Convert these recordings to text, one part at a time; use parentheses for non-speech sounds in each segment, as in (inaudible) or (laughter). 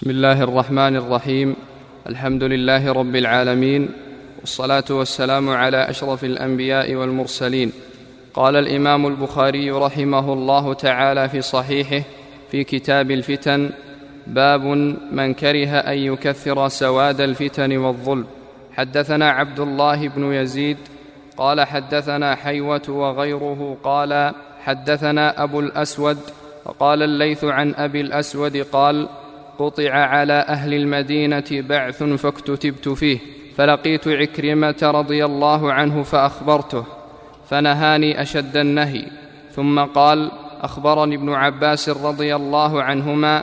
بسم الله الرحمن الرحيم. الحمد لله رب العالمين والصلاة والسلام على أشرف الأنبياء والمرسلين. قال الإمام البخاري رحمه الله تعالى في صحيحه في كتاب الفتن باب من كره أن يكثر سواد الفتن والظلم. حدثنا عبد الله بن يزيد قال حدثنا حيوة وغيره قال حدثنا أبو الأسود وقال الليث عن أبي الأسود قال قطع على أهل المدينة بعث فاكتتبت فيه فلقيت عكرمة رضي الله عنه فأخبرته فنهاني أشد النهي ثم قال أخبرني ابن عباس رضي الله عنهما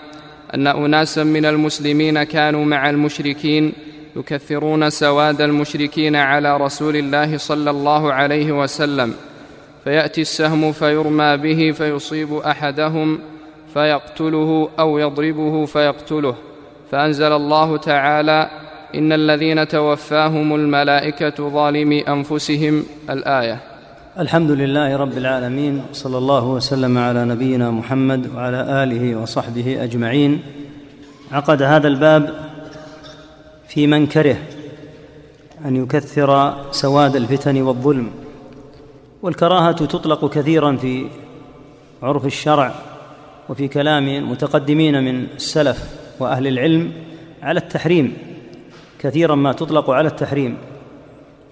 أن أناسا من المسلمين كانوا مع المشركين يكثرون سواد المشركين على رسول الله صلى الله عليه وسلم فيأتي السهم فيرمى به فيصيب أحدهم فيقتله أو يضربه فيقتله. فأنزل الله تعالى إن الذين توفاهم الملائكة ظالمي أنفسهم. الآية. الحمد لله رب العالمين صلى الله وسلم على نبينا محمد وعلى آله وصحبه أجمعين. عقد هذا الباب في من كره أن يكثر سواد الفتن والظلم والكراهة تطلق كثيرا في عرف الشرع. وفي كلام المتقدمين من السلف وأهل العلم على التحريم كثيرا ما تطلق على التحريم.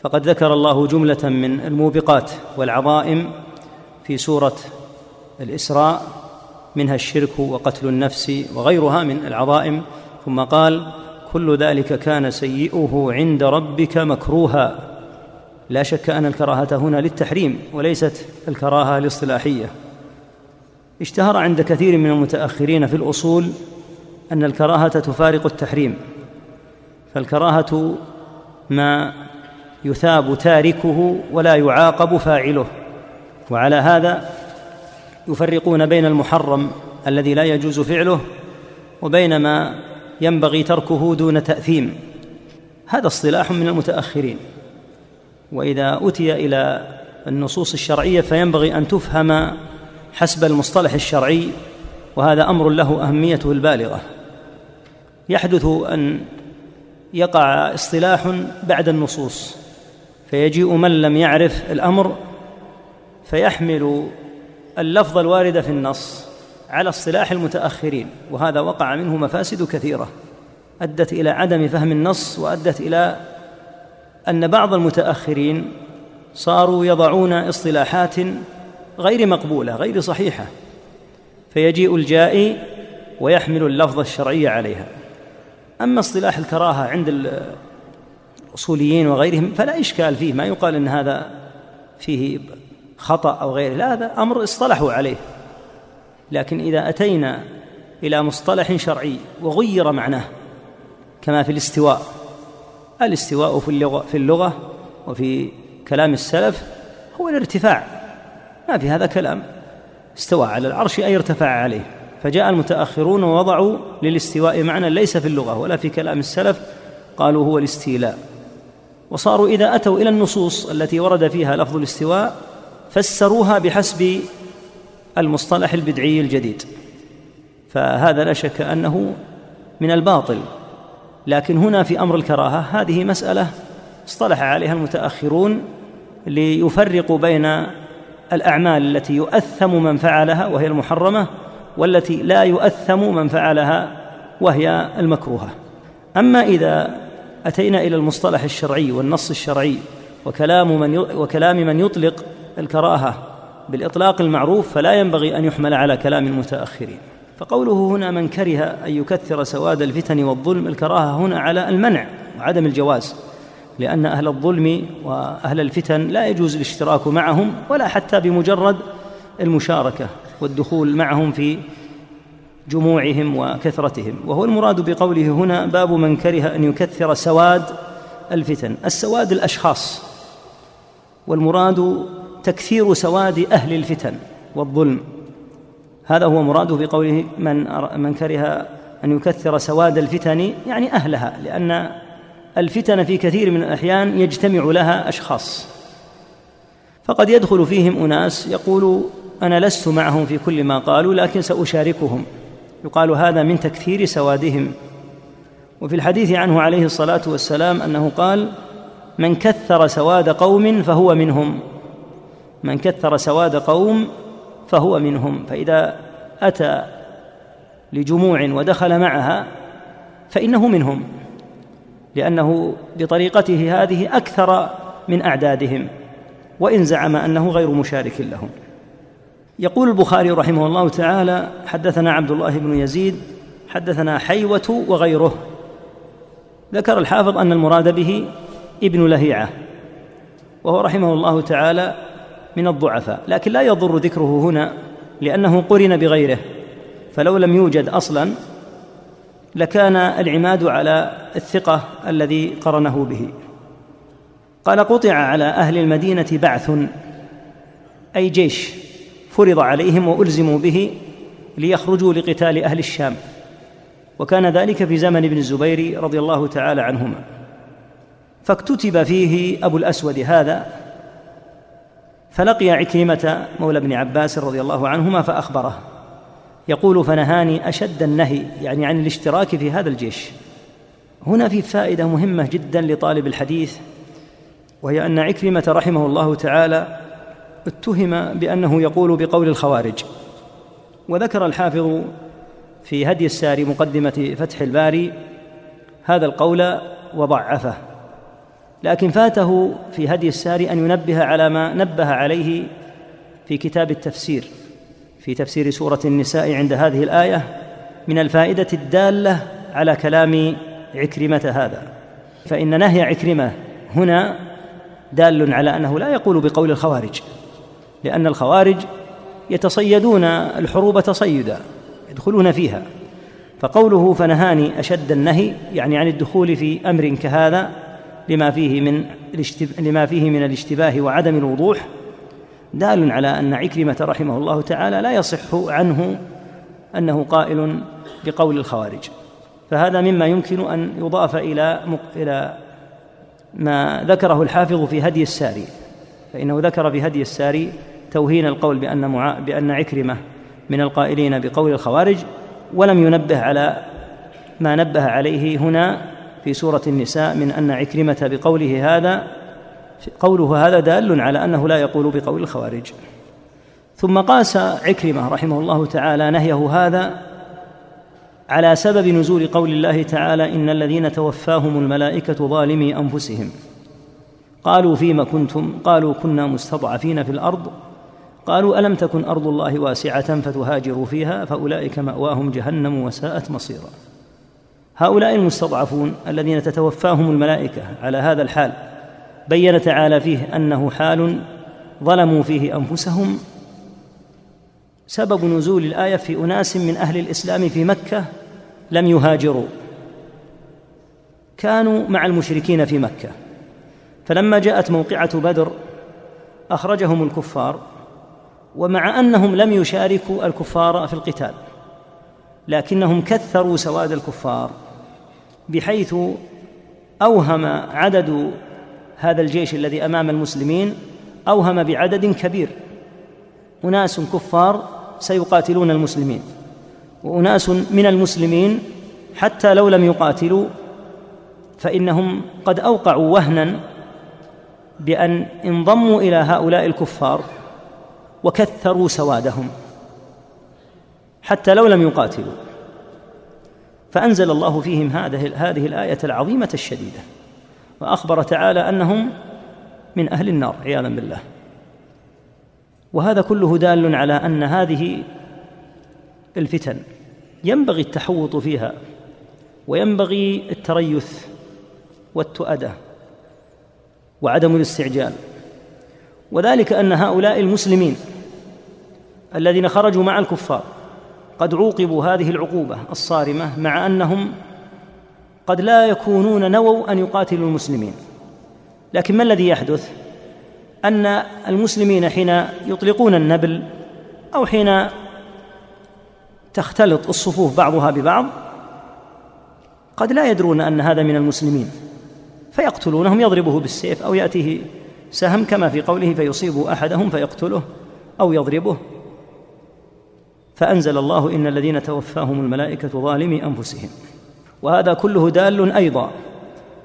فقد ذكر الله جملة من الموبقات والعظائم في سورة الإسراء منها الشرك وقتل النفس وغيرها من العظائم. ثم قال كل ذلك كان سيئه عند ربك مكروها. لا شك أن الكراهة هنا للتحريم وليست الكراهة الاصطلاحية. اشتهر عند كثير من المتأخرين في الأصول أن الكراهة تفارق التحريم فالكراهة ما يثاب تاركه ولا يعاقب فاعله وعلى هذا يفرقون بين المحرم الذي لا يجوز فعله وبين ما ينبغي تركه دون تأثيم هذا اصطلاح من المتأخرين وإذا أتي إلى النصوص الشرعية فينبغي أن تفهم حسب المصطلح الشرعي وهذا أمر له اهميته البالغة. يحدث أن يقع اصطلاح بعد النصوص فيجيء من لم يعرف الأمر فيحمل اللفظ الوارد في النص على اصطلاح المتأخرين وهذا وقع منه مفاسد كثيرة. أدت إلى عدم فهم النص وأدت إلى أن بعض المتأخرين صاروا يضعون اصطلاحات غير مقبولة غير صحيحة. فيجيء الجائي ويحمل اللفظ الشرعي عليها. أما اصطلاح الكراهة عند الأصوليين وغيرهم فلا إشكال فيه ما يقال إن هذا فيه خطأ أو غيره لا هذا أمر اصطلحوا عليه. لكن إذا أتينا إلى مصطلح شرعي وغير معناه كما في الاستواء. الاستواء في اللغة في اللغة وفي كلام السلف هو الارتفاع. ما في هذا كلام استوى على العرش أي ارتفع عليه. فجاء المتأخرون ووضعوا للاستواء معنى ليس في اللغة ولا في كلام السلف قالوا هو الاستيلاء. وصاروا إذا أتوا إلى النصوص التي ورد فيها لفظ الاستواء فسروها بحسب المصطلح البدعي الجديد. فهذا لا شك أنه من الباطل. لكن هنا في أمر الكراهة هذه مسألة اصطلح عليها المتأخرون ليفرقوا بين الأعمال التي يؤثم من فعلها وهي المحرمة والتي لا يؤثم من فعلها وهي المكروهة. أما إذا أتينا إلى المصطلح الشرعي والنص الشرعي وكلام من وكلام من يطلق الكراهة بالإطلاق المعروف فلا ينبغي أن يحمل على كلام المتأخرين. فقوله هنا من كره أن يكثر سواد الفتن والظلم الكراهة هنا على المنع وعدم الجواز. لأن أهل الظلم وأهل الفتن لا يجوز الاشتراك معهم ولا حتى بمجرد المشاركة والدخول معهم في جموعهم وكثرتهم. وهو المراد بقوله هنا باب من كره أن يكثر سواد الفتن السواد الأشخاص والمراد تكثير سواد أهل الفتن والظلم. هذا هو مراده بقوله من من كره أن يكثر سواد الفتن يعني أهلها لأن الفتن في كثير من الأحيان يجتمع لها أشخاص. فقد يدخل فيهم أناس يقول أنا لست معهم في كل ما قالوا لكن سأشاركهم. يقال هذا من تكثير سوادهم. وفي الحديث عنه عليه الصلاة والسلام أنه قال من كثر سواد قوم فهو منهم. من كثر سواد قوم فهو منهم. فإذا أتى لجموع ودخل معها فإنه منهم. لأنه بطريقته هذه أكثر من أعدادهم وإن زعم أنه غير مشارك لهم. يقول البخاري رحمه الله تعالى حدثنا عبد الله بن يزيد حدثنا حيوة وغيره. ذكر الحافظ أن المراد به ابن لهيعة وهو رحمه الله تعالى من الضعفاء لكن لا يضر ذكره هنا لأنه قرن بغيره فلو لم يوجد أصلا لكان العماد على الثقة الذي قرنه به. قال قطع على أهل المدينة بعث أي جيش فرض عليهم وألزموا به ليخرجوا لقتال أهل الشام. وكان ذلك في زمن ابن الزبير رضي الله تعالى عنهما. فاكتتب فيه أبو الأسود هذا فلقي عكرمة مولى ابن عباس رضي الله عنهما فأخبره. يقول فنهاني أشد النهي يعني عن الاشتراك في هذا الجيش. هنا في فائدة مهمة جدا لطالب الحديث وهي أن عكرمة رحمه الله تعالى اتهم بأنه يقول بقول الخوارج. وذكر الحافظ في هدي الساري مقدمة فتح الباري هذا القول وضعفه. لكن فاته في هدي الساري أن ينبه على ما نبه عليه في كتاب التفسير. في تفسير سورة النساء عند هذه الآية من الفائدة الدالة على كلام عكرمة هذا. فإن نهي عكرمة هنا دال على أنه لا يقول بقول الخوارج لأن الخوارج يتصيدون الحروب تصيدا يدخلون فيها. فقوله فنهاني أشد النهي يعني عن الدخول في أمر كهذا لما فيه من لما فيه من الاشتباه وعدم الوضوح دال على أن عكرمة رحمه الله تعالى لا يصح عنه أنه قائل بقول الخوارج. فهذا مما يمكن أن يضاف إلى إلى ما ذكره الحافظ في هدي الساري. فإنه ذكر في هدي الساري توهين القول بأن معا بأن عكرمة من القائلين بقول الخوارج ولم ينبه على ما نبه عليه هنا في سورة النساء من أن عكرمة بقوله هذا قوله هذا دال على أنه لا يقول بقول الخوارج. ثم قاس عكرمة رحمه الله تعالى نهيه هذا على سبب نزول قول الله تعالى إن الذين توفاهم الملائكة ظالمي أنفسهم. قالوا فيم كنتم؟ قالوا كنا مستضعفين في الأرض. قالوا ألم تكن أرض الله واسعة فتهاجروا فيها؟ فأولئك مأواهم جهنم وساءت مصيرا. هؤلاء المستضعفون الذين تتوفاهم الملائكة على هذا الحال بين تعالى فيه أنه حال ظلموا فيه أنفسهم سبب نزول الآية في أناس من أهل الإسلام في مكة لم يهاجروا. كانوا مع المشركين في مكة. فلما جاءت موقعة بدر أخرجهم الكفار ومع أنهم لم يشاركوا الكفار في القتال لكنهم كثروا سواد الكفار بحيث أوهم عدد هذا الجيش الذي أمام المسلمين أوهم بعدد كبير. أناس كفار سيقاتلون المسلمين وأناس من المسلمين حتى لو لم يقاتلوا فإنهم قد أوقعوا وهنا بأن انضموا إلى هؤلاء الكفار وكثروا سوادهم حتى لو لم يقاتلوا. فأنزل الله فيهم هذه هذه الآية العظيمة الشديدة. وأخبر تعالى أنهم من أهل النار عياذا بالله. وهذا كله دال على أن هذه الفتن ينبغي التحوط فيها وينبغي التريث والتؤده وعدم الاستعجال. وذلك أن هؤلاء المسلمين الذين خرجوا مع الكفار قد عوقبوا هذه العقوبة الصارمة مع أنهم قد لا يكونون نووا أن يقاتلوا المسلمين. لكن ما الذي يحدث؟ أن المسلمين حين يطلقون النبل أو حين تختلط الصفوف بعضها ببعض قد لا يدرون أن هذا من المسلمين فيقتلونهم يضربه بالسيف أو يأتيه سهم كما في قوله فيصيب أحدهم فيقتله أو يضربه. فأنزل الله إن الذين توفاهم الملائكة ظالمي أنفسهم. وهذا كله دال أيضا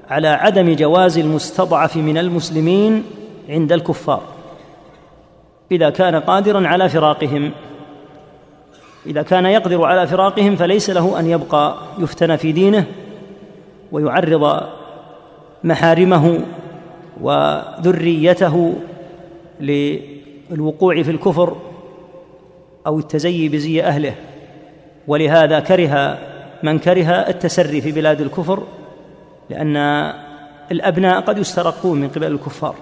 على عدم جواز المستضعف من المسلمين عند الكفار. إذا كان قادرا على فراقهم إذا كان يقدر على فراقهم فليس له أن يبقى يفتن في دينه ويعرض محارمه وذريته للوقوع في الكفر أو التزيي بزي أهله. ولهذا كره من كره التسري في بلاد الكفر لأن الأبناء قد يسترقون من قبل الكفار.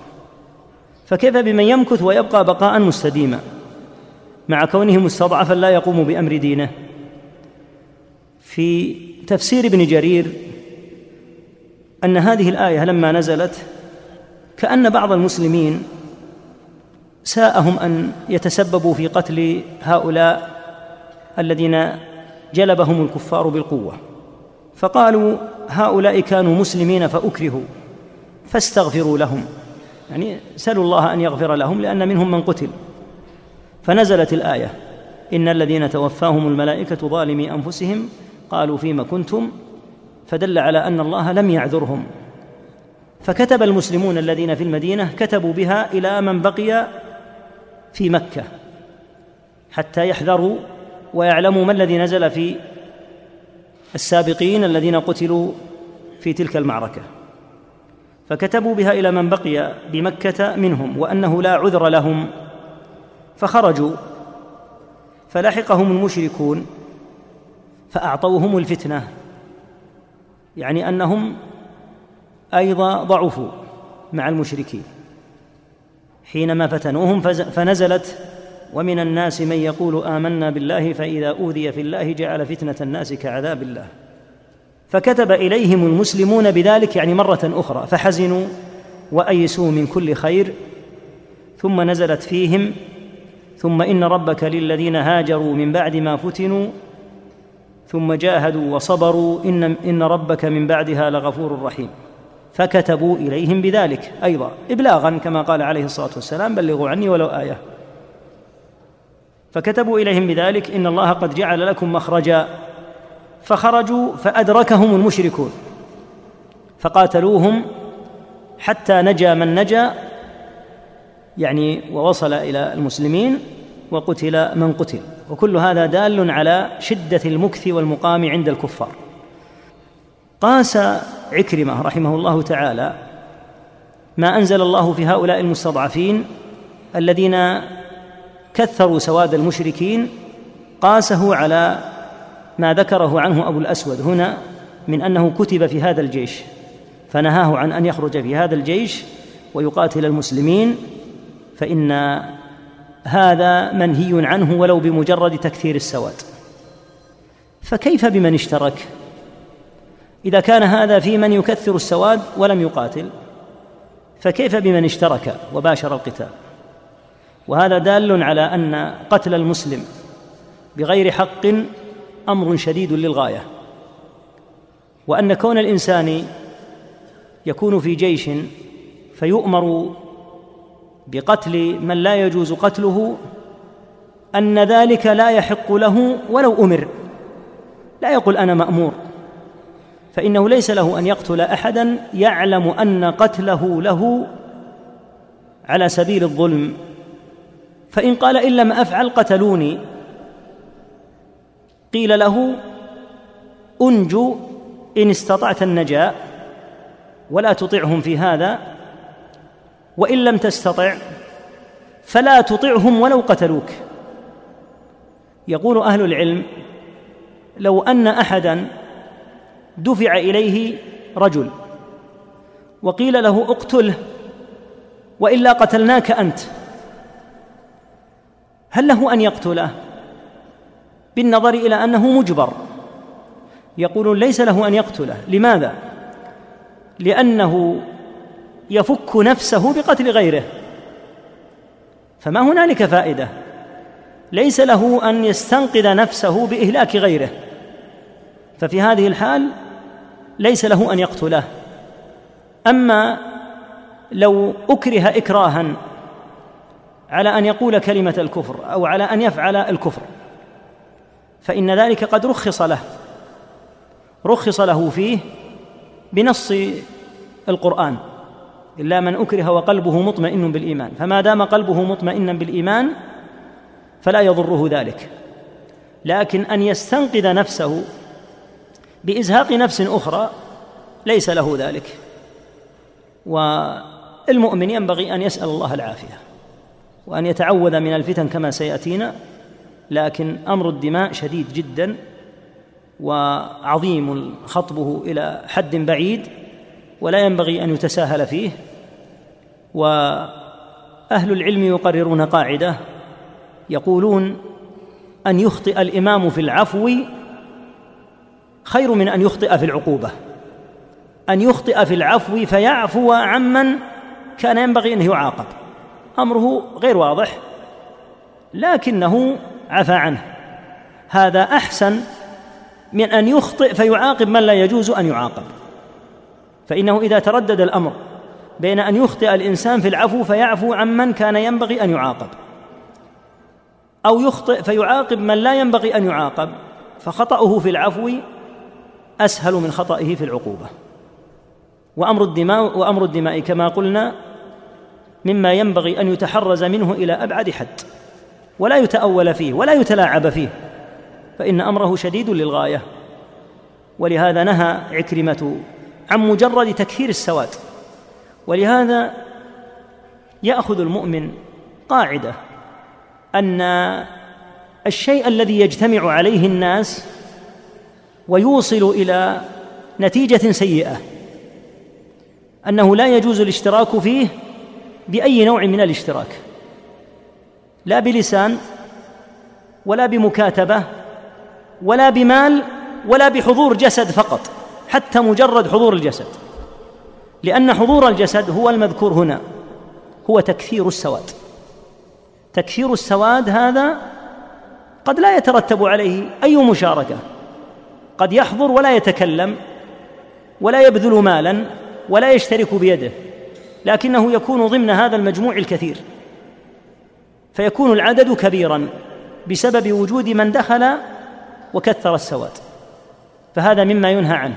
فكيف بمن يمكث ويبقى بقاء مستديما؟ مع كونه مستضعفا لا يقوم بأمر دينه. في تفسير ابن جرير أن هذه الآية لما نزلت كأن بعض المسلمين ساءهم أن يتسببوا في قتل هؤلاء الذين جلبهم الكفار بالقوة. فقالوا هؤلاء كانوا مسلمين فأكرهوا فاستغفروا لهم. يعني سلوا الله أن يغفر لهم لأن منهم من قتل. فنزلت الآية إن الذين توفاهم الملائكة ظالمي أنفسهم قالوا فيما كنتم؟ فدل على أن الله لم يعذرهم. فكتب المسلمون الذين في المدينة كتبوا بها إلى من بقي في مكة حتى يحذروا ويعلموا ما الذي نزل في السابقين الذين قتلوا في تلك المعركة. فكتبوا بها إلى من بقي بمكة منهم وأنه لا عذر لهم فخرجوا فلحقهم المشركون فأعطوهم الفتنة يعني أنهم أيضا ضعفوا مع المشركين. حينما فتنوهم فنزلت ومن الناس من يقول آمنا بالله فإذا أوذي في الله جعل فتنة الناس كعذاب الله. فكتب إليهم المسلمون بذلك يعني مرة أخرى فحزنوا وأيسوا من كل خير ثم نزلت فيهم ثم إن ربك للذين هاجروا من بعد ما فتنوا ثم جاهدوا وصبروا إن إن ربك من بعدها لغفور رحيم. فكتبوا إليهم بذلك أيضا ابلاغا كما قال عليه الصلاة والسلام بلغوا عني ولو آية. فكتبوا إليهم بذلك إن الله قد جعل لكم مخرجا. فخرجوا فأدركهم المشركون. فقاتلوهم حتى نجا من نجا يعني ووصل إلى المسلمين وقتل من قتل. وكل هذا دال على شدة المكث والمقام عند الكفار. قاس عكرمة رحمه الله تعالى ما أنزل الله في هؤلاء المستضعفين الذين كثروا سواد المشركين قاسه على ما ذكره عنه أبو الأسود. هنا من أنه كتب في هذا الجيش فنهاه عن أن يخرج في هذا الجيش ويقاتل المسلمين فإن هذا منهي عنه ولو بمجرد تكثير السواد. فكيف بمن اشترك؟ إذا كان هذا في من يكثر السواد ولم يقاتل فكيف بمن اشترك وباشر القتال؟ وهذا دال على أن قتل المسلم بغير حق أمر شديد للغاية وأن كون الإنسان يكون في جيش فيؤمر بقتل من لا يجوز قتله أن ذلك لا يحق له ولو أمر. لا يقول أنا مأمور فإنه ليس له أن يقتل احدا يعلم أن قتله له على سبيل الظلم. فإن قال إن لم أفعل قتلوني. قيل له أنجو إن استطعت النجاة ولا تطعهم في هذا وإن لم تستطع فلا تطعهم ولو قتلوك. يقول أهل العلم لو أن أحدا دفع إليه رجل وقيل له اقتله وإلا قتلناك أنت. هل له أن يقتله؟ بالنظر إلى أنه مجبر. يقولون ليس له أن يقتله. لماذا؟ لأنه يفك نفسه بقتل غيره. فما هنالك فائدة؟ ليس له أن يستنقذ نفسه بإهلاك غيره. ففي هذه الحال ليس له أن يقتله. أما لو أكره إكراها على أن يقول كلمة الكفر أو على أن يفعل الكفر. فإن ذلك قد رخص له رخص له فيه بنص القرآن. إلا من أكره وقلبه مطمئن بالإيمان. فما دام قلبه مطمئنا بالإيمان فلا يضره ذلك. لكن أن يستنقذ نفسه بإزهاق نفس أخرى ليس له ذلك. والمؤمن ينبغي أن يسأل الله العافية. وأن يتعوذ من الفتن كما سيأتينا لكن أمر الدماء شديد جدا وعظيم خطبه إلى حد بعيد ولا ينبغي أن يتساهل فيه وأهل العلم يقررون قاعدة يقولون أن يخطئ الإمام في العفو خير من أن يخطئ في العقوبة. أن يخطئ في العفو فيعفو عمن كان ينبغي أن يعاقب. أمره غير واضح لكنه عفى عنه. هذا أحسن من أن يخطئ فيعاقب من لا يجوز أن يعاقب. فإنه إذا تردد الأمر بين أن يخطئ الإنسان في العفو فيعفو عمن كان ينبغي أن يعاقب. أو يخطئ فيعاقب من لا ينبغي أن يعاقب فخطأه في العفو أسهل من خطئه في العقوبة. وأمر الدماء وأمر الدماء كما قلنا مما ينبغي أن يتحرز منه إلى أبعد حد ولا يتأول فيه ولا يتلاعب فيه فإن أمره شديد للغاية. ولهذا نهى عكرمة عن مجرد تكثير السواد. ولهذا يأخذ المؤمن قاعدة أن الشيء الذي يجتمع عليه الناس ويوصل إلى نتيجة سيئة أنه لا يجوز الاشتراك فيه بأي نوع من الاشتراك. لا بلسان ولا بمكاتبة ولا بمال ولا بحضور جسد فقط حتى مجرد حضور الجسد. لأن حضور الجسد هو المذكور هنا هو تكثير السواد. تكثير السواد هذا قد لا يترتب عليه أي مشاركة. قد يحضر ولا يتكلم ولا يبذل مالا ولا يشترك بيده. لكنه يكون ضمن هذا المجموع الكثير. فيكون العدد كبيرا بسبب وجود من دخل وكثر السواد. فهذا مما ينهى عنه.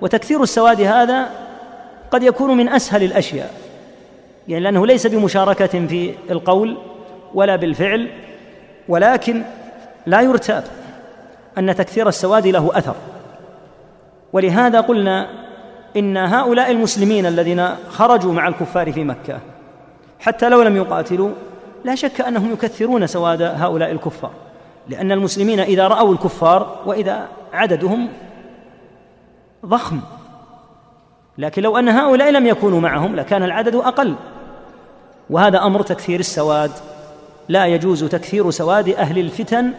وتكثير السواد هذا قد يكون من أسهل الأشياء. يعني لأنه ليس بمشاركة في القول ولا بالفعل ولكن لا يرتاب أن تكثير السواد له أثر. ولهذا قلنا إن هؤلاء المسلمين الذين خرجوا مع الكفار في مكة حتى لو لم يقاتلوا لا شك أنهم يكثرون سواد هؤلاء الكفار. لأن المسلمين إذا رأوا الكفار وإذا عددهم ضخم. لكن لو أن هؤلاء لم يكونوا معهم لكان العدد أقل. وهذا أمر تكثير السواد. لا يجوز تكثير سواد أهل الفتن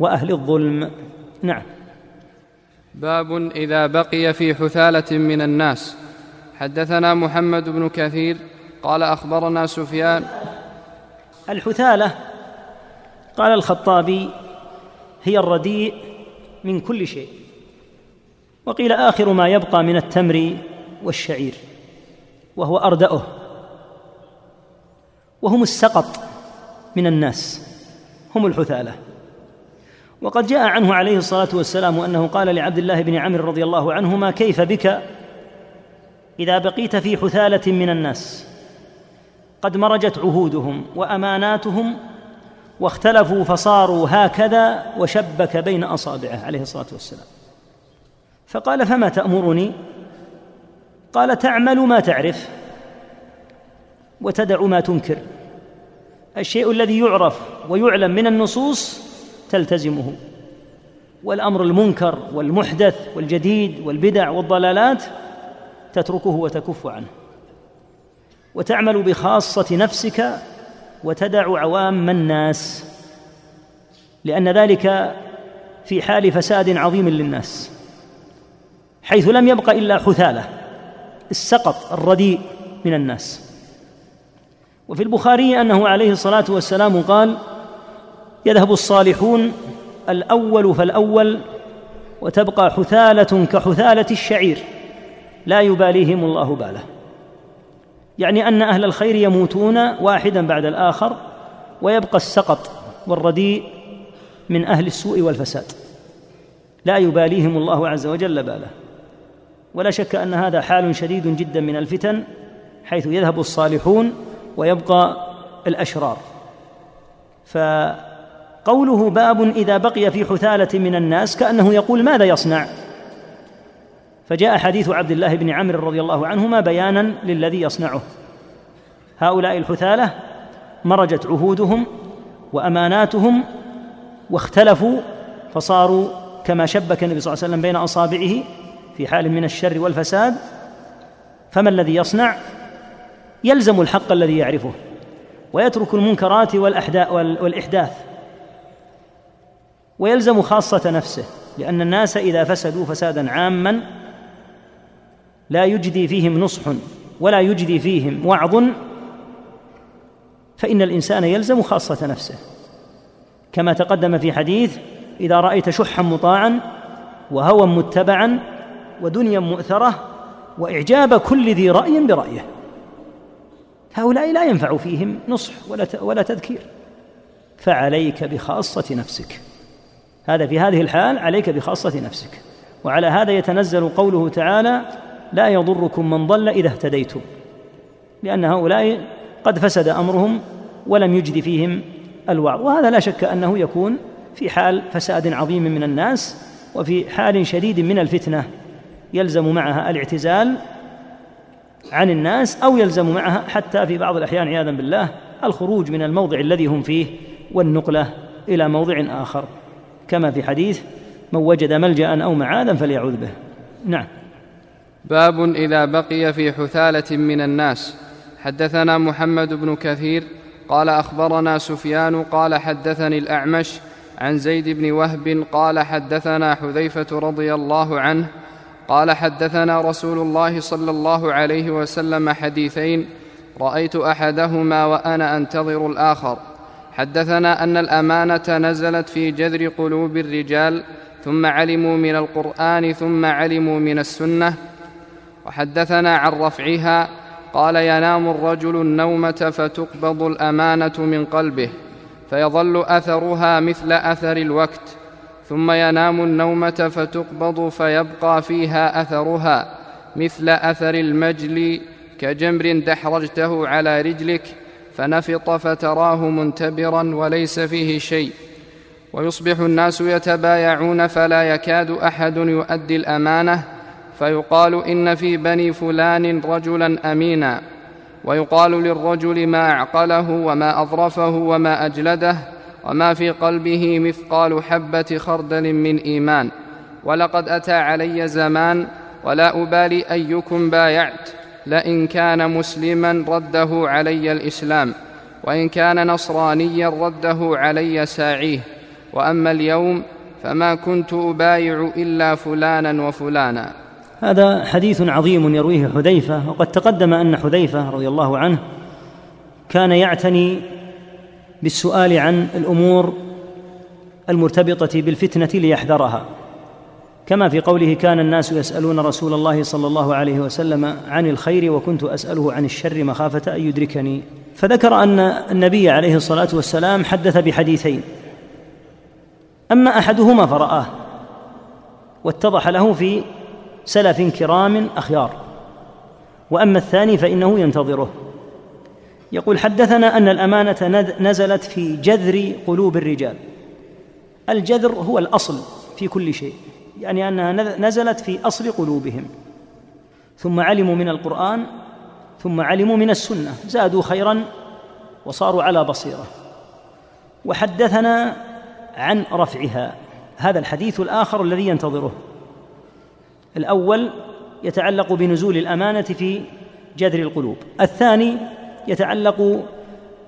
وأهل الظلم. نعم. باب إذا بقي في حثالة من الناس. حدثنا محمد بن كثير قال أخبرنا سفيان. الحثالة قال الخطابي هي الرديء من كل شيء. وقيل آخر ما يبقى من التمر والشعير وهو أردأه. وهم السقط من الناس هم الحثالة. وقد جاء عنه عليه الصلاة والسلام أنه قال لعبد الله بن عمرو رضي الله عنهما كيف بك إذا بقيت في حثالة من الناس؟ قد مرجت عهودهم وأماناتهم واختلفوا فصاروا هكذا وشبك بين أصابعه عليه الصلاة والسلام. فقال فما تأمرني؟ قال تعمل ما تعرف وتدع ما تنكر. الشيء الذي يعرف ويعلم من النصوص تلتزمه. والأمر المنكر والمحدث والجديد والبدع والضلالات تتركه وتكف عنه. وتعمل بخاصة نفسك وتدع عوام الناس لأن ذلك في حال فساد عظيم للناس. حيث لم يبق إلا حثالة السقط الرديء من الناس. وفي البخاري أنه عليه الصلاة والسلام قال يذهب الصالحون الأول فالأول وتبقى حثالة كحثالة الشعير لا يباليهم الله باله. يعني أن أهل الخير يموتون واحدا بعد الآخر ويبقى السقط والرديء من أهل السوء والفساد. لا يباليهم الله عز وجل باله. ولا شك أن هذا حال شديد جدا من الفتن حيث يذهب الصالحون ويبقى الأشرار. فقوله باب إذا بقي في حثالة من الناس كأنه يقول ماذا يصنع؟ فجاء حديث عبد الله بن عمرو رضي الله عنهما بيانا للذي يصنعه. هؤلاء الحثالة مرجت عهودهم وأماناتهم واختلفوا فصاروا كما شبك النبي صلى الله عليه وسلم بين أصابعه في حال من الشر والفساد. فما الذي يصنع؟ يلزم الحق الذي يعرفه ويترك المنكرات والإحداث. ويلزم خاصة نفسه لأن الناس إذا فسدوا فسادا عاما لا يجدي فيهم نصح ولا يجدي فيهم وعظ فإن الإنسان يلزم خاصة نفسه. كما تقدم في حديث إذا رأيت شحا مطاعا وهوى متبعا ودنيا مؤثرة وإعجاب كل ذي رأي برأيه. هؤلاء لا ينفع فيهم نصح ولا ولا تذكير. فعليك بخاصة نفسك. هذا في هذه الحال عليك بخاصة نفسك. وعلى هذا يتنزل قوله تعالى لا يضركم من ضل إذا اهتديتم لأن هؤلاء قد فسد أمرهم ولم يجد فيهم الوعظ. وهذا لا شك أنه يكون في حال فساد عظيم من الناس وفي حال شديد من الفتنة. يلزم معها الاعتزال عن الناس أو يلزم معها حتى في بعض الأحيان عياذا بالله الخروج من الموضع الذي هم فيه والنقلة إلى موضع آخر. كما في حديث من وجد ملجأ أو معاذا فليعوذ به. نعم. باب إذا بقي في حثالة من الناس. حدثنا محمد بن كثير قال أخبرنا سفيان قال حدثني الأعمش عن زيد بن وهب قال حدثنا حذيفة رضي الله عنه قال حدثنا رسول الله صلى الله عليه وسلم حديثين. رأيت أحدهما وأنا أنتظر الآخر. حدثنا أن الأمانة نزلت في جذر قلوب الرجال ثم علموا من القرآن ثم علموا من السنة. وحدثنا عن رفعها قال ينام الرجل النومة فتقبض الأمانة من قلبه فيظل أثرها مثل أثر الوقت. ثم ينام النومة فتقبض فيبقى فيها أثرها مثل أثر المجل كجمر دحرجته على رجلك. فنفط فتراه منتبرا وليس فيه شيء. ويصبح الناس يتبايعون فلا يكاد أحد يؤدي الأمانة فيقال إن في بني فلان رجلا امينا. ويقال للرجل ما أعقله وما أظرفه وما أجلده وما في قلبه مثقال حبة خردل من إيمان. ولقد أتى علي زمان ولا أبالي أيكم بايعت. لئن كان مسلما رده علي الإسلام وإن كان نصرانيا رده علي ساعيه. وأما اليوم فما كنت أبايع إلا فلانا وفلانا. هذا حديث عظيم يرويه حذيفة وقد تقدم أن حذيفة رضي الله عنه كان يعتني بالسؤال عن الأمور المرتبطة بالفتنة ليحذرها. كما في قوله كان الناس يسألون رسول الله صلى الله عليه وسلم عن الخير وكنت أسأله عن الشر مخافة أن يدركني. فذكر أن النبي عليه الصلاة والسلام حدث بحديثين. أما أحدهما فرآه واتضح له في سلف كرام أخيار. وأما الثاني فإنه ينتظره. يقول حدثنا أن الأمانة نزلت في جذر قلوب الرجال. الجذر هو الأصل في كل شيء. يعني أنها نزلت في أصل قلوبهم. ثم علموا من القرآن ثم علموا من السنة زادوا خيرا وصاروا على بصيرة. وحدثنا عن رفعها. هذا الحديث الآخر الذي ينتظره. الأول يتعلق بنزول الأمانة في جذر القلوب. الثاني يتعلق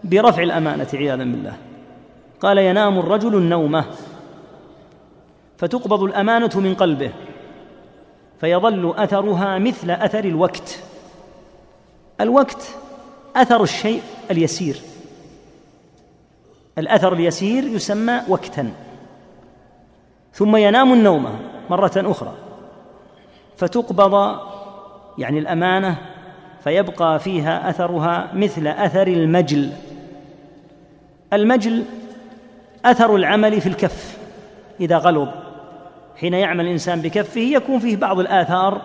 برفع الأمانة عياذا بالله. قال ينام الرجل النومة. فتقبض الأمانة من قلبه فيظل أثرها مثل أثر الوقت. الوقت أثر الشيء اليسير. الأثر اليسير يسمى وقتا. ثم ينام النوم مرة أخرى. فتقبض يعني الأمانة فيبقى فيها أثرها مثل أثر المجل. المجل أثر العمل في الكف إذا غلظ حين يعمل الإنسان بكفه يكون فيه بعض الآثار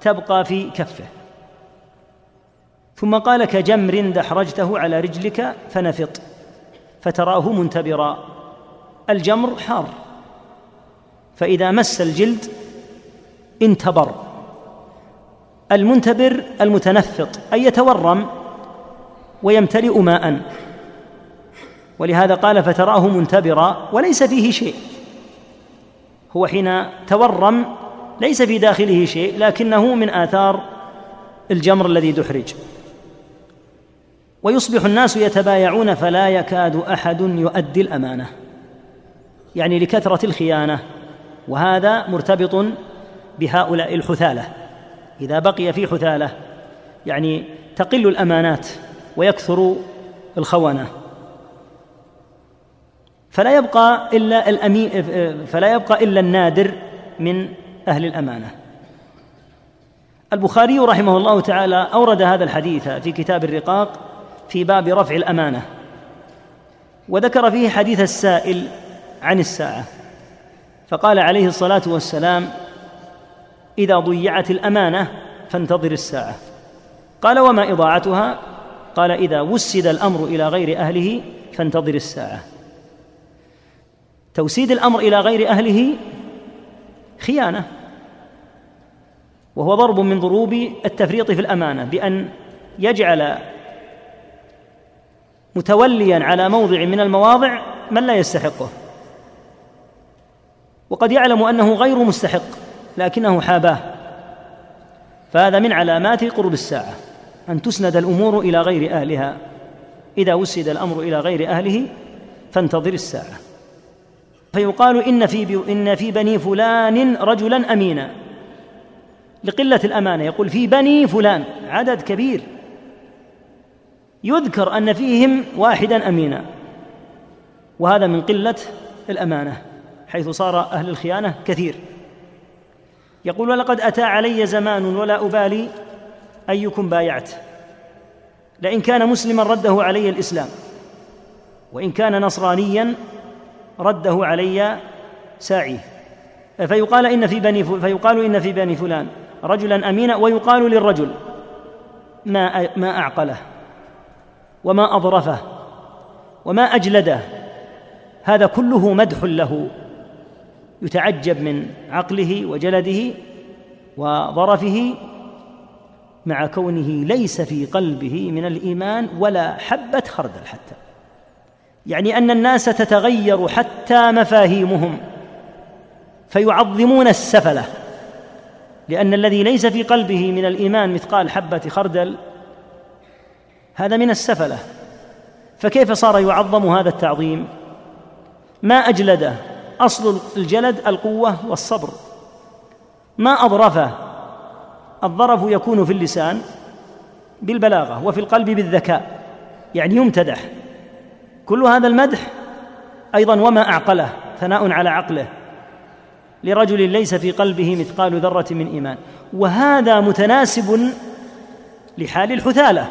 تبقى في كفه. ثم قال كجمر دحرجته على رجلك فنفط فتراه منتبرا. الجمر حار فإذا مس الجلد انتبر. المنتبر المتنفط أي يتورم ويمتلئ ماء. ولهذا قال فتراه منتبرا وليس فيه شيء. هو حين تورم ليس في داخله شيء لكنه من آثار الجمر الذي دحرج ويصبح الناس يتبايعون فلا يكاد أحد يؤدي الأمانة. يعني لكثرة الخيانة. وهذا مرتبط بهؤلاء الحثالة. إذا بقي في حثالة يعني تقل الأمانات ويكثر الخونة. فلا يبقى إلا الأمين فلا يبقى إلا النادر من أهل الأمانة. البخاري رحمه الله تعالى أورد هذا الحديث في كتاب الرقاق في باب رفع الأمانة وذكر فيه حديث السائل عن الساعة فقال عليه الصلاة والسلام إذا ضيعت الأمانة فانتظر الساعة. قال وما إضاعتها؟ قال إذا وسد الأمر إلى غير أهله فانتظر الساعة. توسيد الأمر إلى غير أهله خيانة وهو ضرب من ضروب التفريط في الأمانة بأن يجعل متوليا على موضع من المواضع من لا يستحقه. وقد يعلم أنه غير مستحق لكنه حاباه. فهذا من علامات قرب الساعة أن تسند الأمور إلى غير أهلها. إذا وسد الأمر إلى غير أهله فانتظر الساعة. فيقال إن في إن في بني فلان رجلا أمينا. لقلة الأمانة يقول في بني فلان عدد كبير. يذكر أن فيهم واحدا أمينا. وهذا من قلة الأمانة حيث صار أهل الخيانة كثير. يقول ولقد أتى علي زمان ولا أبالي أيكم بايعت. لئن كان مسلما رده علي الإسلام. وإن كان نصرانيا رده علي ساعيه. فيقال إن في بني فيقال إن في بني فلان رجلا أمينا ويقال للرجل ما ما أعقله وما أظرفه وما أجلده. هذا كله مدح له. يتعجب من عقله وجلده وظرفه مع كونه ليس في قلبه من الإيمان ولا حبة خردل حتى. يعني أن الناس تتغير حتى مفاهيمهم فيعظمون السفلة لأن الذي ليس في قلبه من الإيمان مثقال حبة خردل هذا من السفلة. فكيف صار يعظم هذا التعظيم؟ ما اجلده أصل الجلد القوة والصبر ما اظرفه الظرف يكون في اللسان بالبلاغة وفي القلب بالذكاء يعني يمتدح. كل هذا المدح أيضا وما أعقله ثناء على عقله. لرجل ليس في قلبه مثقال ذرة من إيمان. وهذا متناسب لحال الحثالة.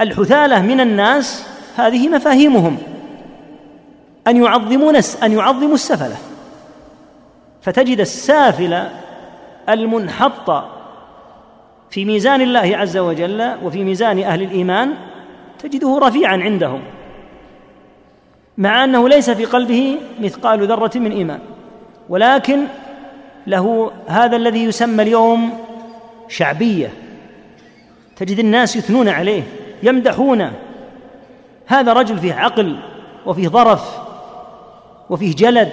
الحثالة من الناس هذه مفاهيمهم. أن يعظمون أن يعظموا السفلة. فتجد السافل المنحط في ميزان الله عز وجل وفي ميزان أهل الإيمان تجده رفيعا عندهم مع أنه ليس في قلبه مثقال ذرة من إيمان ولكن له هذا الذي يسمى اليوم شعبية تجد الناس يثنون عليه يمدحونه هذا رجل فيه عقل وفيه ظرف وفيه جلد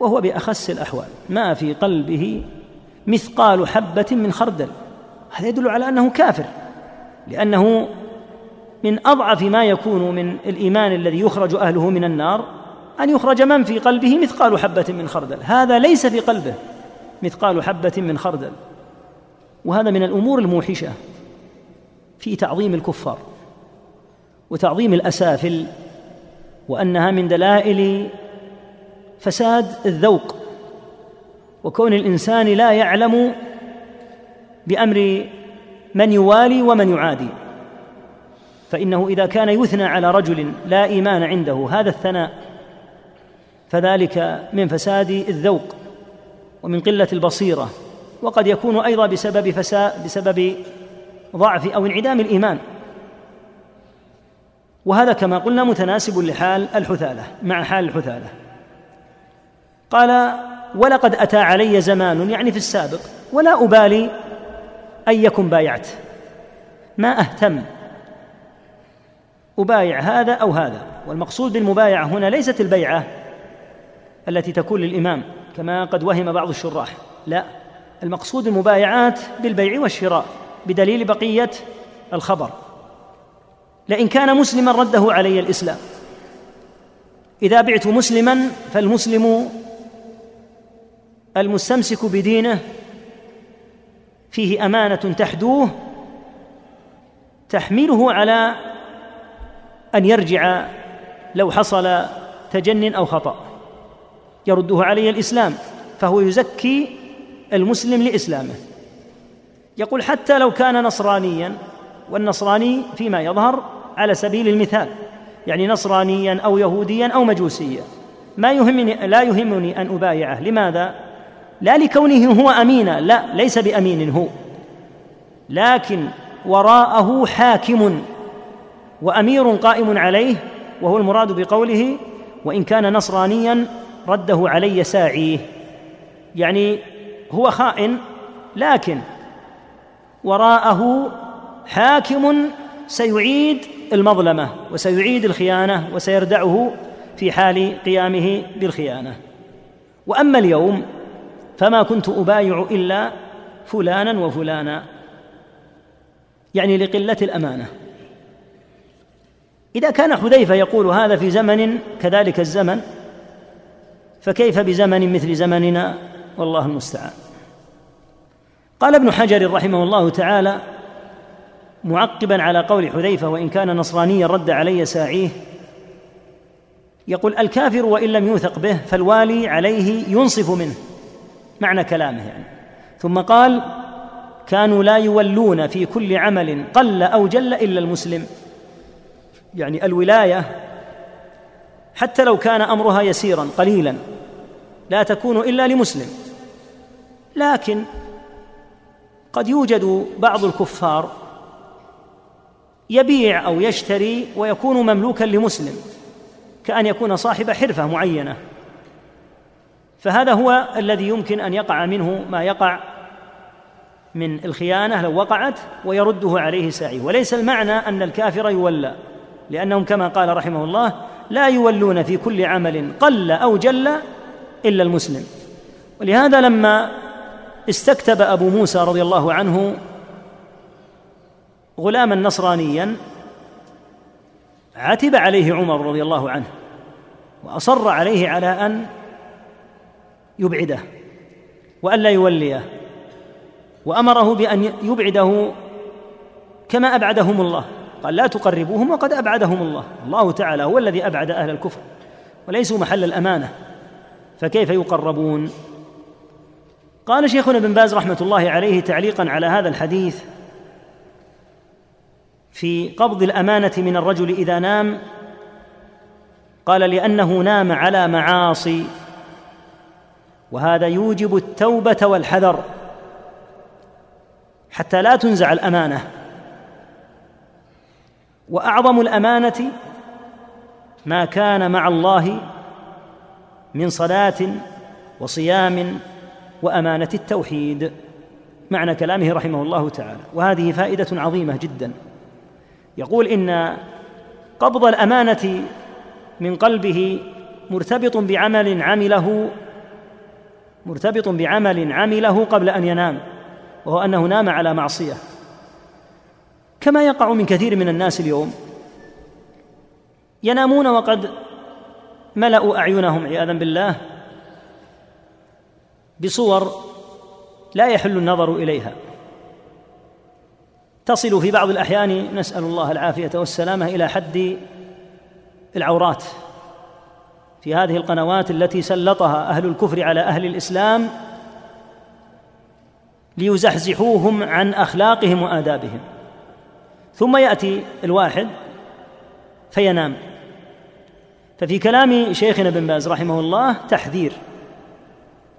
وهو بأخس الأحوال ما في قلبه مثقال حبة من خردل هذا يدل على أنه كافر لأنه من أضعف ما يكون من الإيمان الذي يخرج أهله من النار أن يخرج من في قلبه مثقال حبة من خردل. هذا ليس في قلبه مثقال حبة من خردل. وهذا من الأمور الموحشة في تعظيم الكفار وتعظيم الأسافل وأنها من دلائل فساد الذوق. وكون الإنسان لا يعلم بأمر من يوالي ومن يعادي. فإنه إذا كان يثنى على رجل لا إيمان عنده هذا الثناء. فذلك من فساد الذوق ومن قلة البصيرة وقد يكون أيضا بسبب فساد بسبب ضعف أو انعدام الإيمان. وهذا كما قلنا متناسب لحال الحثاله مع حال الحثاله. قال ولقد أتى علي زمان يعني في السابق ولا أبالي ايكم بايعت. ما أهتم أبايع هذا أو هذا. والمقصود بالمبايعة هنا ليست البيعة التي تكون للإمام كما قد وهم بعض الشراح. لا المقصود المبايعات بالبيع والشراء بدليل بقية الخبر. لئن كان مسلما رده علي الإسلام. إذا بعت مسلما فالمسلم المستمسك بدينه فيه أمانة تحدوه تحمله على أن يرجع لو حصل تجن أو خطأ. يرده علي الإسلام فهو يزكي المسلم لإسلامه. يقول حتى لو كان نصرانيا والنصراني فيما يظهر على سبيل المثال يعني نصرانيا أو يهوديا أو مجوسيا. ما يهمني لا يهمني أن أبايعه. لماذا؟ لا لكونه هو امينا لا ليس بأمين هو. لكن وراءه حاكم. وأمير قائم عليه وهو المراد بقوله وإن كان نصرانيا رده علي ساعيه. يعني هو خائن لكن وراءه حاكم سيعيد المظلمة وسيعيد الخيانة وسيردعه في حال قيامه بالخيانة. وأما اليوم فما كنت أبايع إلا فلانا وفلانا يعني لقلة الأمانة. إذا كان حذيفة يقول هذا في زمن كذلك الزمن فكيف بزمن مثل زمننا؟ والله المستعان. قال ابن حجر رحمه الله تعالى معقبا على قول حذيفة وإن كان نصرانيا رد علي ساعيه يقول الكافر وإن لم يوثق به فالوالي عليه ينصف منه. معنى كلامه يعني. ثم قال كانوا لا يولون في كل عمل قل أو جل إلا المسلم. يعني الولاية حتى لو كان أمرها يسيرا قليلا لا تكون إلا لمسلم. لكن قد يوجد بعض الكفار يبيع أو يشتري ويكون مملوكا لمسلم كأن يكون صاحب حرفة معينة. فهذا هو الذي يمكن أن يقع منه ما يقع من الخيانة لو وقعت ويرده عليه سعيه. وليس المعنى أن الكافر يولى. لأنهم كما قال رحمه الله لا يولون في كل عمل قل أو جل إلا المسلم. ولهذا لما استكتب أبو موسى رضي الله عنه غلاما نصرانيا عتب عليه عمر رضي الله عنه وأصر عليه على أن يبعده والا يوليه وأمره بأن يبعده كما أبعدهم الله. قال لا تقربوهم وقد أبعدهم الله. الله تعالى هو الذي أبعد أهل الكفر وليسوا محل الأمانة. فكيف يقربون؟ قال شيخنا ابن باز رحمة الله عليه تعليقا على هذا الحديث في قبض الأمانة من الرجل إذا نام. قال لأنه نام على معاصي. وهذا يوجب التوبة والحذر حتى لا تنزع الأمانة. وأعظم الأمانة ما كان مع الله من صلاة وصيام وأمانة التوحيد. معنى كلامه رحمه الله تعالى. وهذه فائدة عظيمة جدا. يقول إن قبض الأمانة من قلبه مرتبط بعمل عمله مرتبط بعمل عمله قبل أن ينام وهو أنه نام على معصية. كما يقع من كثير من الناس اليوم. ينامون وقد ملأوا أعينهم عياذا بالله بصور لا يحل النظر إليها. تصل في بعض الأحيان نسأل الله العافية والسلامة إلى حد العورات في هذه القنوات التي سلطها أهل الكفر على أهل الإسلام ليزحزحوهم عن أخلاقهم وآدابهم. ثم يأتي الواحد فينام. ففي كلام شيخنا بن باز رحمه الله تحذير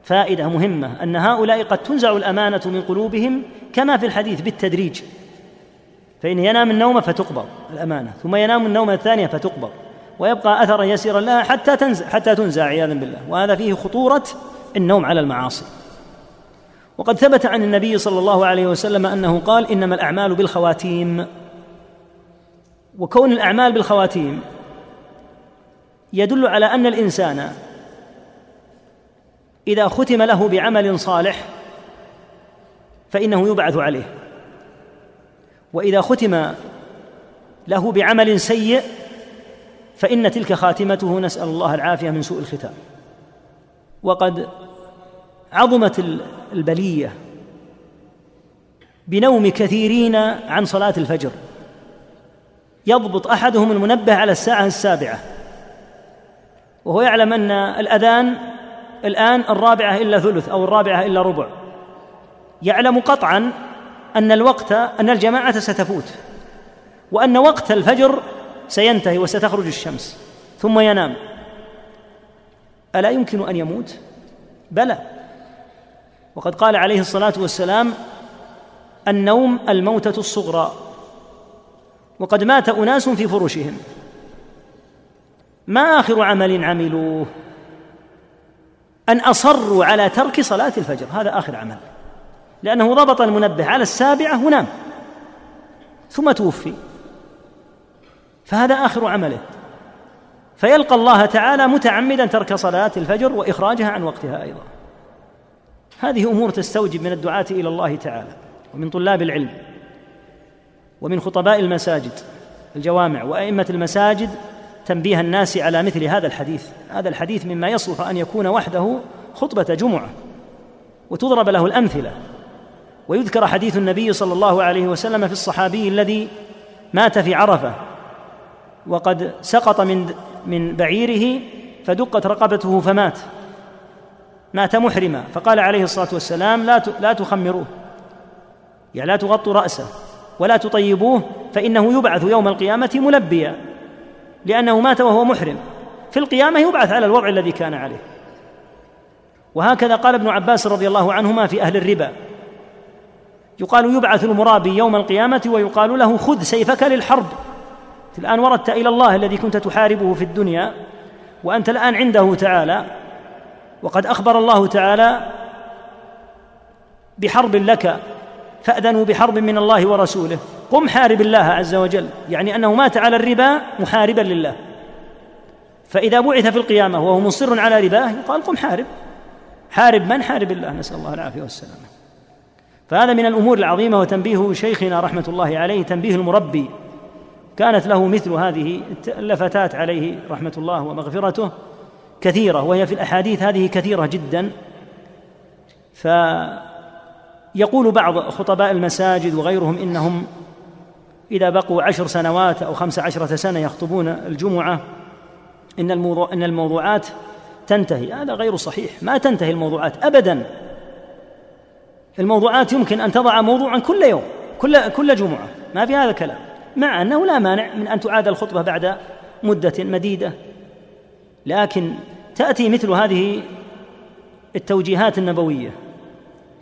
فائدة مهمة أن هؤلاء قد تنزع الأمانة من قلوبهم كما في الحديث بالتدريج. فإن ينام النوم فتقبض الأمانة ثم ينام النوم الثانية فتقبض ويبقى أثرا يسيرا لها حتى تنزع حتى تنزع عياذا بالله. وهذا فيه خطورة النوم على المعاصي. وقد ثبت عن النبي صلى الله عليه وسلم أنه قال إنما الأعمال بالخواتيم. وكون الأعمال بالخواتيم يدل على أن الإنسان إذا ختم له بعمل صالح فإنه يبعث عليه. وإذا ختم له بعمل سيء فإن تلك خاتمته نسأل الله العافية من سوء الختام. وقد عظمت البلية بنوم كثيرين عن صلاة الفجر. يضبط أحدهم المنبه على الساعة السابعة. وهو يعلم أن الأذان الآن الرابعة إلا ثلث أو الرابعة إلا ربع. يعلم قطعا أن الوقت أن الجماعة ستفوت وأن وقت الفجر سينتهي وستخرج الشمس ثم ينام. ألا يمكن أن يموت؟ بلى. وقد قال عليه الصلاة والسلام النوم الموتة الصغرى. وقد مات أناس في فرشهم ما آخر عمل عملوه؟ أن أصروا على ترك صلاة الفجر. هذا آخر عمل. لأنه ضبط المنبه على السابعة ونام ثم توفي. فهذا آخر عمله. فيلقى الله تعالى متعمدا ترك صلاة الفجر وإخراجها عن وقتها أيضا. هذه أمور تستوجب من الدعاة إلى الله تعالى ومن طلاب العلم. ومن خطباء المساجد الجوامع وأئمة المساجد تنبيه الناس على مثل هذا الحديث. هذا الحديث مما يصلح أن يكون وحده خطبة جمعة وتضرب له الأمثلة. ويذكر حديث النبي صلى الله عليه وسلم في الصحابي الذي مات في عرفة وقد سقط من من بعيره فدقت رقبته فمات. مات محرما فقال عليه الصلاة والسلام لا لا تخمروه يعني لا تغطوا رأسه. ولا تطيبوه فإنه يبعث يوم القيامة ملبيا لأنه مات وهو محرم. في القيامة يبعث على الوضع الذي كان عليه. وهكذا قال ابن عباس رضي الله عنهما في أهل الربا. يقال يبعث المرابي يوم القيامة ويقال له خذ سيفك للحرب. الآن وردت إلى الله الذي كنت تحاربه في الدنيا وأنت الآن عنده تعالى. وقد أخبر الله تعالى بحرب لك فأذنوا بحرب من الله ورسوله. قم حارب الله عز وجل. يعني أنه مات على الربا محاربا لله. فإذا بعث في القيامة وهو مصر على رباه يقال قم حارب. حارب من؟ حارب الله. نسأل الله العافية والسلامة. فهذا من الأمور العظيمة وتنبيه شيخنا رحمة الله عليه تنبيه المربي. كانت له مثل هذه اللفتات عليه رحمة الله ومغفرته كثيرة وهي في الأحاديث هذه كثيرة جدا. فيقول بعض خطباء المساجد وغيرهم إنهم إذا بقوا عشر سنوات أو خمس عشرة سنة يخطبون الجمعة إن إن الموضوعات تنتهي. هذا غير صحيح. ما تنتهي الموضوعات ابدا. الموضوعات يمكن أن تضع موضوعا كل يوم كل كل جمعة. ما في هذا الكلام. مع أنه لا مانع من أن تعاد الخطبة بعد مدة مديدة. لكن تأتي مثل هذه التوجيهات النبوية.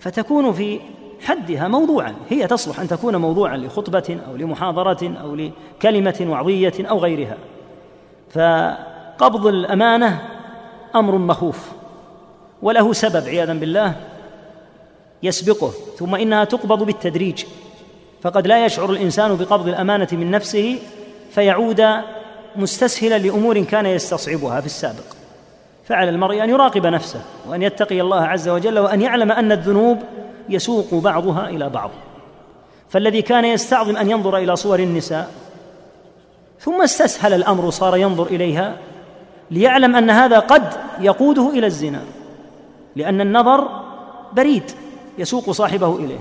فتكون في حدها موضوعا. هي تصلح أن تكون موضوعا لخطبة أو لمحاضرة أو لكلمة وعظية أو غيرها. فقبض الأمانة أمر مخوف وله سبب عياذا بالله يسبقه ثم إنها تقبض بالتدريج. فقد لا يشعر الإنسان بقبض الأمانة من نفسه فيعود مستسهلا لأمور كان يستصعبها في السابق. فعلى المرء أن يراقب نفسه وأن يتقي الله عز وجل وأن يعلم أن الذنوب يسوق بعضها إلى بعض. فالذي كان يستعظم أن ينظر إلى صور النساء ثم استسهل الأمر صار ينظر إليها ليعلم أن هذا قد يقوده إلى الزنا لأن النظر بريد يسوق صاحبه إليه.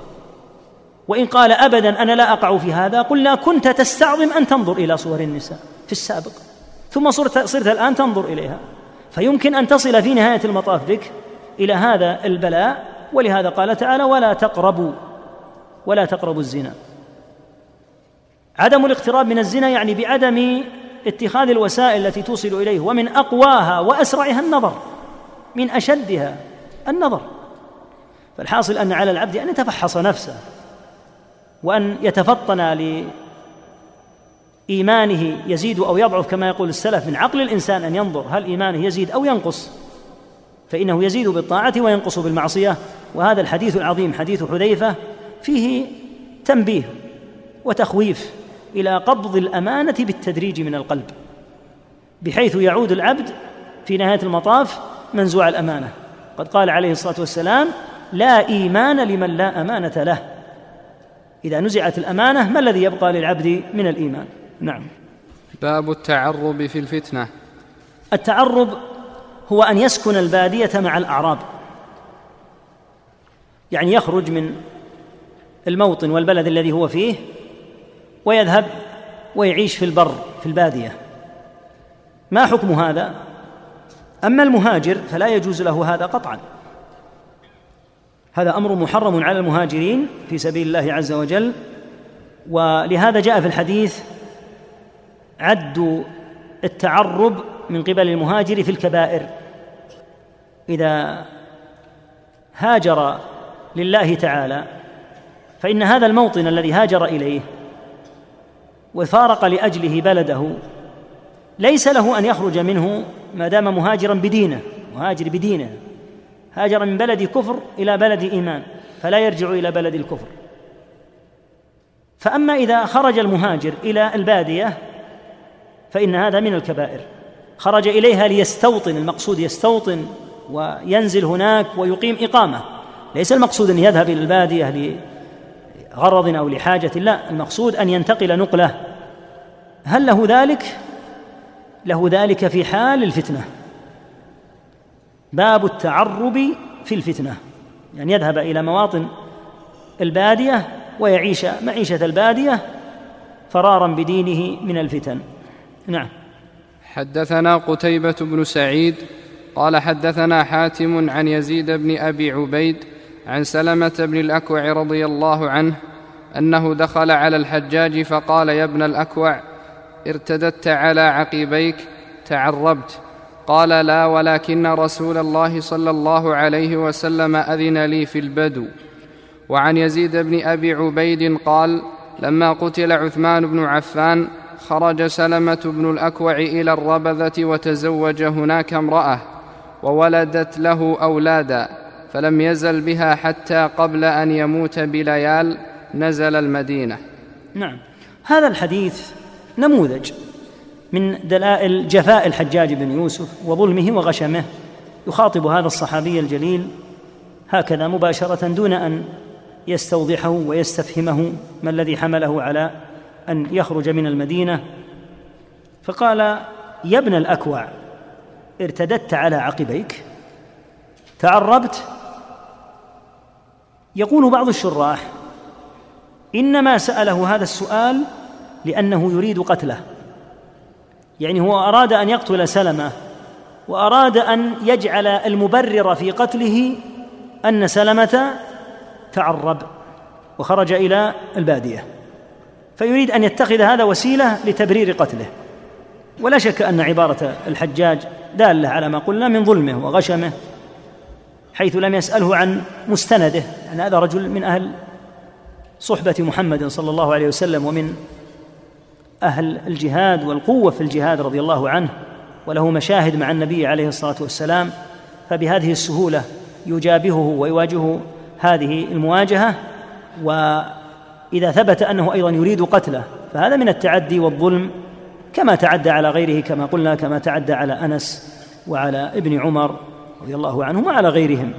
وإن قال ابدا أنا لا أقع في هذا قلنا كنت تستعظم أن تنظر إلى صور النساء في السابق ثم صرت صرت الآن تنظر إليها. فيمكن أن تصل في نهاية المطاف بك إلى هذا البلاء ولهذا قال تعالى ولا تقربوا ولا تقربوا الزنا. عدم الاقتراب من الزنا يعني بعدم اتخاذ الوسائل التي توصل إليه ومن أقواها وأسرعها النظر من أشدها النظر. فالحاصل أن على العبد أن يتفحص نفسه وأن يتفطن لايمانه يزيد أو يضعف كما يقول السلف من عقل الإنسان أن ينظر هل إيمانه يزيد أو ينقص. فإنه يزيد بالطاعة وينقص بالمعصية. وهذا الحديث العظيم حديث حذيفة فيه تنبيه وتخويف إلى قبض الأمانة بالتدريج من القلب بحيث يعود العبد في نهاية المطاف منزوع الأمانة. قد قال عليه الصلاة والسلام لا إيمان لمن لا أمانة له. إذا نزعت الأمانة ما الذي يبقى للعبد من الإيمان؟ نعم. باب التعرب في الفتنة. التعرب هو أن يسكن البادية مع الأعراب. يعني يخرج من الموطن والبلد الذي هو فيه ويذهب ويعيش في البر في البادية. ما حكم هذا؟ أما المهاجر فلا يجوز له هذا قطعا. هذا أمر محرم على المهاجرين في سبيل الله عز وجل. ولهذا جاء في الحديث عد التعرب من قبل المهاجر في الكبائر. إذا هاجر لله تعالى فإن هذا الموطن الذي هاجر إليه وفارق لأجله بلده ليس له أن يخرج منه ما دام مهاجرا بدينه مهاجر بدينه. هاجر من بلد كفر إلى بلد إيمان فلا يرجع إلى بلد الكفر. فأما إذا خرج المهاجر إلى البادية فإن هذا من الكبائر. خرج إليها ليستوطن المقصود يستوطن وينزل هناك ويقيم إقامة. ليس المقصود أن يذهب إلى البادية لغرض أو لحاجة لا المقصود أن ينتقل نقلة. هل له ذلك؟ له ذلك في حال الفتنة. باب التعرب في الفتنة. يعني يذهب إلى مواطن البادية ويعيش معيشة البادية فرارا بدينه من الفتن. نعم. حدثنا قتيبة بن سعيد قال حدثنا حاتم عن يزيد بن أبي عبيد عن سلمة بن الأكوع رضي الله عنه أنه دخل على الحجاج فقال يا ابن الأكوع ارتددت على عقبيك تعربت. قال لا ولكن رسول الله صلى الله عليه وسلم أذن لي في البدو. وعن يزيد بن أبي عبيد قال لما قتل عثمان بن عفان خرج سلمة بن الأكوع إلى الربذة وتزوج هناك امرأة وولدت له أولادا فلم يزل بها حتى قبل أن يموت بليال نزل المدينة. نعم. هذا الحديث نموذج من دلائل جفاء الحجاج بن يوسف وظلمه وغشمه. يخاطب هذا الصحابي الجليل هكذا مباشرة دون أن يستوضحه ويستفهمه ما الذي حمله على أن يخرج من المدينة فقال يا ابن الأكوع ارتددت على عقبيك تعربت. يقول بعض الشراح إنما سأله هذا السؤال لأنه يريد قتله. يعني هو أراد أن يقتل سلمة وأراد أن يجعل المبرر في قتله أن سلمة تعرب وخرج إلى البادية. فيريد أن يتخذ هذا وسيلة لتبرير قتله. ولا شك أن عبارة الحجاج دالة على ما قلنا من ظلمه وغشمه حيث لم يسأله عن مستنده يعني هذا رجل من أهل صحبة محمد صلى الله عليه وسلم ومن أهل الجهاد والقوة في الجهاد رضي الله عنه وله مشاهد مع النبي عليه الصلاة والسلام فبهذه السهولة يجابهه ويواجه هذه المواجهة واذا ثبت أنه أيضا يريد قتله فهذا من التعدي والظلم كما تعدى على غيره كما قلنا كما تعدى على أنس وعلى ابن عمر رضي الله عنهم وعلى غيرهم.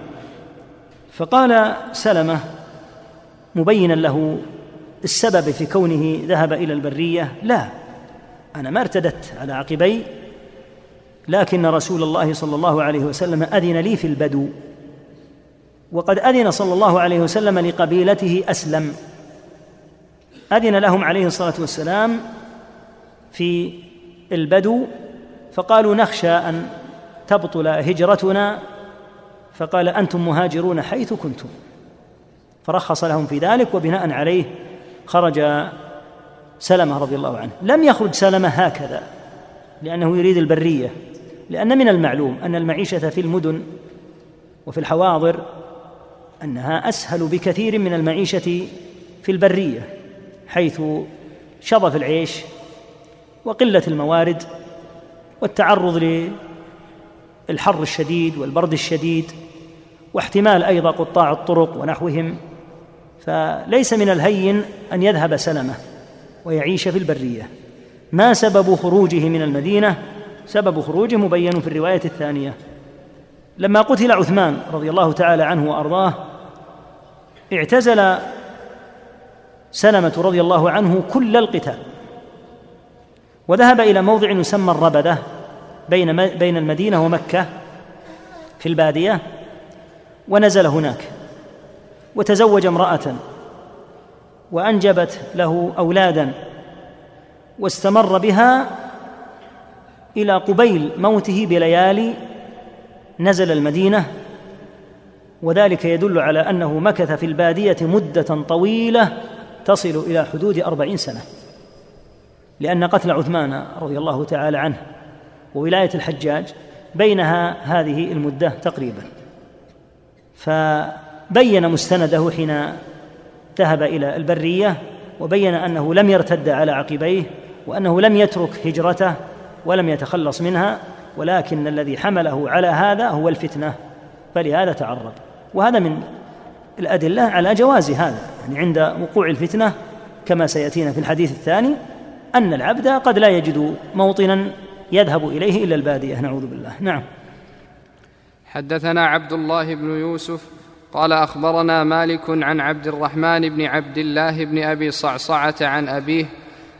فقال سلمة مبينا له السبب في كونه ذهب إلى البرية لا أنا ما ارتدت على عقبي لكن رسول الله صلى الله عليه وسلم أذن لي في البدو وقد أذن صلى الله عليه وسلم لقبيلته أسلم. أذن لهم عليه الصلاة والسلام في البدو فقالوا نخشى أن تبطل هجرتنا فقال أنتم مهاجرون حيث كنتم. فرخص لهم في ذلك وبناء عليه خرج سلمة رضي الله عنه. لم يخرج سلمة هكذا لأنه يريد البرية لأن من المعلوم أن المعيشة في المدن وفي الحواضر أنها أسهل بكثير من المعيشة في البرية. حيث شظف العيش وقلة الموارد والتعرض للحر الشديد والبرد الشديد واحتمال أيضا قطاع الطرق ونحوهم فليس من الهين أن يذهب سلمة ويعيش في البرية. ما سبب خروجه من المدينة؟ سبب خروجه مبين في الرواية الثانية. لما قتل عثمان رضي الله تعالى عنه وأرضاه اعتزل سلمة رضي الله عنه كل القتال. وذهب إلى موضع يسمى الربدة بين بين المدينة ومكة في البادية ونزل هناك وتزوج امرأة وأنجبت له أولادا واستمر بها إلى قبيل موته بليالي نزل المدينة وذلك يدل على أنه مكث في البادية مدة طويلة تصل إلى حدود أربعين سنة لأن قتل عثمان رضي الله تعالى عنه وولاية الحجاج بينها هذه المدة تقريبا. فبين مستنده حين ذهب إلى البرية وبين أنه لم يرتد على عقبيه وأنه لم يترك هجرته ولم يتخلص منها ولكن الذي حمله على هذا هو الفتنة فلهذا تعرض. وهذا من الأدلة على جواز هذا يعني عند وقوع الفتنة كما سيأتينا في الحديث الثاني أن العبد قد لا يجد موطنا يذهب إليه إلا البادية نعوذ بالله. نعم. حدثنا عبد الله بن يوسف قال أخبرنا مالك عن عبد الرحمن بن عبد الله بن أبي صعصعة عن أبيه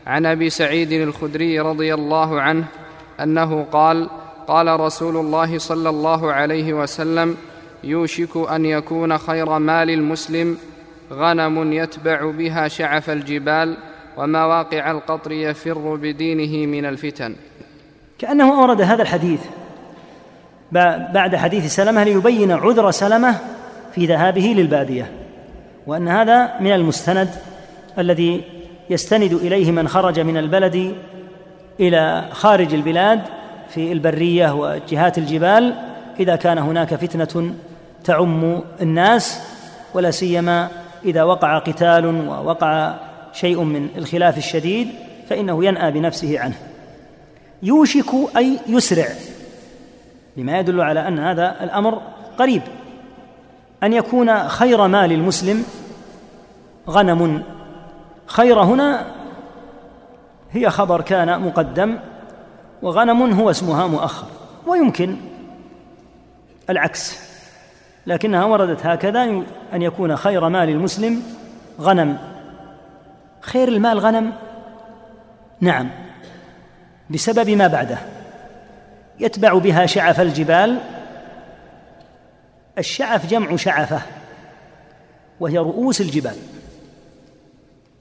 عن أبي سعيد الخدري رضي الله عنه أنه قال قال رسول الله صلى الله عليه وسلم يوشك أن يكون خير مال المسلم غنم يتبع بها شعف الجبال ومواقع القطر يفر بدينه من الفتن. كأنه أورد هذا الحديث بعد حديث سلمة ليبين عذر سلمة في ذهابه للبادية وأن هذا من المستند الذي يستند إليه من خرج من البلد إلى خارج البلاد في البرية وجهات الجبال إذا كان هناك فتنة تعم الناس ولا سيما إذا وقع قتال ووقع شيء من الخلاف الشديد فإنه ينأى بنفسه عنه. يوشك أي يسرع. لما يدل على أن هذا الأمر قريب. أن يكون خير مال المسلم غنم. خير هنا هي خبر كان مقدم وغنم هو اسمها مؤخر. ويمكن العكس. لكنها وردت هكذا أن يكون خير مال المسلم غنم. خير المال غنم؟ نعم. بسبب ما بعده. يتبع بها شعف الجبال. الشعف جمع شعفة وهي رؤوس الجبال.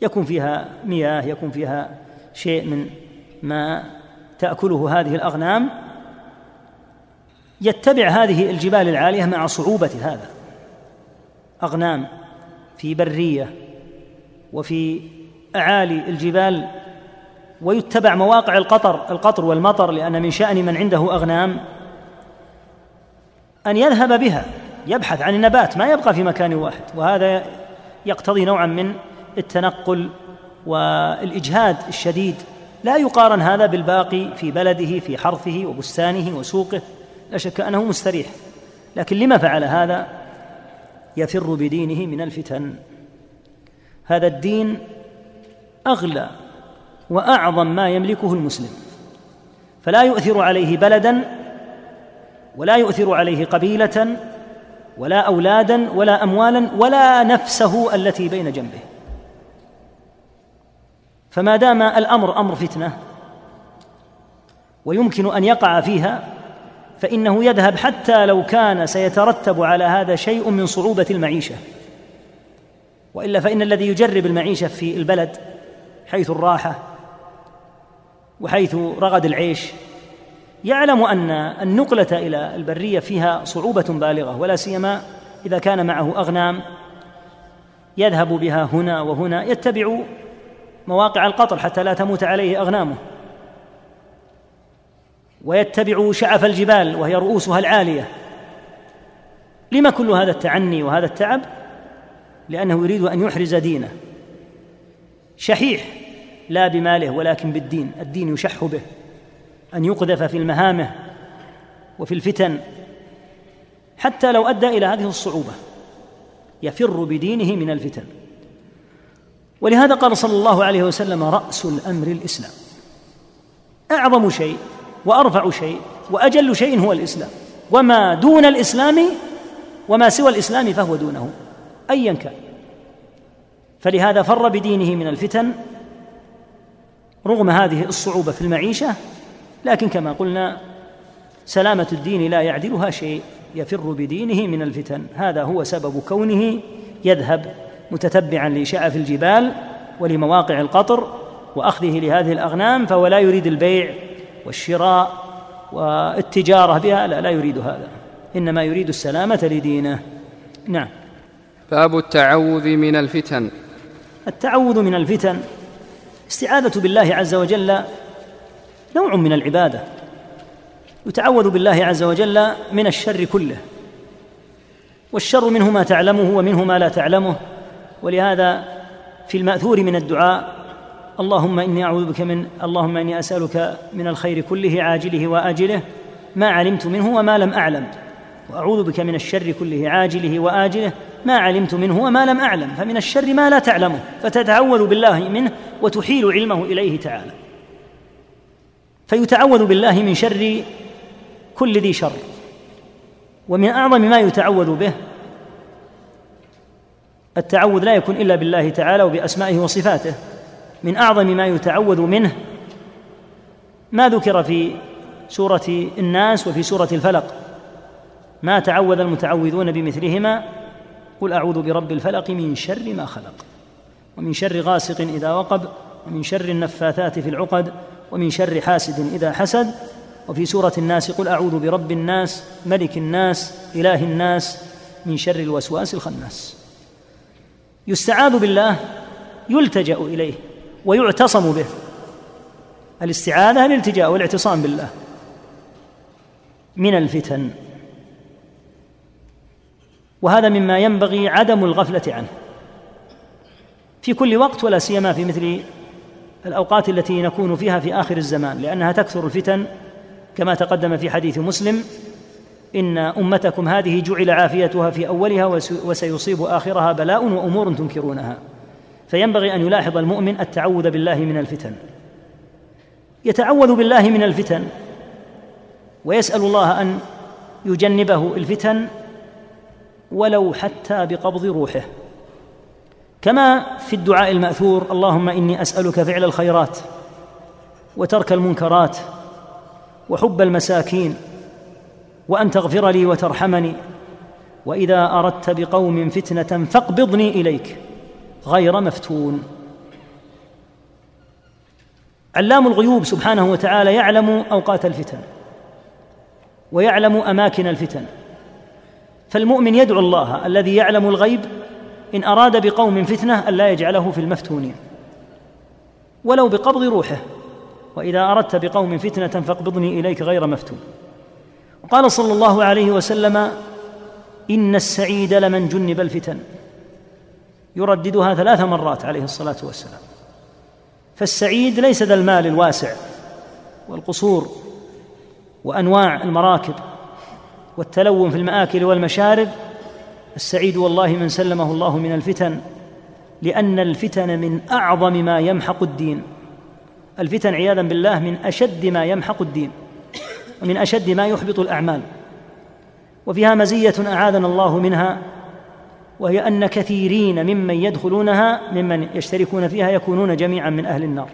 يكون فيها مياه يكون فيها شيء من ما تأكله هذه الأغنام. يتبع هذه الجبال العالية مع صعوبة هذا. أغنام في برية وفي أعالي الجبال ويتبع مواقع القطر القطر والمطر لأن من شأن من عنده أغنام أن يذهب بها يبحث عن النبات ما يبقى في مكان واحد. وهذا يقتضي نوعا من التنقل والإجهاد الشديد. لا يقارن هذا بالباقي في بلده في حرثه وبستانه وسوقه. لا شك أنه مستريح. لكن لما فعل هذا يفر بدينه من الفتن. هذا الدين أغلى وأعظم ما يملكه المسلم. فلا يؤثر عليه بلدا ولا يؤثر عليه قبيلة ولا أولادا ولا اموالا ولا نفسه التي بين جنبه. فما دام الأمر أمر فتنة ويمكن أن يقع فيها فإنه يذهب حتى لو كان سيترتب على هذا شيء من صعوبة المعيشة. وإلا فإن الذي يجرب المعيشة في البلد حيث الراحة وحيث رغد العيش يعلم أن النقلة إلى البرية فيها صعوبة بالغة ولا سيما إذا كان معه أغنام يذهب بها هنا وهنا يتبع مواقع القطر حتى لا تموت عليه أغنامه. ويتبع شعف الجبال وهي رؤوسها العالية. لما كل هذا التعني وهذا التعب؟ لأنه يريد أن يحرز دينه. شحيح لا بماله ولكن بالدين. الدين يشح به. أن يقذف في المهامه وفي الفتن. حتى لو أدى إلى هذه الصعوبة يفر بدينه من الفتن. ولهذا قال صلى الله عليه وسلم رأس الأمر الإسلام. أعظم شيء وأرفع شيء وأجل شيء هو الإسلام. وما دون الإسلام وما سوى الإسلام فهو دونه. ايا كان. فلهذا فر بدينه من الفتن رغم هذه الصعوبة في المعيشة لكن كما قلنا سلامة الدين لا يعدلها شيء يفر بدينه من الفتن. هذا هو سبب كونه يذهب متتبعا لشعف الجبال ولمواقع القطر وأخذه لهذه الأغنام فهو لا يريد البيع والشراء والتجارة بها لا لا يريد هذا. إنما يريد السلامة لدينه. نعم. باب التعوذ من الفتن. التعوذ من الفتن. استعاذة بالله عز وجل نوع من العبادة. يتعوذ بالله عز وجل من الشر كله. والشر منه ما تعلمه ومنه ما لا تعلمه. ولهذا في المأثور من الدعاء اللهم إني أعوذ بك من اللهم إني أسألك من الخير كله عاجله وآجله ما علمت منه وما لم أعلم. وأعوذ بك من الشر كله عاجله وآجله ما علمت منه وما لم أعلم. فمن الشر ما لا تعلمه فتتعوذ بالله منه وتحيل علمه إليه تعالى. فيتعوذ بالله من شر كل ذي شر ومن أعظم ما يتعوذ به التعوذ لا يكون إلا بالله تعالى وبأسمائه وصفاته. من أعظم ما يتعوذ منه. ما ذكر في سورة الناس وفي سورة الفلق. ما تعوذ المتعوذون بمثلهما؟ قل أعوذ برب الفلق من شر ما خلق ومن شر غاسق إذا وقب ومن شر النفاثات في العقد ومن شر حاسد إذا حسد. وفي سورة الناس قل أعوذ برب الناس ملك الناس إله الناس من شر الوسواس الخناس. يستعاذ بالله يلتجأ إليه. ويعتصم به. الاستعاذة الالتجاء والاعتصام بالله. من الفتن. وهذا مما ينبغي عدم الغفلة عنه. في كل وقت ولا سيما في مثل الأوقات التي نكون فيها في آخر الزمان لأنها تكثر الفتن كما تقدم في حديث مسلم إن أمتكم هذه جعل عافيتها في أولها وسيصيب آخرها بلاء وأمور تنكرونها. فينبغي أن يلاحظ المؤمن التعوذ بالله من الفتن. يتعوذ بالله من الفتن ويسأل الله أن يجنبه الفتن ولو حتى بقبض روحه. كما في الدعاء المأثور اللهم إني أسألك فعل الخيرات وترك المنكرات وحب المساكين وأن تغفر لي وترحمني وإذا أردت بقوم فتنة فاقبضني إليك. غير مفتون. علام الغيوب سبحانه وتعالى يعلم أوقات الفتن ويعلم أماكن الفتن. فالمؤمن يدعو الله الذي يعلم الغيب إن أراد بقوم فتنة الا يجعله في المفتونين. ولو بقبض روحه وإذا أردت بقوم فتنة فاقبضني إليك غير مفتون. وقال صلى الله عليه وسلم إن السعيد لمن جنب الفتن. يرددها ثلاث مرات عليه الصلاة والسلام. فالسعيد ليس ذا المال الواسع والقصور وأنواع المراكب والتلون في المآكل والمشارب. السعيد والله من سلمه الله من الفتن لأن الفتن من أعظم ما يمحق الدين. الفتن عياذا بالله من أشد ما يمحق الدين ومن أشد ما يحبط الأعمال. وفيها مزية أعاذنا الله منها وهي أن كثيرين ممن يدخلونها ممن يشتركون فيها يكونون جميعا من أهل النار.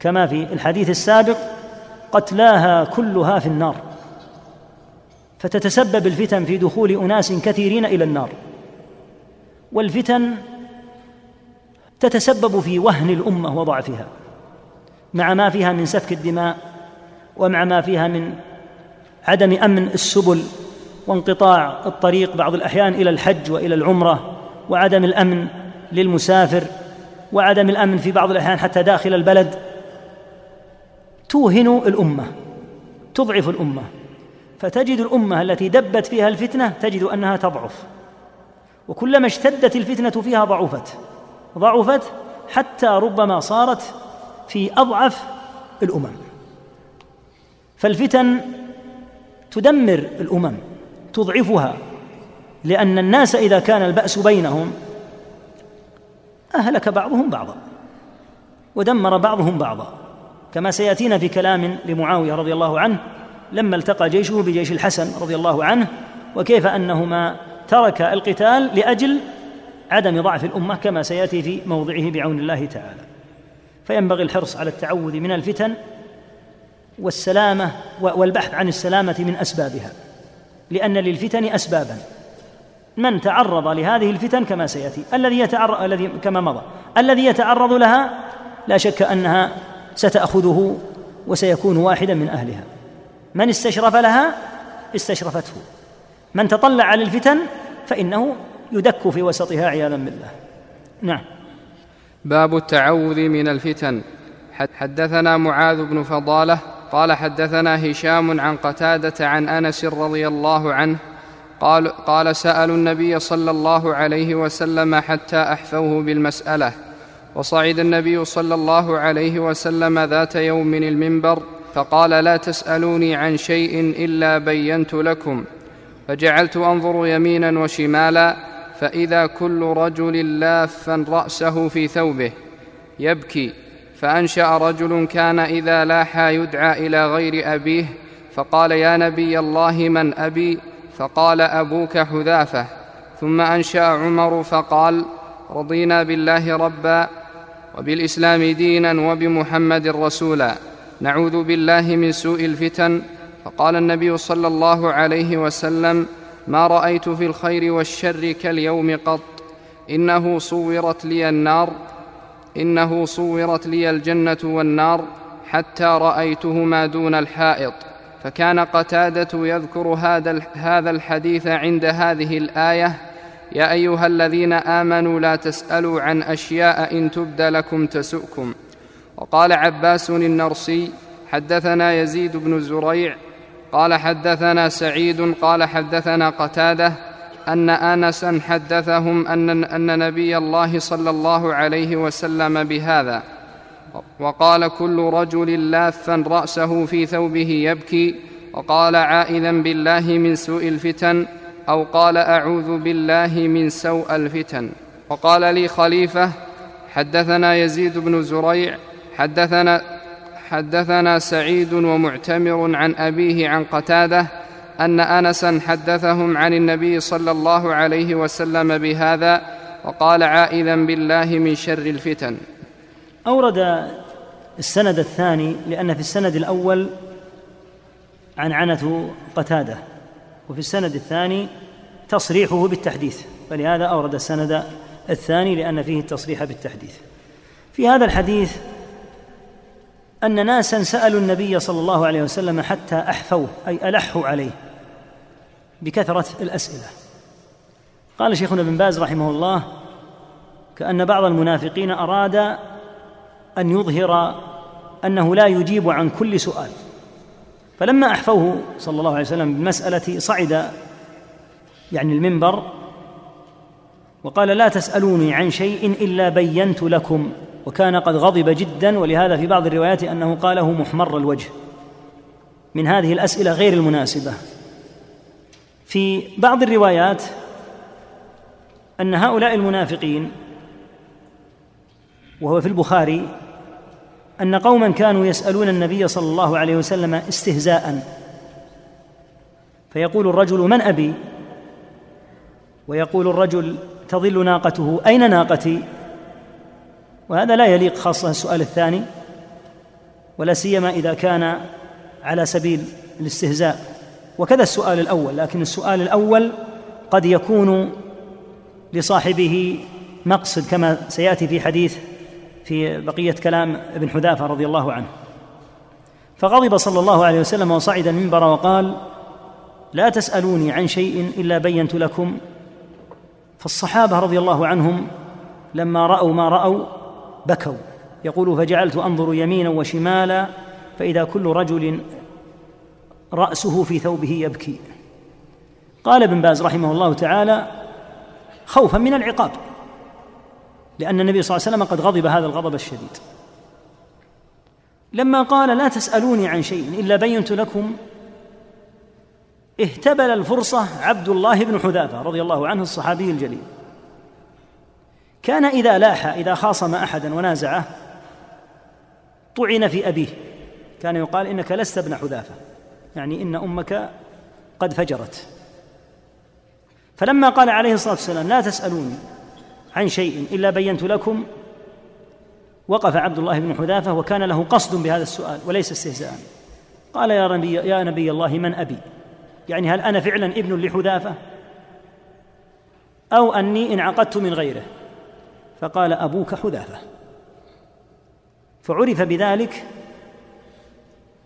كما في الحديث السابق قتلاها كلها في النار. فتتسبب الفتن في دخول أناس كثيرين إلى النار. والفتن تتسبب في وهن الأمة وضعفها. مع ما فيها من سفك الدماء ومع ما فيها من عدم أمن السبل وانقطاع الطريق بعض الأحيان إلى الحج وإلى العمرة وعدم الأمن للمسافر وعدم الأمن في بعض الأحيان حتى داخل البلد توهن الأمة تضعف الأمة. فتجد الأمة التي دبت فيها الفتنة تجد أنها تضعف. وكلما اشتدت الفتنة فيها ضعفت. ضعفت حتى ربما صارت في أضعف الأمم. فالفتن تدمر الأمم. تضعفها لأن الناس إذا كان البأس بينهم أهلك بعضهم بعضا ودمر بعضهم بعضا كما سيأتينا في كلام لمعاوية رضي الله عنه لما التقى جيشه بجيش الحسن رضي الله عنه وكيف أنهما ترك القتال لأجل عدم ضعف الأمة كما سيأتي في موضعه بعون الله تعالى. فينبغي الحرص على التعوذ من الفتن والسلامة والبحث عن السلامة من أسبابها. لأن للفتن اسبابا. من تعرض لهذه الفتن كما سيأتي. الذي يتعرض الذي كما مضى. الذي يتعرض لها لا شك أنها ستأخذه وسيكون واحدا من أهلها. من استشرف لها استشرفته. من تطلع للفتن فإنه يدك في وسطها عياذا بالله. نعم. باب التعوذ من الفتن. حدثنا معاذ بن فضالة قال حدثنا هشام عن قتادة عن أنس رضي الله عنه قال, قال سألوا النبي صلى الله عليه وسلم حتى أحفوه بالمسألة وصعد النبي صلى الله عليه وسلم ذات يوم المنبر فقال لا تسألوني عن شيء إلا بينت لكم فجعلت أنظر يمينا وشمالا فإذا كل رجل لافا رأسه في ثوبه يبكي فأنشأ رجل كان إذا لاحى يدعى إلى غير أبيه فقال يا نبي الله من أبي؟ فقال أبوك حذافة. ثم أنشأ عمر فقال رضينا بالله ربا وبالإسلام دينا وبمحمد رسولا. نعوذ بالله من سوء الفتن. فقال النبي صلى الله عليه وسلم ما رأيت في الخير والشر كاليوم قط. إنه صورت لي النار إنه صورت لي الجنة والنار حتى رأيتهما دون الحائط. فكان قتادة يذكر هذا الحديث عند هذه الآية يا أيها الذين آمنوا لا تسألوا عن أشياء إن تبد لكم تسؤكم. وقال عباس النرسي حدثنا يزيد بن زريع قال حدثنا سعيد قال حدثنا قتادة أن انسا حدثهم أن أن نبي الله صلى الله عليه وسلم بهذا. وقال كل رجل لافا رأسه في ثوبه يبكي. وقال عائذا بالله من سوء الفتن. أو قال أعوذ بالله من سوء الفتن. وقال لي خليفة حدثنا يزيد بن زريع حدثنا حدثنا سعيد ومعتمر عن أبيه عن قتادة أن انسا حدثهم عن النبي صلى الله عليه وسلم بهذا وقال عائذا بالله من شر الفتن. أورد السند الثاني لأن في السند الأول عن عنة قتادة وفي السند الثاني تصريحه بالتحديث. فلهذا أورد السند الثاني لأن فيه التصريح بالتحديث. في هذا الحديث أن ناسا سألوا النبي صلى الله عليه وسلم حتى أحفوه أي ألحوا عليه بكثرة الأسئلة. قال شيخنا ابن باز رحمه الله كأن بعض المنافقين أراد أن يظهر أنه لا يجيب عن كل سؤال. فلما أحفوه صلى الله عليه وسلم بالمساله صعد يعني المنبر وقال لا تسألوني عن شيء إلا بينت لكم. وكان قد غضب جدا ولهذا في بعض الروايات أنه قاله محمر الوجه. من هذه الأسئلة غير المناسبة. في بعض الروايات أن هؤلاء المنافقين وهو في البخاري أن قوما كانوا يسألون النبي صلى الله عليه وسلم استهزاء. فيقول الرجل من أبي؟ ويقول الرجل تظل ناقته؟ أين ناقتي؟ وهذا لا يليق خاصة السؤال الثاني ولا سيما إذا كان على سبيل الاستهزاء. وكذا السؤال الأول لكن السؤال الأول قد يكون لصاحبه مقصد كما سيأتي في حديث في بقية كلام ابن حذافة رضي الله عنه. فغضب صلى الله عليه وسلم وصعد المنبر وقال لا تسألوني عن شيء إلا بينت لكم. فالصحابة رضي الله عنهم لما رأوا ما رأوا بكوا يقول فجعلت أنظر يمينا وشمالا فإذا كل رجل رأسه في ثوبه يبكي. قال ابن باز رحمه الله تعالى خوفا من العقاب لأن النبي صلى الله عليه وسلم قد غضب هذا الغضب الشديد. لما قال لا تسألوني عن شيء إلا بينت لكم اهتبل الفرصة عبد الله بن حذافة رضي الله عنه الصحابي الجليل. كان إذا لاح إذا خاصم احدا ونازعه طعن في أبيه. كان يقال إنك لست ابن حذافة. يعني إن أمك قد فجرت. فلما قال عليه الصلاة والسلام لا تسألوني عن شيء إلا بينت لكم وقف عبد الله بن حذافة وكان له قصد بهذا السؤال وليس استهزاء. قال يا نبي يا نبي الله من أبي؟ يعني هل أنا فعلا ابن لحذافة؟ أو أني انعقدت من غيره؟ فقال أبوك حذافة. فعرف بذلك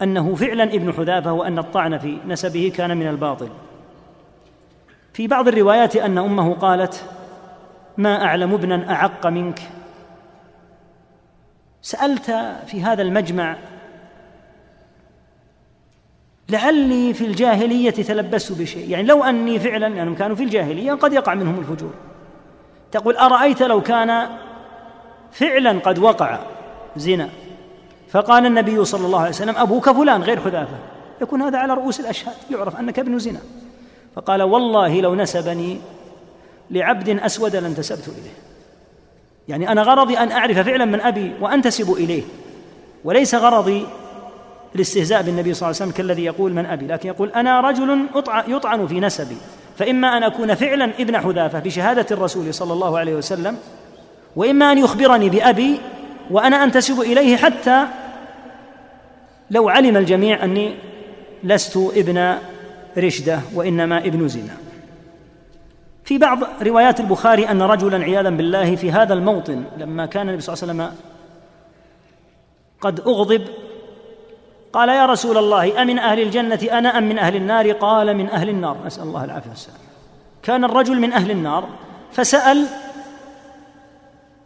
أنه فعلا ابن حذافة وأن الطعن في نسبه كان من الباطل. في بعض الروايات أن أمه قالت ما أعلم ابنا أعق منك. سألت في هذا المجمع لعلي في الجاهلية تلبست بشيء. يعني لو أني فعلا لانهم يعني كانوا في الجاهلية قد يقع منهم الفجور. تقول أرأيت لو كان فعلا قد وقع زنا؟ فقال النبي صلى الله عليه وسلم أبوك فلان غير حذافة. يكون هذا على رؤوس الأشهاد يعرف أنك ابن زنا. فقال والله لو نسبني لعبد أسود لانتسبت إليه. يعني أنا غرضي أن أعرف فعلا من أبي وأنتسب إليه. وليس غرضي الاستهزاء بالنبي صلى الله عليه وسلم كالذي يقول من أبي لكن يقول أنا رجل يطعن في نسبي. فإما أن أكون فعلا ابن حذافة بشهادة الرسول صلى الله عليه وسلم وإما أن يخبرني بأبي وأنا أنتسب إليه حتى لو علم الجميع أني لست ابن رشدة وإنما ابن زنا. في بعض روايات البخاري أن رجلا عياذا بالله في هذا الموطن لما كان النبي صلى الله عليه وسلم قد أغضب قال يا رسول الله أمن أهل الجنة أنا أم من أهل النار؟ قال من أهل النار. نسال الله العافية والسلام. كان الرجل من أهل النار فسأل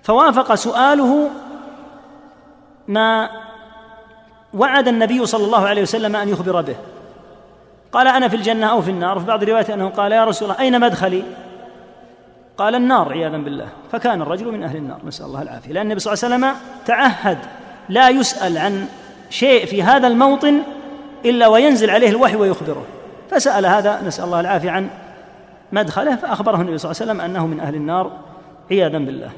فوافق سؤاله ما وعد النبي صلى الله عليه وسلم أن يخبر به. قال أنا في الجنة أو في النار؟ في بعض الروايات أنه قال يا رسول الله أين مدخلي؟ قال النار عياذا بالله. فكان الرجل من أهل النار. نسأل الله العافية. لأن النبي صلى الله عليه وسلم تعهد لا يسأل عن شيء في هذا الموطن إلا وينزل عليه الوحي ويخبره. فسأل هذا نسأل الله العافية عن مدخله فأخبره النبي صلى الله عليه وسلم أنه من أهل النار عياذا بالله.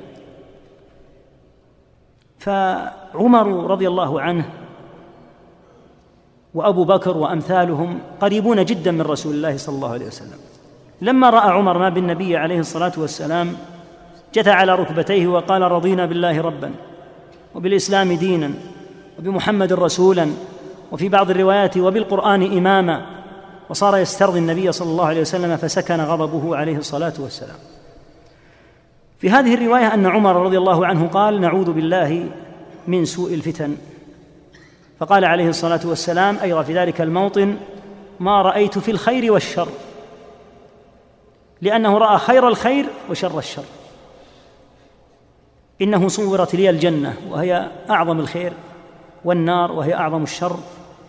فعمر رضي الله عنه وأبو بكر وأمثالهم قريبون جدا من رسول الله صلى الله عليه وسلم. لما رأى عمر ما بالنبي عليه الصلاة والسلام جثى على ركبتيه وقال رضينا بالله ربا وبالإسلام دينا. وبمحمد رسولا وفي بعض الروايات وبالقرآن إماما وصار يسترضي النبي صلى الله عليه وسلم فسكن غضبه عليه الصلاة والسلام. في هذه الرواية أن عمر رضي الله عنه قال نعوذ بالله من سوء الفتن. فقال عليه الصلاة والسلام أيضا في ذلك الموطن ما رأيت في الخير والشر لأنه رأى خير الخير وشر الشر. إنه صورت لي الجنة وهي أعظم الخير. والنار وهي أعظم الشر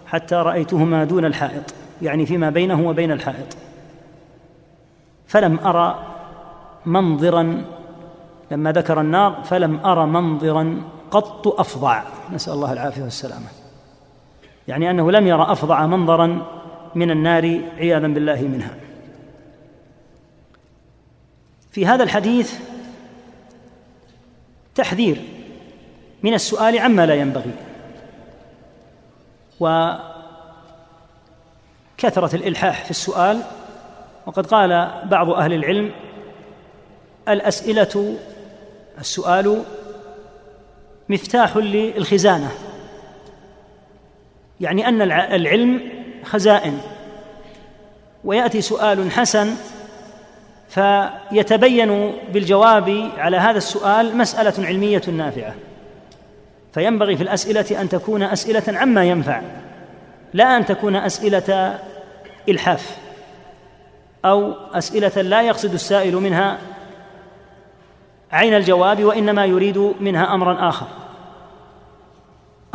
حتى رأيتهما دون الحائط يعني فيما بينه وبين الحائط. فلم أرى منظرا لما ذكر النار فلم أرى منظرا قط افظع نسأل الله العافية والسلامة. يعني أنه لم يرى افظع منظرا من النار عياذا بالله منها. في هذا الحديث تحذير من السؤال عما لا ينبغي. وكثرة الإلحاح في السؤال. وقد قال بعض أهل العلم الأسئلة السؤال مفتاح للخزانة يعني أن العلم خزائن. ويأتي سؤال حسن فيتبين بالجواب على هذا السؤال مسألة علمية نافعة. فينبغي في الأسئلة أن تكون أسئلة عما ينفع لا أن تكون أسئلة إلحاف أو أسئلة لا يقصد السائل منها عين الجواب وإنما يريد منها أمرا آخر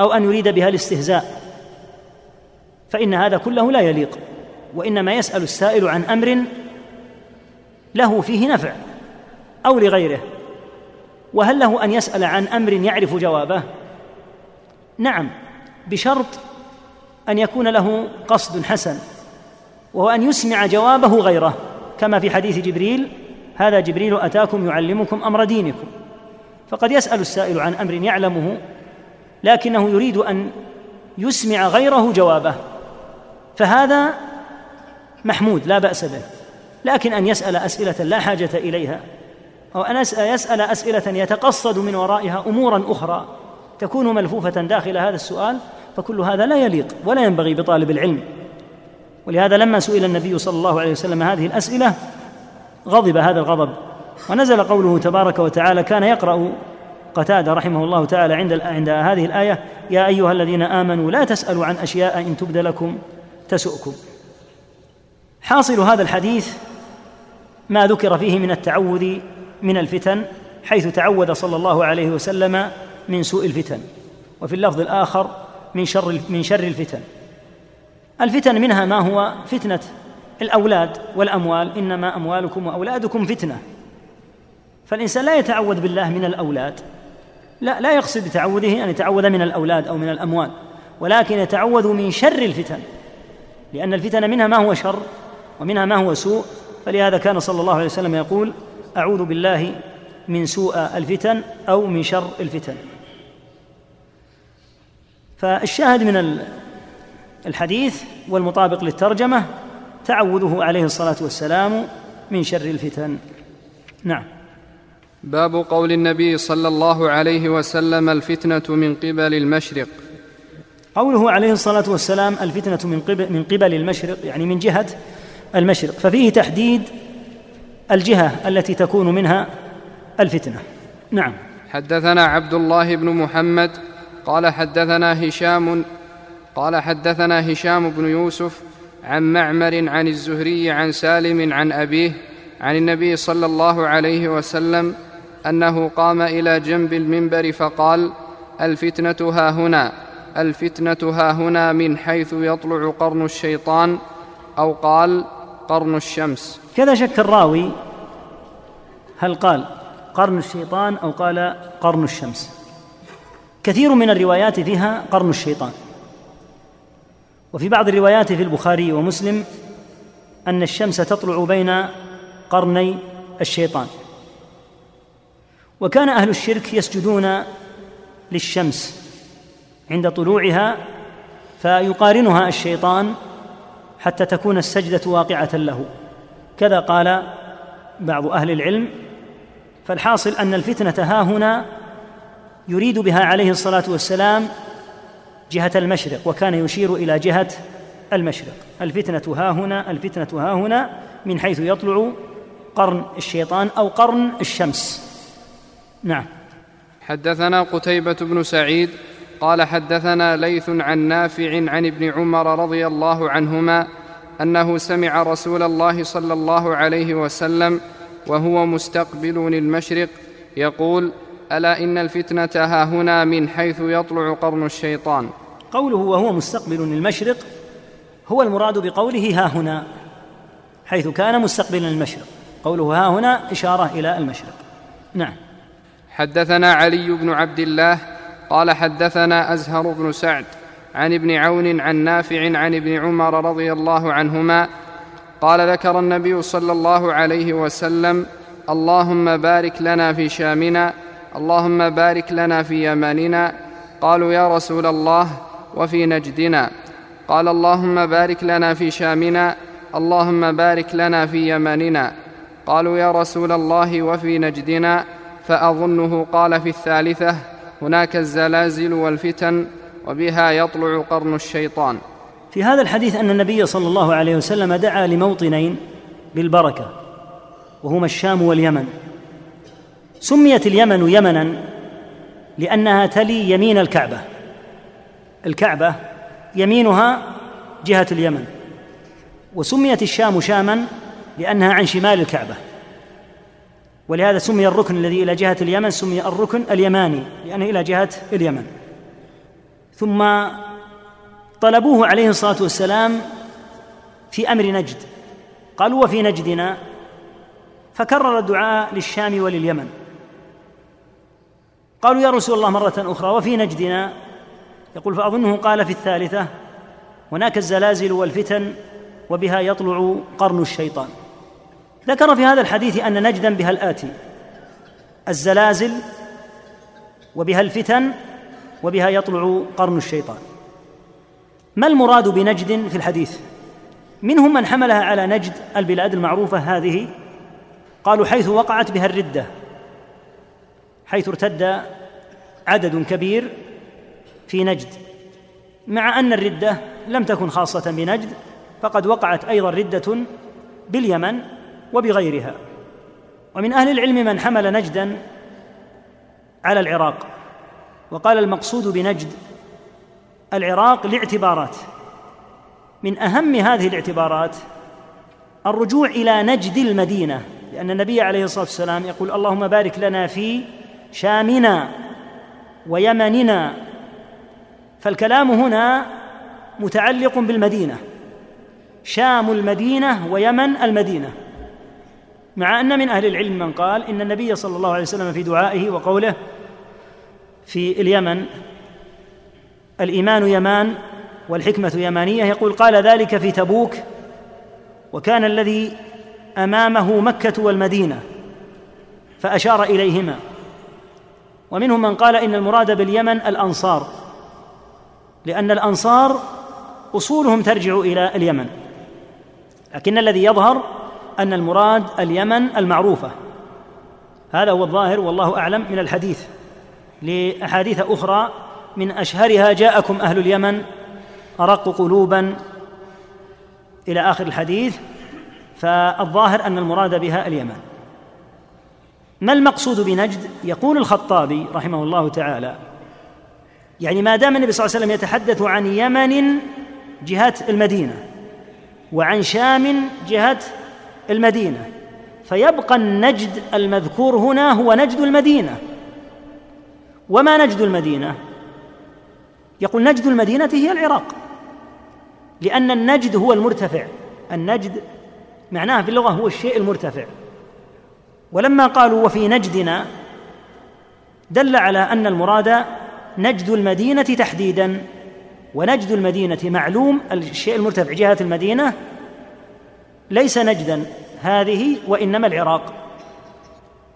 أو أن يريد بها الاستهزاء فإن هذا كله لا يليق وإنما يسأل السائل عن أمر له فيه نفع أو لغيره وهل له أن يسأل عن أمر يعرف جوابه؟ نعم بشرط أن يكون له قصد حسن وهو أن يسمع جوابه غيره كما في حديث جبريل هذا جبريل أتاكم يعلمكم أمر دينكم. فقد يسأل السائل عن أمر يعلمه لكنه يريد أن يسمع غيره جوابه فهذا محمود لا بأس به لكن أن يسأل أسئلة لا حاجة إليها أو أن يسأل أسئلة يتقصد من ورائها أمورا أخرى. تكون ملفوفة داخل هذا السؤال فكل هذا لا يليق ولا ينبغي بطالب العلم. ولهذا لما سئل النبي صلى الله عليه وسلم هذه الأسئلة غضب هذا الغضب. ونزل قوله تبارك وتعالى كان يقرأ قتادة رحمه الله تعالى عند عند هذه الآية يا أيها الذين آمنوا لا تسألوا عن أشياء إن تبد لكم تسؤكم. حاصل هذا الحديث ما ذكر فيه من التعوذ من الفتن حيث تعوذ صلى الله عليه وسلم من سوء الفتن وفي اللفظ الآخر من شر من شر الفتن. الفتن منها ما هو؟ فتنة الأولاد والأموال. إنما أموالكم وأولادكم فتنة. فالإنسان لا يتعوذ بالله من الأولاد. لا لا يقصد بتعوذه أن يتعوذ من الأولاد أو من الأموال ولكن يتعوذ من شر الفتن. لأن الفتن منها ما هو شر ومنها ما هو سوء. فلهذا كان صلى الله عليه وسلم يقول أعوذ بالله من سوء الفتن أو من شر الفتن. فالشاهد من الحديث والمطابق للترجمة تعوذه عليه الصلاة والسلام من شر الفتن. نعم. باب قول النبي صلى الله عليه وسلم الفتنة من قبل المشرق. قوله عليه الصلاة والسلام الفتنة من قبل من قبل المشرق يعني من جهة المشرق. ففيه تحديد الجهة التي تكون منها الفتنة. نعم. حدثنا عبد الله بن محمد قال حدثنا هشام قال حدثنا هشام بن يوسف عن معمر عن الزهري عن سالم عن أبيه عن النبي صلى الله عليه وسلم أنه قام إلى جنب المنبر فقال الفتنة ها هنا الفتنة ها هنا من حيث يطلع قرن الشيطان أو قال قرن الشمس. كذا شك الراوي هل قال قرن الشيطان أو قال قرن الشمس؟ كثير من الروايات فيها قرن الشيطان. وفي بعض الروايات في البخاري ومسلم أن الشمس تطلع بين قرني الشيطان. وكان أهل الشرك يسجدون للشمس عند طلوعها فيقارنها الشيطان حتى تكون السجدة واقعة له. كذا قال بعض أهل العلم فالحاصل أن الفتنة ها هنا يريد بها عليه الصلاة والسلام جهة المشرق وكان يشير إلى جهة المشرق. الفتنة ها هنا الفتنة ها هنا من حيث يطلع قرن الشيطان أو قرن الشمس. نعم. حدثنا قتيبة بن سعيد قال حدثنا ليث عن نافع عن ابن عمر رضي الله عنهما أنه سمع رسول الله صلى الله عليه وسلم وهو مستقبل المشرق يقول ألا إن الفتنة ها هنا من حيث يطلع قرن الشيطان. قوله وهو مستقبل المشرق هو المراد بقوله ها هنا حيث كان مستقبلا المشرق. قوله ها هنا إشارة إلى المشرق. نعم. حدثنا علي بن عبد الله قال حدثنا أزهر بن سعد عن ابن عون عن نافع عن ابن عمر رضي الله عنهما قال ذكر النبي صلى الله عليه وسلم اللهم بارك لنا في شامنا اللهم بارك لنا في يماننا قالوا يا رسول الله وفي نجدنا. قال اللهم بارك لنا في شامنا. اللهم بارك لنا في يماننا قالوا يا رسول الله وفي نجدنا. فأظنه قال في الثالثة هناك الزلازل والفتن وبها يطلع قرن الشيطان. في هذا الحديث أن النبي صلى الله عليه وسلم دعا لموطنين بالبركة وهما الشام واليمن. سميت اليمن يمنا لأنها تلي يمين الكعبة. الكعبة يمينها جهة اليمن. وسميت الشام شاما لأنها عن شمال الكعبة. ولهذا سمي الركن الذي إلى جهة اليمن سمي الركن اليماني لأنه إلى جهة اليمن. ثم طلبوه عليه الصلاة والسلام في أمر نجد. قالوا وفي نجدنا؟ فكرر الدعاء للشام ولليمن. قالوا يا رسول الله مرة أخرى وفي نجدنا؟ يقول فاظنه قال في الثالثة هناك الزلازل والفتن وبها يطلع قرن الشيطان. ذكر في هذا الحديث أن نجدا بها الآتي الزلازل وبها الفتن وبها يطلع قرن الشيطان. ما المراد بنجد في الحديث؟ منهم من حملها على نجد البلاد المعروفة هذه قالوا حيث وقعت بها الردة. حيث ارتد عدد كبير في نجد. مع أن الردة لم تكن خاصة بنجد فقد وقعت أيضا ردة باليمن وبغيرها. ومن أهل العلم من حمل نجدا على العراق. وقال المقصود بنجد العراق لاعتبارات. من أهم هذه الاعتبارات الرجوع إلى نجد المدينة لأن النبي عليه الصلاة والسلام يقول اللهم بارك لنا في شامنا ويمننا. فالكلام هنا متعلق بالمدينة. شام المدينة ويمن المدينة. مع أن من أهل العلم من قال إن النبي صلى الله عليه وسلم في دعائه وقوله في اليمن الإيمان يمان والحكمة يمانية يقول قال ذلك في تبوك وكان الذي أمامه مكة والمدينة فأشار إليهما. ومنهم من قال إن المراد باليمن الأنصار لأن الأنصار أصولهم ترجع إلى اليمن لكن الذي يظهر أن المراد اليمن المعروفة هذا هو الظاهر والله أعلم من الحديث لأحاديث أخرى من أشهرها جاءكم أهل اليمن ارق قلوبا إلى آخر الحديث فالظاهر أن المراد بها اليمن. ما المقصود بنجد؟ يقول الخطابي رحمه الله تعالى يعني ما دام النبي صلى الله عليه وسلم يتحدث عن يمن جهة المدينة وعن شام جهة المدينة فيبقى النجد المذكور هنا هو نجد المدينة. وما نجد المدينة؟ يقول نجد المدينة هي العراق لأن النجد هو المرتفع. النجد معناه في اللغة هو الشيء المرتفع. ولما قالوا وفي نجدنا دل على أن المراد نجد المدينة تحديدا ونجد المدينة معلوم الشيء المرتفع جهة المدينة ليس نجدا هذه وإنما العراق.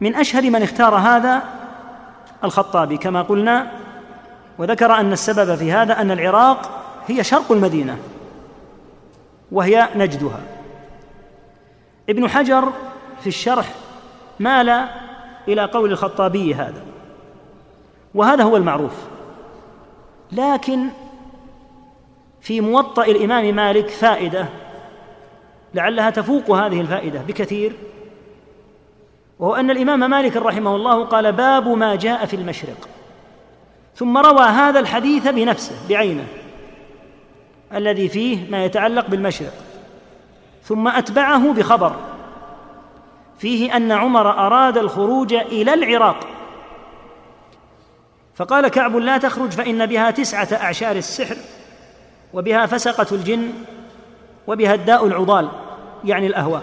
من أشهر من اختار هذا الخطابي كما قلنا وذكر أن السبب في هذا أن العراق هي شرق المدينة وهي نجدها. ابن حجر في الشرح مال إلى قول الخطابي هذا. وهذا هو المعروف. لكن في موطأ الإمام مالك فائدة لعلها تفوق هذه الفائدة بكثير وهو أن الإمام مالك رحمه الله قال باب ما جاء في المشرق ثم روى هذا الحديث بنفسه بعينه. الذي فيه ما يتعلق بالمشرق. ثم أتبعه بخبر. فيه أن عمر أراد الخروج إلى العراق فقال كعب لا تخرج فإن بها تسعة أعشار السحر وبها فسقة الجن وبها الداء العضال يعني الأهواء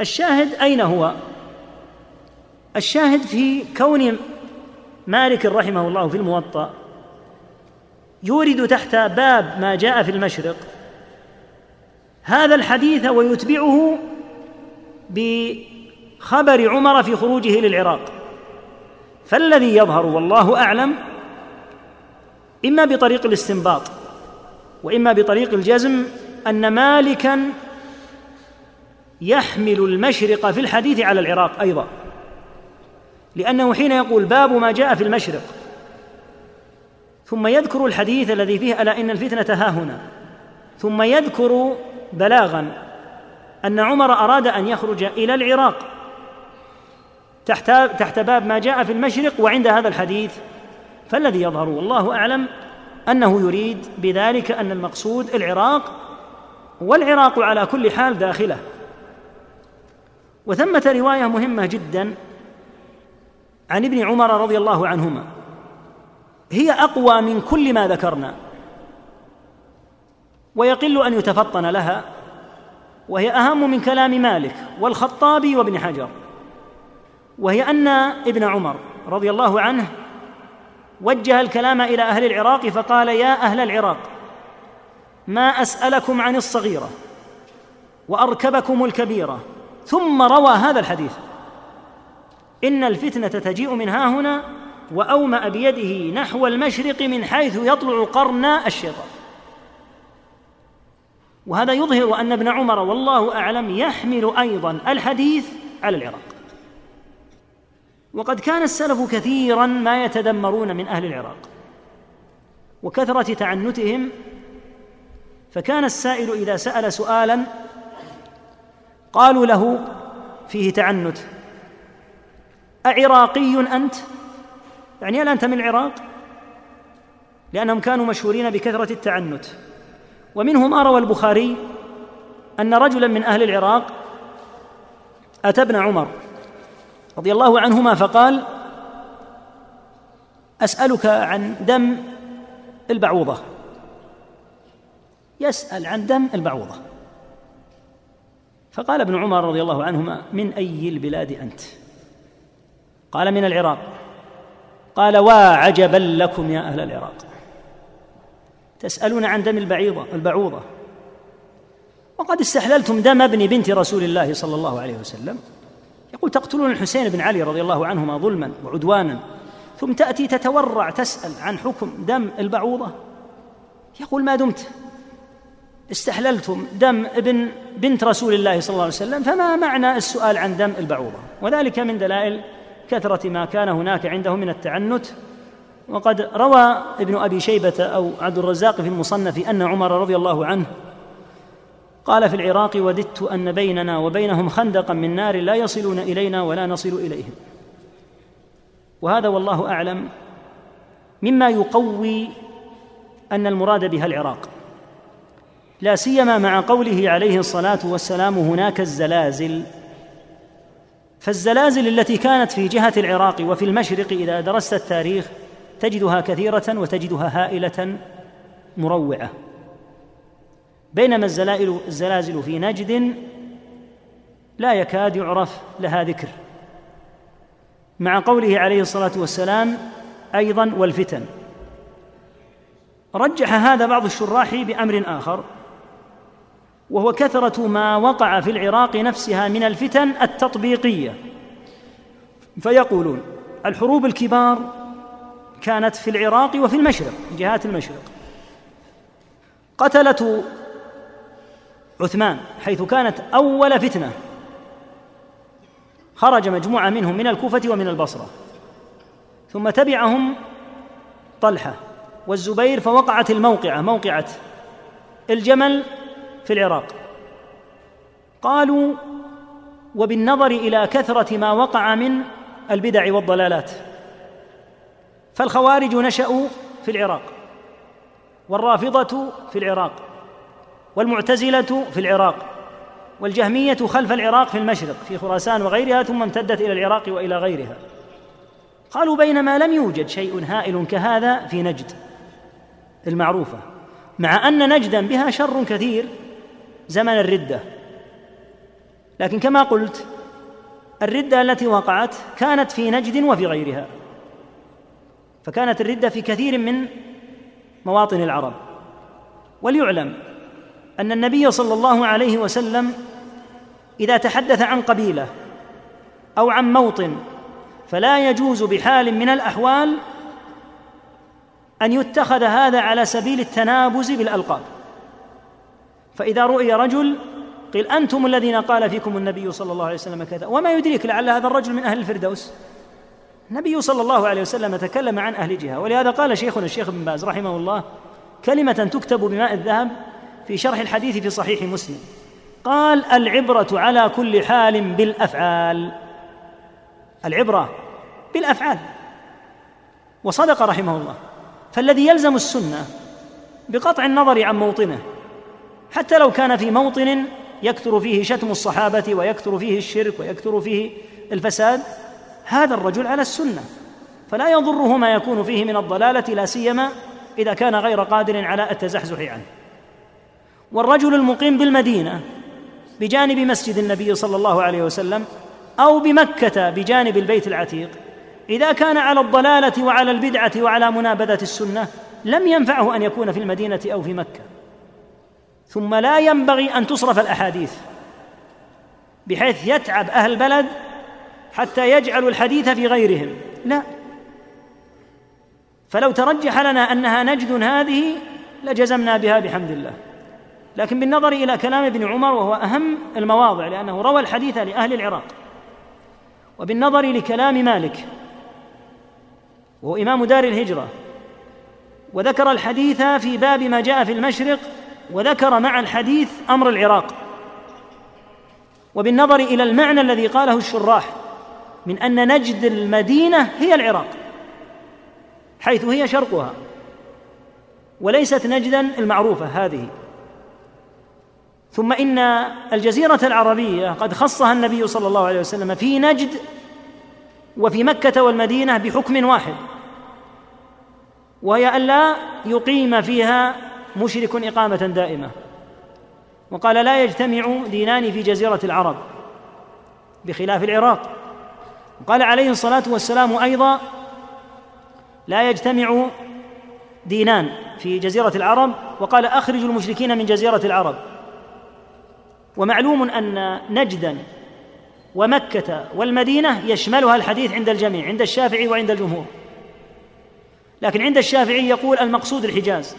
الشاهد أين هو؟ الشاهد في كون مالك رحمه الله في الموطأ يورد تحت باب ما جاء في المشرق هذا الحديث ويتبعه بخبر عمر في خروجه للعراق. فالذي يظهر والله أعلم إما بطريق الاستنباط وإما بطريق الجزم أن مالكا يحمل المشرق في الحديث على العراق أيضا. لأنه حين يقول باب ما جاء في المشرق ثم يذكر الحديث الذي فيه ألا إن الفتنة ها هنا ثم يذكر بلاغا أن عمر أراد أن يخرج إلى العراق تحت تحت باب ما جاء في المشرق وعند هذا الحديث فالذي يظهر والله أعلم أنه يريد بذلك أن المقصود العراق والعراق على كل حال داخله. وثمة رواية مهمة جدا عن ابن عمر رضي الله عنهما. هي أقوى من كل ما ذكرنا ويقل أن يتفطن لها وهي أهم من كلام مالك والخطابي وابن حجر. وهي أن ابن عمر رضي الله عنه وجه الكلام إلى أهل العراق فقال يا أهل العراق ما أسألكم عن الصغيرة وأركبكم الكبيرة. ثم روى هذا الحديث إن الفتنة تجيء من ها هنا وأومأ بيده نحو المشرق من حيث يطلع قرن الشيطان. وهذا يظهر أن ابن عمر والله أعلم يحمل أيضا الحديث على العراق وقد كان السلف كثيرا ما يتذمرون من أهل العراق وكثرة تعنتهم فكان السائل إذا سأل سؤالا قالوا له فيه تعنت أعراقي أنت؟ يعني هل أنت من العراق؟ لأنهم كانوا مشهورين بكثرة التعنت ومنهم ما روى البخاري أن رجلا من أهل العراق أتى ابن عمر رضي الله عنهما فقال أسألك عن دم البعوضة. يسأل عن دم البعوضة. فقال ابن عمر رضي الله عنهما من أي البلاد أنت؟ قال من العراق. قال وعجبا لكم يا أهل العراق. تسألون عن دم البعيضة البعوضة. وقد استحللتم دم ابن بنت رسول الله صلى الله عليه وسلم. يقول تقتلون الحسين بن علي رضي الله عنهما ظلما وعدوانا ثم تأتي تتورع تسأل عن حكم دم البعوضة. يقول ما دمت؟ استحللتم دم ابن بنت رسول الله صلى الله عليه وسلم فما معنى السؤال عن دم البعوضة؟ وذلك من دلائل كثرة ما كان هناك عنده من التعنت وقد روى ابن أبي شيبة أو عبد الرزاق في المصنف أن عمر رضي الله عنه قال في العراق وددت أن بيننا وبينهم خندقا من نار لا يصلون إلينا ولا نصل إليهم. وهذا والله أعلم مما يقوي أن المراد بها العراق. لا سيما مع قوله عليه الصلاة والسلام هناك الزلازل. فالزلازل التي كانت في جهة العراق وفي المشرق إذا درست التاريخ تجدها كثيرة وتجدها هائلة مروعة. بينما الزلازل في نجد لا يكاد يعرف لها ذكر مع قوله عليه الصلاة والسلام أيضا والفتن. رجح هذا بعض الشراح بأمر آخر وهو كثرة ما وقع في العراق نفسها من الفتن التطبيقية. فيقولون الحروب الكبار كانت في العراق وفي المشرق جهات المشرق. قتلة عثمان حيث كانت أول فتنة. خرج مجموعة منهم من الكوفة ومن البصرة. ثم تبعهم طلحة والزبير فوقعت الموقعة موقعة الجمل في العراق. قالوا وبالنظر إلى كثرة ما وقع من البدع والضلالات. فالخوارج نشأوا في العراق والرافضة في العراق والمعتزلة في العراق والجهمية خلف العراق في المشرق في خراسان وغيرها ثم امتدت إلى العراق وإلى غيرها. قالوا بينما لم يوجد شيء هائل كهذا في نجد المعروفة مع أن نجدا بها شر كثير زمن الردة. لكن كما قلت الردة التي وقعت كانت في نجد وفي غيرها. فكانت الردة في كثير من مواطن العرب. وليعلم أن النبي صلى الله عليه وسلم إذا تحدث عن قبيلة أو عن موطن فلا يجوز بحال من الأحوال أن يتخذ هذا على سبيل التنابز بالألقاب. فإذا رؤي رجل قيل أنتم الذين قال فيكم النبي صلى الله عليه وسلم كذا وما يدريك لعل هذا الرجل من أهل الفردوس. النبي صلى الله عليه وسلم تكلم عن أهل جهة ولهذا قال شيخنا الشيخ ابن باز رحمه الله كلمة تكتب بماء الذهب في شرح الحديث في صحيح مسلم. قال العبرة على كل حال بالأفعال. العبرة بالأفعال. وصدق رحمه الله. فالذي يلزم السنة بقطع النظر عن موطنه حتى لو كان في موطن يكثر فيه شتم الصحابة ويكثر فيه الشرك ويكثر فيه الفساد هذا الرجل على السنة فلا يضره ما يكون فيه من الضلالة لا سيما إذا كان غير قادر على التزحزح عنه. والرجل المقيم بالمدينة بجانب مسجد النبي صلى الله عليه وسلم أو بمكة بجانب البيت العتيق إذا كان على الضلالة وعلى البدعة وعلى منابذة السنة لم ينفعه أن يكون في المدينة أو في مكة. ثم لا ينبغي أن تصرف الأحاديث بحيث يتعب أهل البلد حتى يجعلوا الحديث في غيرهم. لا. فلو ترجح لنا أنها نجد هذه لجزمنا بها بحمد الله. لكن بالنظر إلى كلام ابن عمر وهو أهم المواضع لأنه روى الحديث لأهل العراق. وبالنظر لكلام مالك وهو إمام دار الهجرة وذكر الحديث في باب ما جاء في المشرق وذكر مع الحديث أمر العراق. وبالنظر إلى المعنى الذي قاله الشراح من أن نجد المدينة هي العراق حيث هي شرقها وليست نجدا المعروفة هذه. ثم إن الجزيرة العربية قد خصها النبي صلى الله عليه وسلم في نجد وفي مكة والمدينة بحكم واحد وهي الا يقيم فيها مشرك إقامة دائمة. وقال لا يجتمع دينان في جزيرة العرب بخلاف العراق. وقال عليه الصلاة والسلام أيضا لا يجتمع دينان في جزيرة العرب وقال اخرجوا المشركين من جزيرة العرب. ومعلوم أن نجدا ومكة والمدينة يشملها الحديث عند الجميع عند الشافعي وعند الجمهور. لكن عند الشافعي يقول المقصود الحجاز.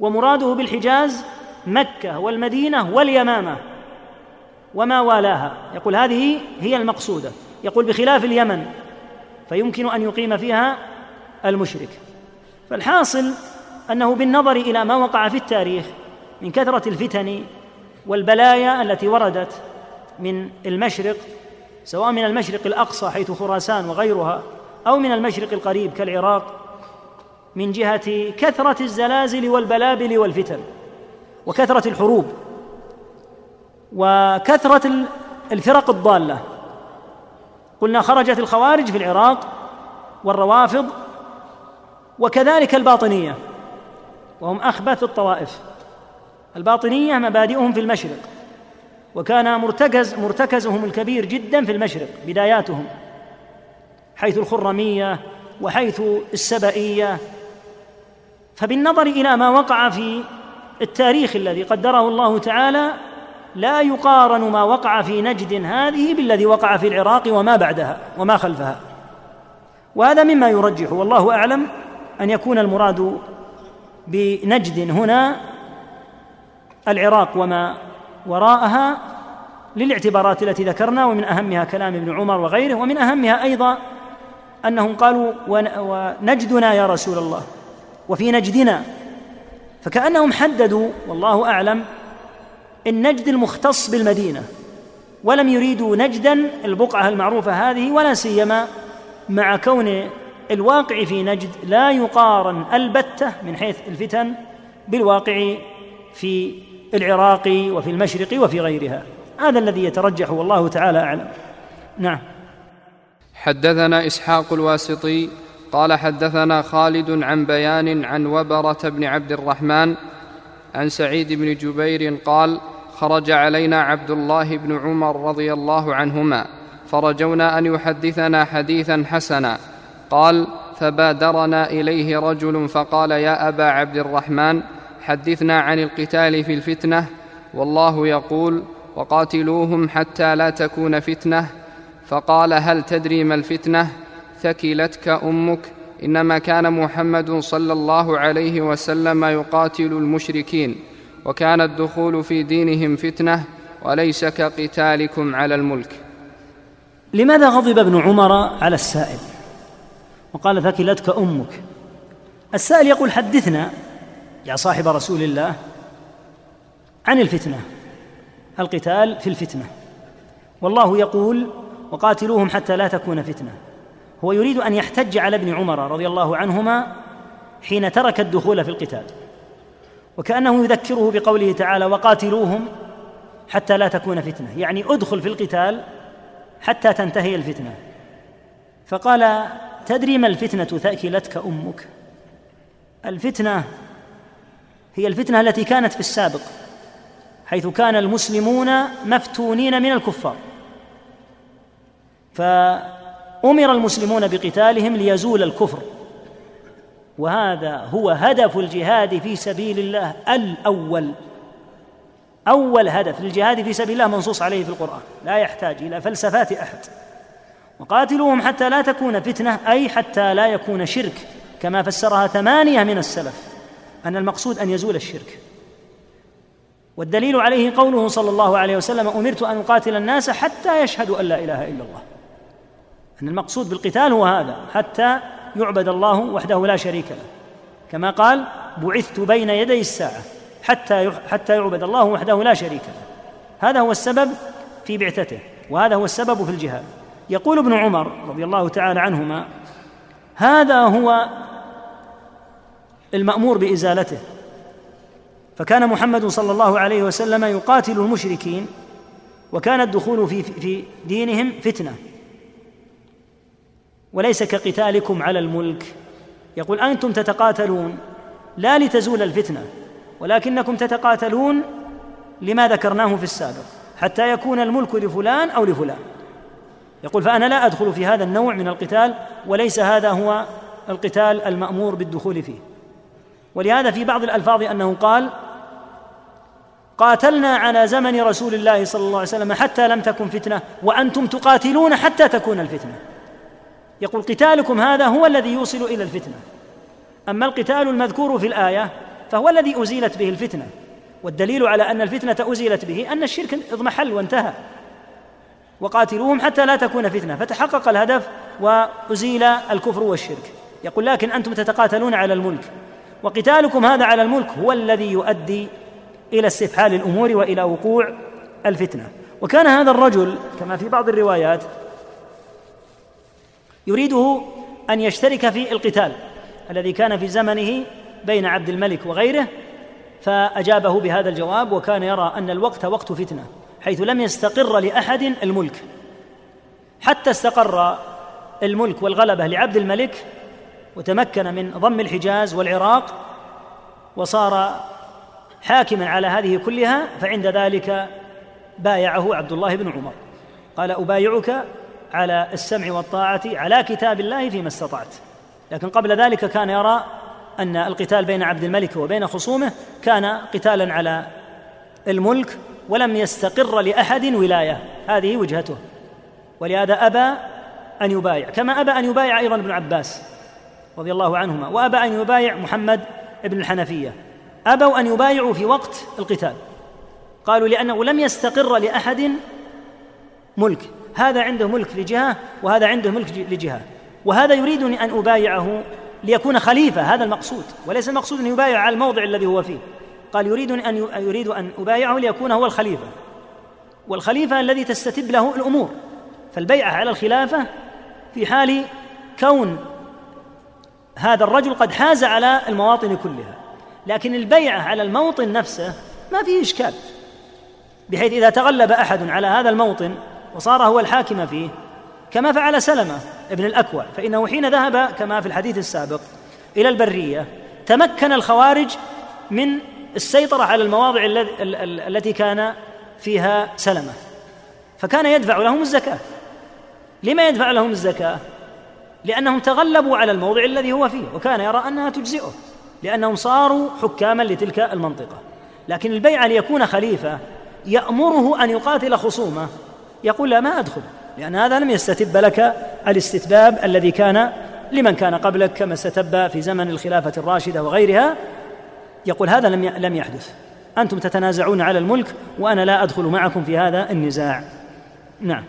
ومراده بالحجاز مكة والمدينة واليمامة. وما والاها. يقول هذه هي المقصودة. يقول بخلاف اليمن فيمكن أن يقيم فيها المشرك. فالحاصل أنه بالنظر إلى ما وقع في التاريخ من كثرة الفتن والبلايا التي وردت من المشرق سواء من المشرق الأقصى حيث خراسان وغيرها أو من المشرق القريب كالعراق من جهة كثرة الزلازل والبلابل والفتن وكثرة الحروب. وكثرة الفرق الضالة. قلنا خرجت الخوارج في العراق والروافض وكذلك الباطنية وهم أخبث الطوائف. الباطنية مبادئهم في المشرق وكان مرتكز مرتكزهم الكبير جدا في المشرق بداياتهم حيث الخرمية وحيث السبئية. فبالنظر إلى ما وقع في التاريخ الذي قدره الله تعالى لا يقارن ما وقع في نجد هذه بالذي وقع في العراق وما بعدها وما خلفها. وهذا مما يرجح والله أعلم أن يكون المراد بنجد هنا العراق وما وراءها للاعتبارات التي ذكرنا ومن أهمها كلام ابن عمر وغيره ومن أهمها أيضا أنهم قالوا ونجدنا يا رسول الله وفي نجدنا فكأنهم حددوا والله أعلم النجد المختص بالمدينة ولم يريدوا نجدا البقعة المعروفة هذه ولا سيما مع كون الواقع في نجد لا يقارن البتة من حيث الفتن بالواقع في العراق وفي المشرق وفي غيرها. هذا الذي يترجح والله تعالى أعلم. نعم. حدثنا إسحاق الواسطي قال حدثنا خالد عن بيان عن وبرة بن عبد الرحمن عن سعيد بن جبير قال خرج علينا عبد الله بن عمر رضي الله عنهما. فرجونا أن يحدثنا حديثا حسنا. قال فبادرنا إليه رجل فقال يا أبا عبد الرحمن حدثنا عن القتال في الفتنة. والله يقول وقاتلوهم حتى لا تكون فتنة. فقال هل تدري ما الفتنة؟ ثكلتك أمك. إنما كان محمد صلى الله عليه وسلم يقاتل المشركين. وكان الدخول في دينهم فتنة وليس كقتالكم على الملك. لماذا غضب ابن عمر على السائل؟ وقال ثكلتك أمك. السائل يقول حدثنا يا صاحب رسول الله عن الفتنة القتال في الفتنة. والله يقول وقاتلوهم حتى لا تكون فتنة. هو يريد أن يحتج على ابن عمر رضي الله عنهما حين ترك الدخول في القتال. وكانه يذكره بقوله تعالى وقاتلوهم حتى لا تكون فتنة. يعني ادخل في القتال حتى تنتهي الفتنة. فقال تدري ما الفتنة ثأكلتك أمك؟ الفتنة هي الفتنة التي كانت في السابق حيث كان المسلمون مفتونين من الكفار. فأمر المسلمون بقتالهم ليزول الكفر. وهذا هو هدف الجهاد في سبيل الله الأول. أول هدف للجهاد في سبيل الله منصوص عليه في القرآن. لا يحتاج إلى فلسفات أحد. وقاتلوهم حتى لا تكون فتنة أي حتى لا يكون شرك كما فسرها ثمانية من السلف أن المقصود أن يزول الشرك. والدليل عليه قوله صلى الله عليه وسلم أمرت أن أقاتل الناس حتى يشهدوا أن لا إله إلا الله. أن المقصود بالقتال هو هذا حتى يعبد الله وحده لا شريك له. كما قال بعثت بين يدي الساعة حتى حتى يعبد الله وحده لا شريك له. هذا هو السبب في بعثته وهذا هو السبب في الجهاد. يقول ابن عمر رضي الله تعالى عنهما هذا هو المأمور بإزالته. فكان محمد صلى الله عليه وسلم يقاتل المشركين وكان الدخول في في دينهم فتنة. وليس كقتالكم على الملك. يقول أنتم تتقاتلون لا لتزول الفتنة ولكنكم تتقاتلون لما ذكرناه في السابق حتى يكون الملك لفلان أو لفلان. يقول فأنا لا أدخل في هذا النوع من القتال وليس هذا هو القتال المأمور بالدخول فيه. ولهذا في بعض الألفاظ أنه قال قاتلنا على زمن رسول الله صلى الله عليه وسلم حتى لم تكن فتنة وأنتم تقاتلون حتى تكون الفتنة. يقول قتالكم هذا هو الذي يوصل إلى الفتنة. أما القتال المذكور في الآية فهو الذي أزيلت به الفتنة. والدليل على أن الفتنة أزيلت به أن الشرك اضمحل وانتهى. وقاتلوهم حتى لا تكون فتنة. فتحقق الهدف وأزيل الكفر والشرك. يقول لكن أنتم تتقاتلون على الملك. وقتالكم هذا على الملك هو الذي يؤدي إلى استفحال الأمور وإلى وقوع الفتنة. وكان هذا الرجل كما في بعض الروايات يريده أن يشترك في القتال الذي كان في زمنه بين عبد الملك وغيره فأجابه بهذا الجواب وكان يرى أن الوقت وقت فتنة حيث لم يستقر لأحد الملك. حتى استقر الملك والغلبة لعبد الملك وتمكن من ضم الحجاز والعراق وصار حاكما على هذه كلها فعند ذلك بايعه عبد الله بن عمر. قال أبايعك على السمع والطاعة على كتاب الله فيما استطعت. لكن قبل ذلك كان يرى أن القتال بين عبد الملك وبين خصومه كان قتالا على الملك ولم يستقر لأحد ولاية. هذه وجهته. ولهذا أبى أن يبايع كما أبى أن يبايع أيضا ابن عباس رضي الله عنهما وأبى أن يبايع محمد بن الحنفية. أبوا أن يبايعوا في وقت القتال. قالوا لأنه لم يستقر لأحد ملك. هذا عنده ملك لجهة وهذا عنده ملك لجهة. وهذا يريدني أن أبايعه ليكون خليفة هذا المقصود. وليس المقصود أن يبايع على الموضع الذي هو فيه. قال يريدني أن يريد أن أبايعه ليكون هو الخليفة. والخليفة الذي تستتب له الأمور. فالبيعة على الخلافة في حال كون هذا الرجل قد حاز على المواطن كلها. لكن البيعة على الموطن نفسه ما فيه إشكال. بحيث إذا تغلب أحد على هذا الموطن وصار هو الحاكم فيه. كما فعل سلمة ابن الأكوع فإنه حين ذهب كما في الحديث السابق إلى البرية تمكن الخوارج من السيطرة على المواضع التي كان فيها سلمة. فكان يدفع لهم الزكاة. لما يدفع لهم الزكاة؟ لأنهم تغلبوا على الموضع الذي هو فيه وكان يرى أنها تجزئه لأنهم صاروا حكاما لتلك المنطقة. لكن البيعه ليكون خليفة يأمره أن يقاتل خصومه يقول لا ما أدخل لأن هذا لم يستتب لك الاستتباب الذي كان لمن كان قبلك كما استتب في زمن الخلافة الراشدة وغيرها. يقول هذا لم لم يحدث. أنتم تتنازعون على الملك وأنا لا أدخل معكم في هذا النزاع. نعم.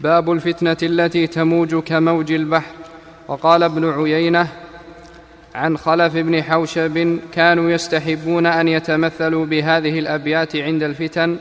باب الفتنة التي تموج كموج البحر. وقال ابن عيينة عن خلف بن حوشب كانوا يستحبون أن يتمثلوا بهذه الأبيات عند الفتن.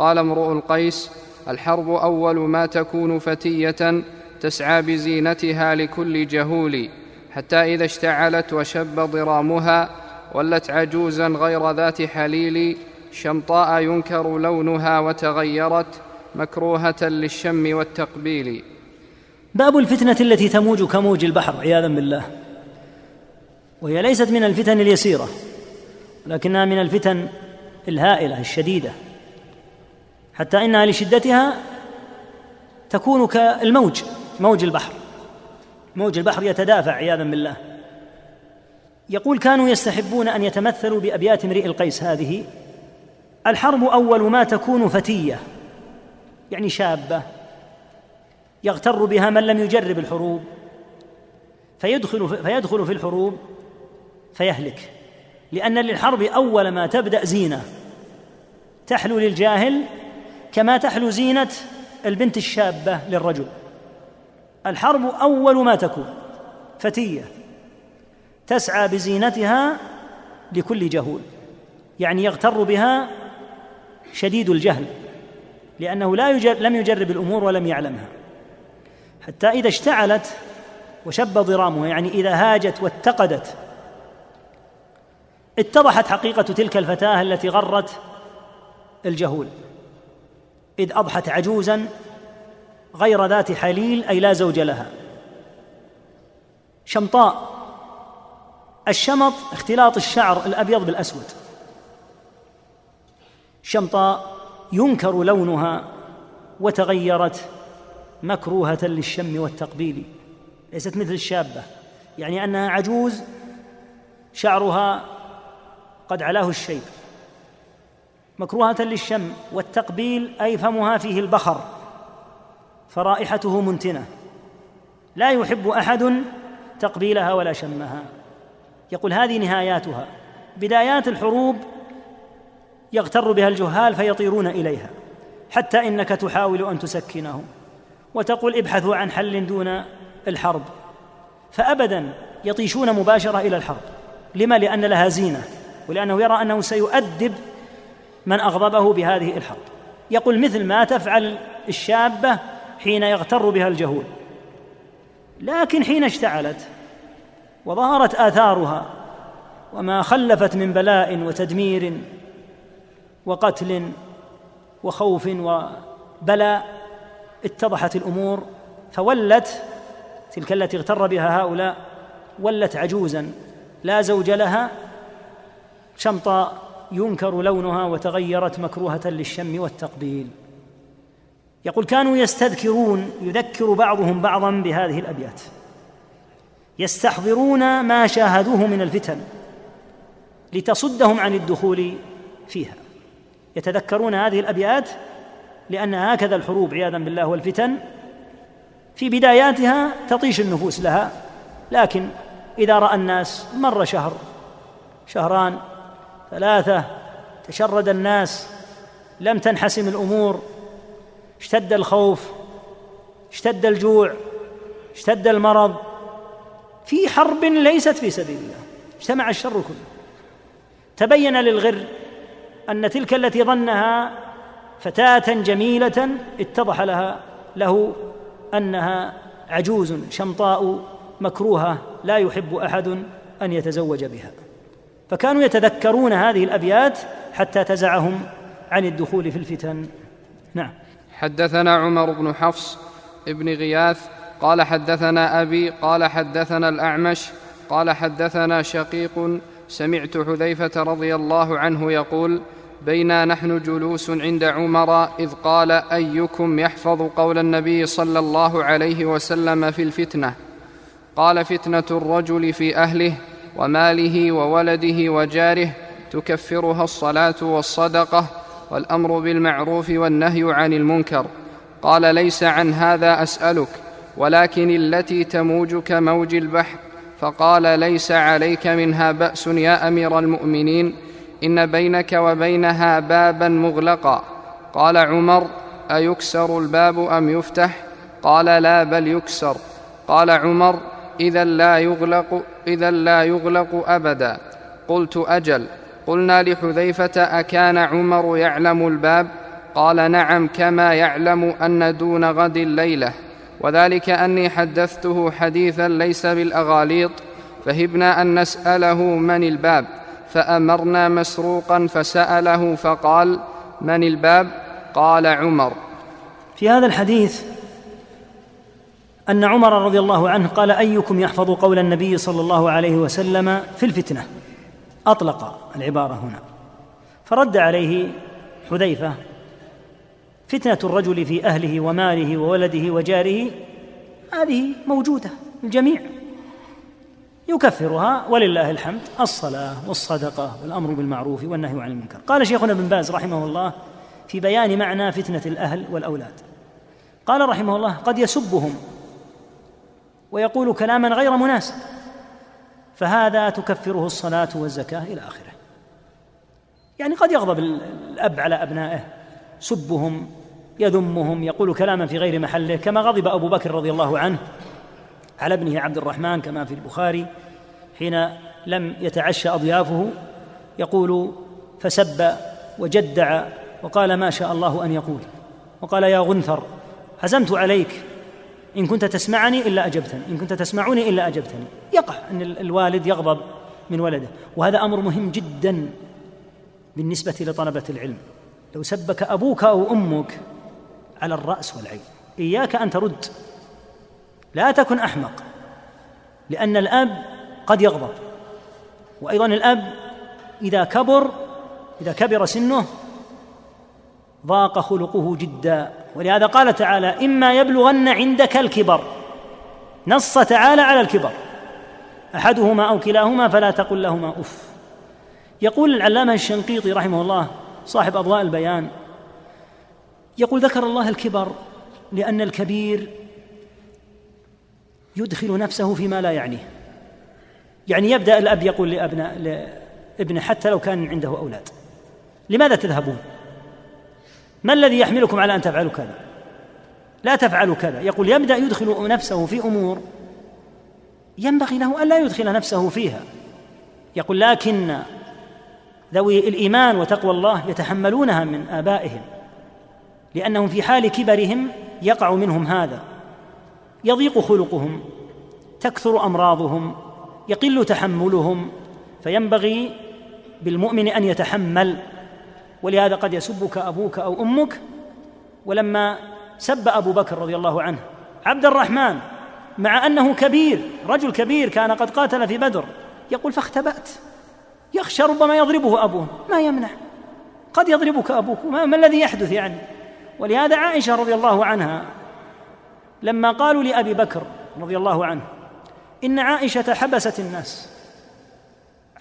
قال امرؤ القيس الحرب أول ما تكون فتية تسعى بزينتها لكل جهول حتى إذا اشتعلت وشب ضرامها ولت عجوزا غير ذات حليل شمطاء ينكر لونها وتغيرت مكروهة للشم والتقبيل. باب الفتنة التي تموج كموج البحر عياذا بالله. وهي ليست من الفتن اليسيرة لكنها من الفتن الهائلة الشديدة. حتى إنها لشدتها تكون كالموج موج البحر. موج البحر يتدافع عياذا بالله. يقول كانوا يستحبون أن يتمثلوا بأبيات امرئ القيس هذه. الحرب أول ما تكون فتية يعني شابة يغتر بها من لم يجرب الحروب. فيدخل فيدخل في الحروب فيهلك. لأن للحرب أول ما تبدأ زينة تحلو للجاهل كما تحلو زينة البنت الشابة للرجل. الحرب أول ما تكون فتية تسعى بزينتها لكل جهول يعني يغتر بها شديد الجهل لأنه لا يجر لم يجرب الأمور ولم يعلمها. حتى إذا اشتعلت وشب ضرامها يعني إذا هاجت واتقدت اتضحت حقيقة تلك الفتاة التي غرت الجهول. إذ أضحت عجوزا غير ذات حليل أي لا زوج لها. شمطاء. الشمط اختلاط الشعر الأبيض بالأسود. شمطاء ينكر لونها وتغيرت مكروهة للشم والتقبيل. ليست مثل الشابة. يعني أنها عجوز شعرها قد علاه الشيب. مكروهة للشم والتقبيل أي فمها فيه البخر فرائحته منتنة. لا يحب أحد تقبيلها ولا شمها. يقول هذه نهاياتها. بدايات الحروب يغتر بها الجهال فيطيرون إليها حتى إنك تحاول أن تسكنهم وتقول ابحثوا عن حل دون الحرب. فأبدا يطيشون مباشرة إلى الحرب. لما؟ لأن لها زينة ولأنه يرى أنه سيؤدب من أغضبه بهذه الحرب. يقول مثل ما تفعل الشابة حين يغتر بها الجهول. لكن حين اشتعلت وظهرت آثارها وما خلفت من بلاء وتدمير وقتل وخوف وبلاء اتضحت الأمور فولت تلك التي اغتر بها هؤلاء ولت عجوزا. لا زوج لها شمطاء ينكر لونها وتغيرت مكروهة للشم والتقبيل. يقول كانوا يستذكرون يذكر بعضهم بعضا بهذه الأبيات. يستحضرون ما شاهدوه من الفتن لتصدهم عن الدخول فيها. يتذكرون هذه الأبيات لأن هكذا الحروب عياذا بالله والفتن في بداياتها تطيش النفوس لها. لكن إذا رأى الناس مر شهر شهران ثلاثة تشرد الناس لم تنحسم الأمور اشتد الخوف اشتد الجوع اشتد المرض. في حرب ليست في سبيل الله اجتمع الشر كله. تبين للغر أن تلك التي ظنها فتاة جميلة اتضح لها له أنها عجوز شمطاء مكروهة لا يحب أحد أن يتزوج بها. فكانوا يتذكرون هذه الأبيات حتى تزعهم عن الدخول في الفتن. نعم. حدثنا عمر بن حفص ابن غياث قال حدثنا أبي قال حدثنا الأعمش قال حدثنا شقيق سمعت حذيفة رضي الله عنه يقول بينا نحن جلوس عند عمر إذ قال أيكم يحفظ قول النبي صلى الله عليه وسلم في الفتنة؟ قال فتنة الرجل في أهله وماله وولده وجاره تكفرها الصلاة والصدقة والأمر بالمعروف والنهي عن المنكر. قال ليس عن هذا أسألك ولكن التي تموج كموج البحر. فقال ليس عليك منها بأس يا أمير المؤمنين إن بينك وبينها بابا مغلقا. قال عمر أيكسر الباب أم يفتح؟ قال لا بل يكسر. قال عمر إذا لا يغلق إذا لا يغلق أبدا. قلت أجل. قلنا لحذيفة أكان عمر يعلم الباب؟ قال نعم كما يعلم أن دون غد ليله وذلك أني حدثته حديثا ليس بالأغاليط. فهبنا أن نسأله من الباب. فأمرنا مسروقا فسأله فقال من الباب؟ قال عمر. في هذا الحديث أن عمر رضي الله عنه قال أيكم يحفظ قول النبي صلى الله عليه وسلم في الفتنة؟ أطلق العبارة هنا. فرد عليه حذيفة فتنة الرجل في أهله وماله وولده وجاره هذه موجودة الجميع. يكفرها ولله الحمد الصلاة والصدقة والأمر بالمعروف والنهي عن المنكر. قال شيخنا ابن باز رحمه الله في بيان معنى فتنة الأهل والأولاد. قال رحمه الله قد يسبهم ويقول كلاما غير مناسب فهذا تكفره الصلاة والزكاة إلى آخره. يعني قد يغضب الأب على أبنائه سبهم يذمهم يقول كلاما في غير محله كما غضب أبو بكر رضي الله عنه على ابنه عبد الرحمن كما في البخاري حين لم يتعشى أضيافه يقول فسب وجدع وقال ما شاء الله أن يقول وقال يا غنثر حزمت عليك إن كنت تسمعني إلا أجبتني إن كنت تسمعني إلا أجبتني. يقع أن الوالد يغضب من ولده وهذا أمر مهم جدا بالنسبة لطلبة العلم. لو سبك أبوك أو أمك على الرأس والعين إياك أن ترد. لا تكن أحمق لأن الأب قد يغضب. وأيضا الأب إذا كبر إذا كبر سنه ضاق خلقه جدا. ولهذا قال تعالى إما يبلغن عندك الكبر. نص تعالى على الكبر. أحدهما أو كلاهما فلا تقل لهما أف. يقول العلامة الشنقيطي رحمه الله صاحب أضواء البيان يقول ذكر الله الكبر لأن الكبير يدخل نفسه فيما لا يعنيه. يعني يبدأ الأب يقول لأبناء لابنه حتى لو كان عنده أولاد. لماذا تذهبون؟ ما الذي يحملكم على أن تفعلوا كذا؟ لا تفعلوا كذا. يقول يبدأ يدخل نفسه في أمور ينبغي له ان لا يدخل نفسه فيها. يقول لكن ذوي الإيمان وتقوى الله يتحملونها من آبائهم لأنهم في حال كبرهم يقع منهم هذا. يضيق خلقهم تكثر أمراضهم يقل تحملهم. فينبغي بالمؤمن أن يتحمل ولهذا قد يسبك أبوك أو أمك. ولما سب أبو بكر رضي الله عنه عبد الرحمن مع أنه كبير رجل كبير كان قد قاتل في بدر يقول فاختبأت يخشى ربما يضربه أبوه ما يمنع. قد يضربك أبوك ما, ما الذي يحدث يعني؟ ولهذا عائشة رضي الله عنها لما قالوا لأبي بكر رضي الله عنه إن عائشة حبست الناس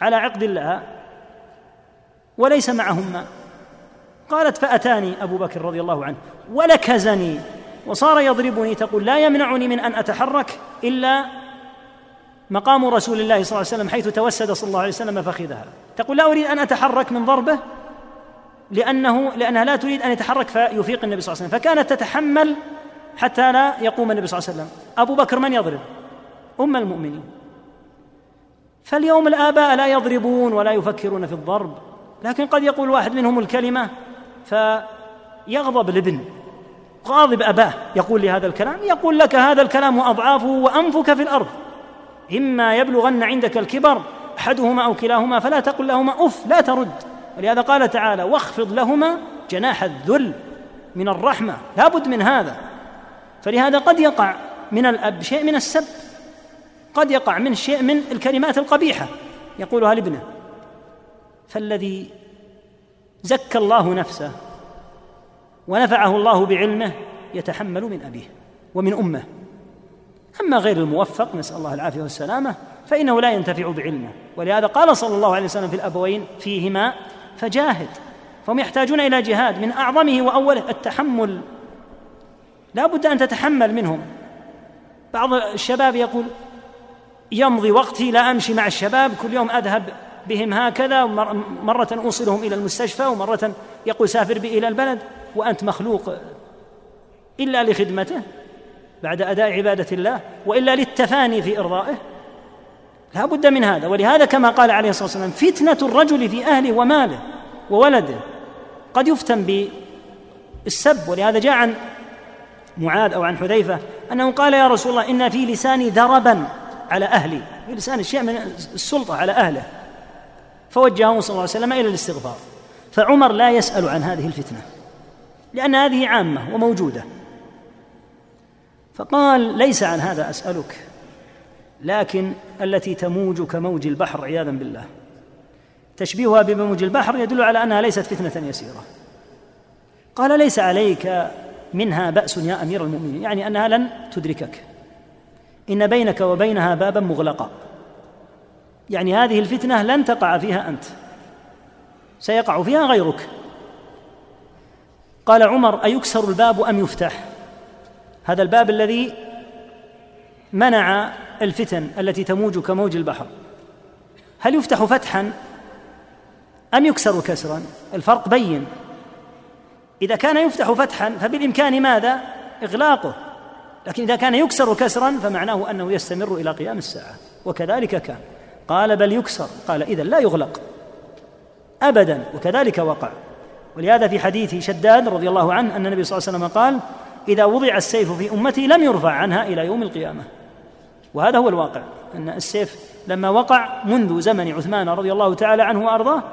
على عقد الله وليس معهم ماء قالت فأتاني أبو بكر رضي الله عنه ولكزني وصار يضربني تقول لا يمنعني من أن أتحرك إلا مقام رسول الله صلى الله عليه وسلم حيث توسد صلى الله عليه وسلم فخذها. تقول لا أريد أن أتحرك من ضربه لأنه لأنها لا تريد أن يتحرك فيفيق النبي صلى الله عليه وسلم. فكانت تتحمل حتى لا يقوم النبي صلى الله عليه وسلم. أبو بكر من يضرب؟ أم المؤمنين. فاليوم الآباء لا يضربون ولا يفكرون في الضرب لكن قد يقول واحد منهم الكلمة فيغضب الابن غاضب أباه يقول لهذا الكلام يقول لك هذا الكلام واضعافه وأنفك في الأرض. إما يبلغن عندك الكبر أحدهما أو كلاهما فلا تقل لهما أف لا ترد. ولهذا قال تعالى واخفض لهما جناح الذل من الرحمة. لا بد من هذا. فلهذا قد يقع من الأب شيء من السب. قد يقع من شيء من الكلمات القبيحة. يقولها لابنه فالذي زكى الله نفسه ونفعه الله بعلمه يتحمل من أبيه ومن أمه. أما غير الموفق نسأل الله العافية والسلامة فإنه لا ينتفع بعلمه. ولهذا قال صلى الله عليه وسلم في الأبوين فيهما فجاهد. فهم يحتاجون إلى جهاد من أعظمه وأوله التحمل. لا بد أن تتحمل منهم. بعض الشباب يقول يمضي وقتي لا أمشي مع الشباب كل يوم أذهب بهم هكذا مرة أوصلهم إلى المستشفى ومرة يقول سافر بي إلى البلد وأنت مخلوق إلا لخدمته بعد أداء عبادة الله وإلا للتفاني في إرضائه. لا بد من هذا. ولهذا كما قال عليه الصلاة والسلام فتنة الرجل في أهله وماله وولده قد يفتن بالسب. ولهذا جاء عن معاذ أو عن حذيفة أنه قال يا رسول الله إن في لساني ذربا على أهلي. في لساني شيء من السلطة على أهله. فوجهه صلى الله عليه وسلم إلى الاستغفار. فعمر لا يسأل عن هذه الفتنة لأن هذه عامة وموجودة. فقال ليس عن هذا أسألك لكن التي تموج كموج البحر عياذا بالله. تشبيهها بموج البحر يدل على أنها ليست فتنة يسيرة. قال ليس عليك منها بأس يا أمير المؤمنين يعني أنها لن تدركك. إن بينك وبينها بابا مغلقا. يعني هذه الفتنة لن تقع فيها أنت. سيقع فيها غيرك. قال عمر أيكسر الباب أم يفتح؟ هذا الباب الذي منع الفتن التي تموج كموج البحر. هل يفتح فتحا أم يكسر كسرا؟ الفرق بين. إذا كان يفتح فتحا فبالإمكان ماذا؟ إغلاقه. لكن إذا كان يكسر كسرا فمعناه أنه يستمر إلى قيام الساعة وكذلك كان. قال بل يكسر. قال اذا لا يغلق. ابدا وكذلك وقع. ولهذا في حديث شداد رضي الله عنه أن النبي صلى الله عليه وسلم قال إذا وضع السيف في أمتي لم يرفع عنها إلى يوم القيامة. وهذا هو الواقع أن السيف لما وقع منذ زمن عثمان رضي الله تعالى عنه وأرضاه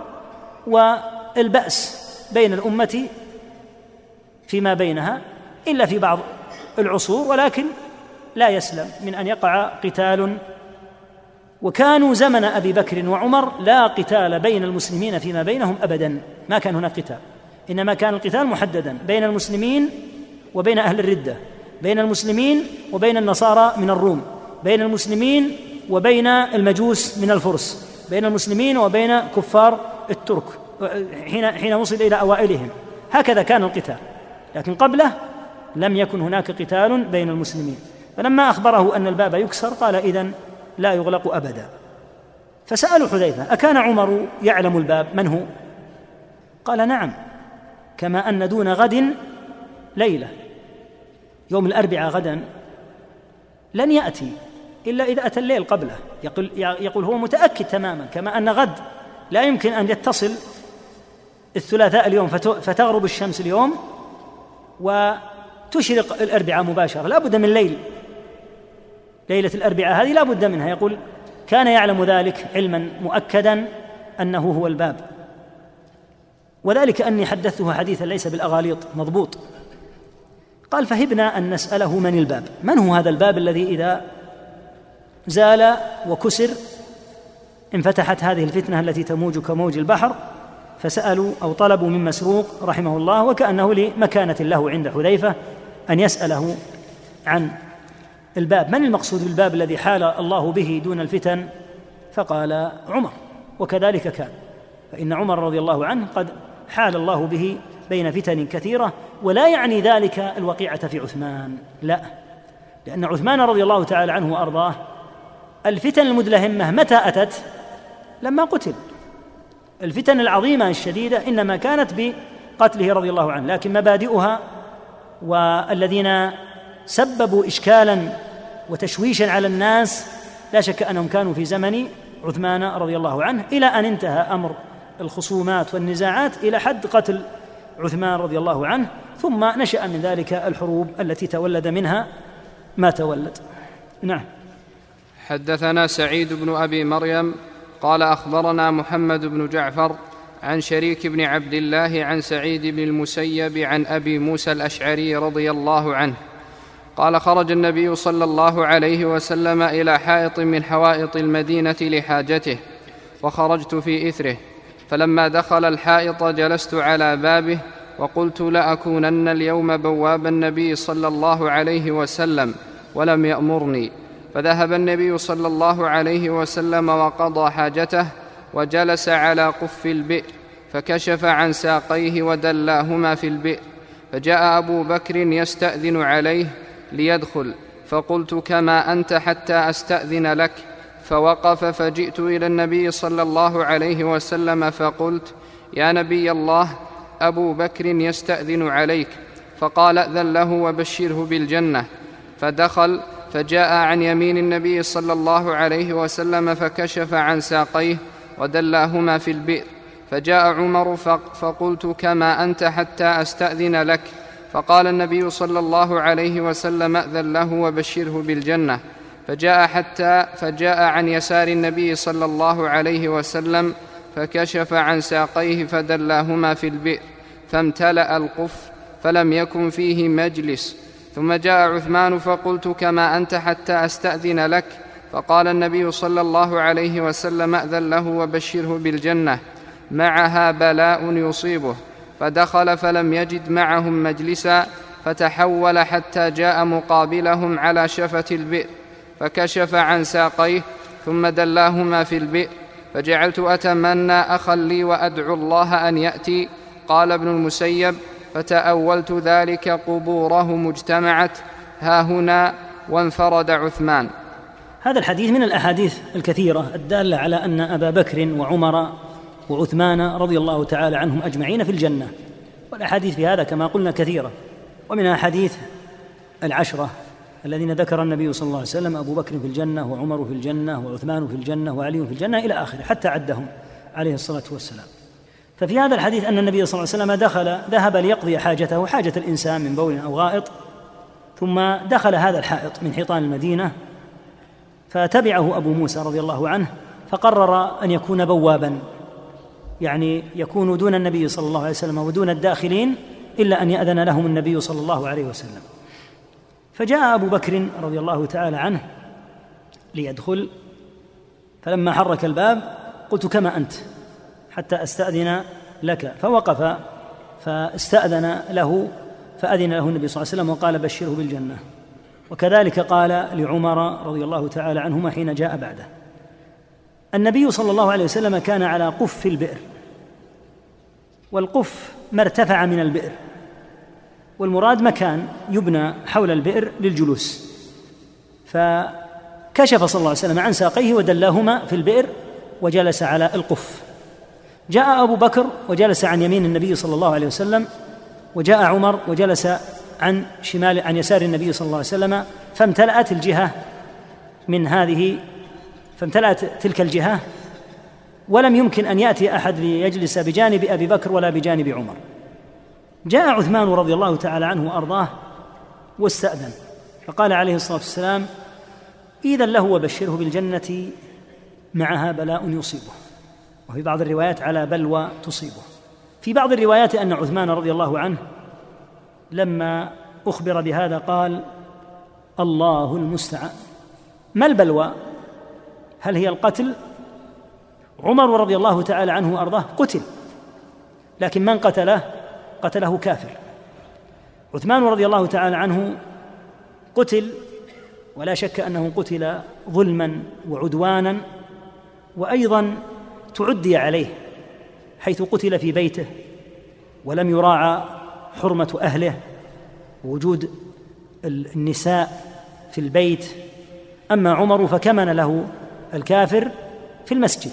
والبأس بين الأمة فيما بينها إلا في بعض العصور ولكن لا يسلم من أن يقع قتال وكانوا زمن أبي بكر وعمر لا قتال بين المسلمين فيما بينهم ابدا. ما كان هناك قتال. إنما كان القتال محددا بين المسلمين وبين أهل الردة بين المسلمين وبين النصارى من الروم بين المسلمين وبين المجوس من الفرس بين المسلمين وبين كفار الترك حين حين وصل إلى أوائلهم. هكذا كان القتال. لكن قبله لم يكن هناك قتال بين المسلمين. فلما أخبره أن الباب يكسر قال إذن لا يغلق أبدا. فسألوا حذيفة أكان عمر يعلم الباب؟ من هو؟ قال نعم كما أن دون غد ليلة يوم الأربعاء غدا لن يأتي إلا إذا أتى الليل قبله. يقول يقول هو متأكد تماما كما أن غد لا يمكن أن يتصل الثلاثاء اليوم فتغرب الشمس اليوم وتشرق الأربعاء مباشرة. لا بد من ليل. ليلة الأربعاء هذه لا بد منها. يقول كان يعلم ذلك علما مؤكدا أنه هو الباب. وذلك أني حدثته حديثا ليس بالأغاليط مضبوط. قال فهبنا أن نسأله من الباب. من هو هذا الباب الذي إذا زال وكسر انفتحت هذه الفتنة التي تموج كموج البحر؟ فسألوا أو طلبوا من مسروق رحمه الله وكأنه لمكانة له عند حذيفة أن يسأله عن الباب من المقصود بالباب الذي حال الله به دون الفتن؟ فقال عمر وكذلك كان. فإن عمر رضي الله عنه قد حال الله به بين فتن كثيرة ولا يعني ذلك الوقيعة في عثمان. لا لأن عثمان رضي الله تعالى عنه وأرضاه الفتن المدلهمة متى أتت؟ لما قتل. الفتن العظيمة الشديدة إنما كانت بقتله رضي الله عنه لكن مبادئها والذين سببوا اشكالا وتشويشا على الناس لا شك أنهم كانوا في زمن عثمان رضي الله عنه إلى أن انتهى أمر الخصومات والنزاعات إلى حد قتل عثمان رضي الله عنه ثم نشأ من ذلك الحروب التي تولد منها ما تولد. نعم. حدثنا سعيد بن أبي مريم قال أخبرنا محمد بن جعفر عن شريك بن عبد الله عن سعيد بن المسيب عن أبي موسى الأشعري رضي الله عنه قال خرج النبي صلى الله عليه وسلم إلى حائط من حوائط المدينة لحاجته وخرجت في إثره. فلما دخل الحائط جلست على بابه وقلت لأكونن اليوم بواب النبي صلى الله عليه وسلم ولم يأمرني. فذهب النبي صلى الله عليه وسلم وقضى حاجته وجلس على قف البئر فكشف عن ساقيه ودلاهما في البئر. فجاء أبو بكر يستأذن عليه ليدخل. فقلت كما أنت حتى أستأذن لك. فوقف فجئت إلى النبي صلى الله عليه وسلم فقلت يا نبي الله أبو بكر يستأذن عليك. فقال أذن له وبشره بالجنة. فدخل فجاء عن يمين النبي صلى الله عليه وسلم فكشف عن ساقيه ودلاهما في البئر. فجاء عمر فقلت كما أنت حتى أستأذن لك. فقال النبي صلى الله عليه وسلم ائذن له وبشره بالجنة. فجاء حتى فجاء عن يسار النبي صلى الله عليه وسلم فكشف عن ساقيه فدلاهما في البئر فامتلأ القف فلم يكن فيه مجلس. ثم جاء عثمان فقلت كما أنت حتى أستأذن لك. فقال النبي صلى الله عليه وسلم أذن له وبشره بالجنة. معها بلاء يصيبه. فدخل فلم يجد معهم مجلسا فتحول حتى جاء مقابلهم على شفة البئر فكشف عن ساقيه ثم دلاهما في البئر فجعلت أتمنى أخا لي وأدعو الله أن يأتي قال ابن المسيب فتأولت ذلك قبورهم اجتمعت ها هنا وانفرد عثمان. هذا الحديث من الأحاديث الكثيرة الدالة على أن أبا بكر وعمر وعثمان رضي الله تعالى عنهم أجمعين في الجنة. والأحاديث في هذا كما قلنا كثيرة. ومنها حديث العشرة الذين ذكر النبي صلى الله عليه وسلم أبو بكر في الجنة وعمر في الجنة وعثمان في الجنة وعلي في الجنة إلى آخره حتى عدهم عليه الصلاة والسلام. ففي هذا الحديث أن النبي صلى الله عليه وسلم دخل ذهب ليقضي حاجته حاجة الإنسان من بول أو غائط ثم دخل هذا الحائط من حيطان المدينة فتبعه أبو موسى رضي الله عنه فقرر أن يكون بوابا. يعني يكون دون النبي صلى الله عليه وسلم ودون الداخلين إلا أن يأذن لهم النبي صلى الله عليه وسلم. فجاء أبو بكر رضي الله تعالى عنه ليدخل فلما حرك الباب قلت كما أنت حتى أستأذن لك. فوقف فاستأذن له فأذن له النبي صلى الله عليه وسلم وقال بشره بالجنة. وكذلك قال لعمر رضي الله تعالى عنهما حين جاء بعده. النبي صلى الله عليه وسلم كان على قف البئر والقف ما ارتفع من البئر والمراد مكان يبنى حول البئر للجلوس. فكشف صلى الله عليه وسلم عن ساقيه ودلاهما في البئر وجلس على القف. جاء أبو بكر وجلس عن يمين النبي صلى الله عليه وسلم وجاء عمر وجلس عن شمال عن يسار النبي صلى الله عليه وسلم فامتلأت الجهة من هذه فامتلأت تلك الجهة ولم يمكن أن يأتي أحد ليجلس بجانب أبي بكر ولا بجانب عمر. جاء عثمان رضي الله تعالى عنه وأرضاه واستأذن فقال عليه الصلاة والسلام إذا له وبشره بالجنة معها بلاء يصيبه. وفي بعض الروايات على بلوى تصيبه. في بعض الروايات أن عثمان رضي الله عنه لما أخبر بهذا قال الله المستعان. ما البلوى؟ هل هي القتل؟ عمر رضي الله تعالى عنه وأرضاه قتل لكن من قتله؟ قتله كافر. عثمان رضي الله تعالى عنه قتل ولا شك أنه قتل ظلما وعدوانا وأيضا تعدي عليه حيث قتل في بيته ولم يراعى حرمة أهله ووجود النساء في البيت. أما عمر فكمن له الكافر في المسجد.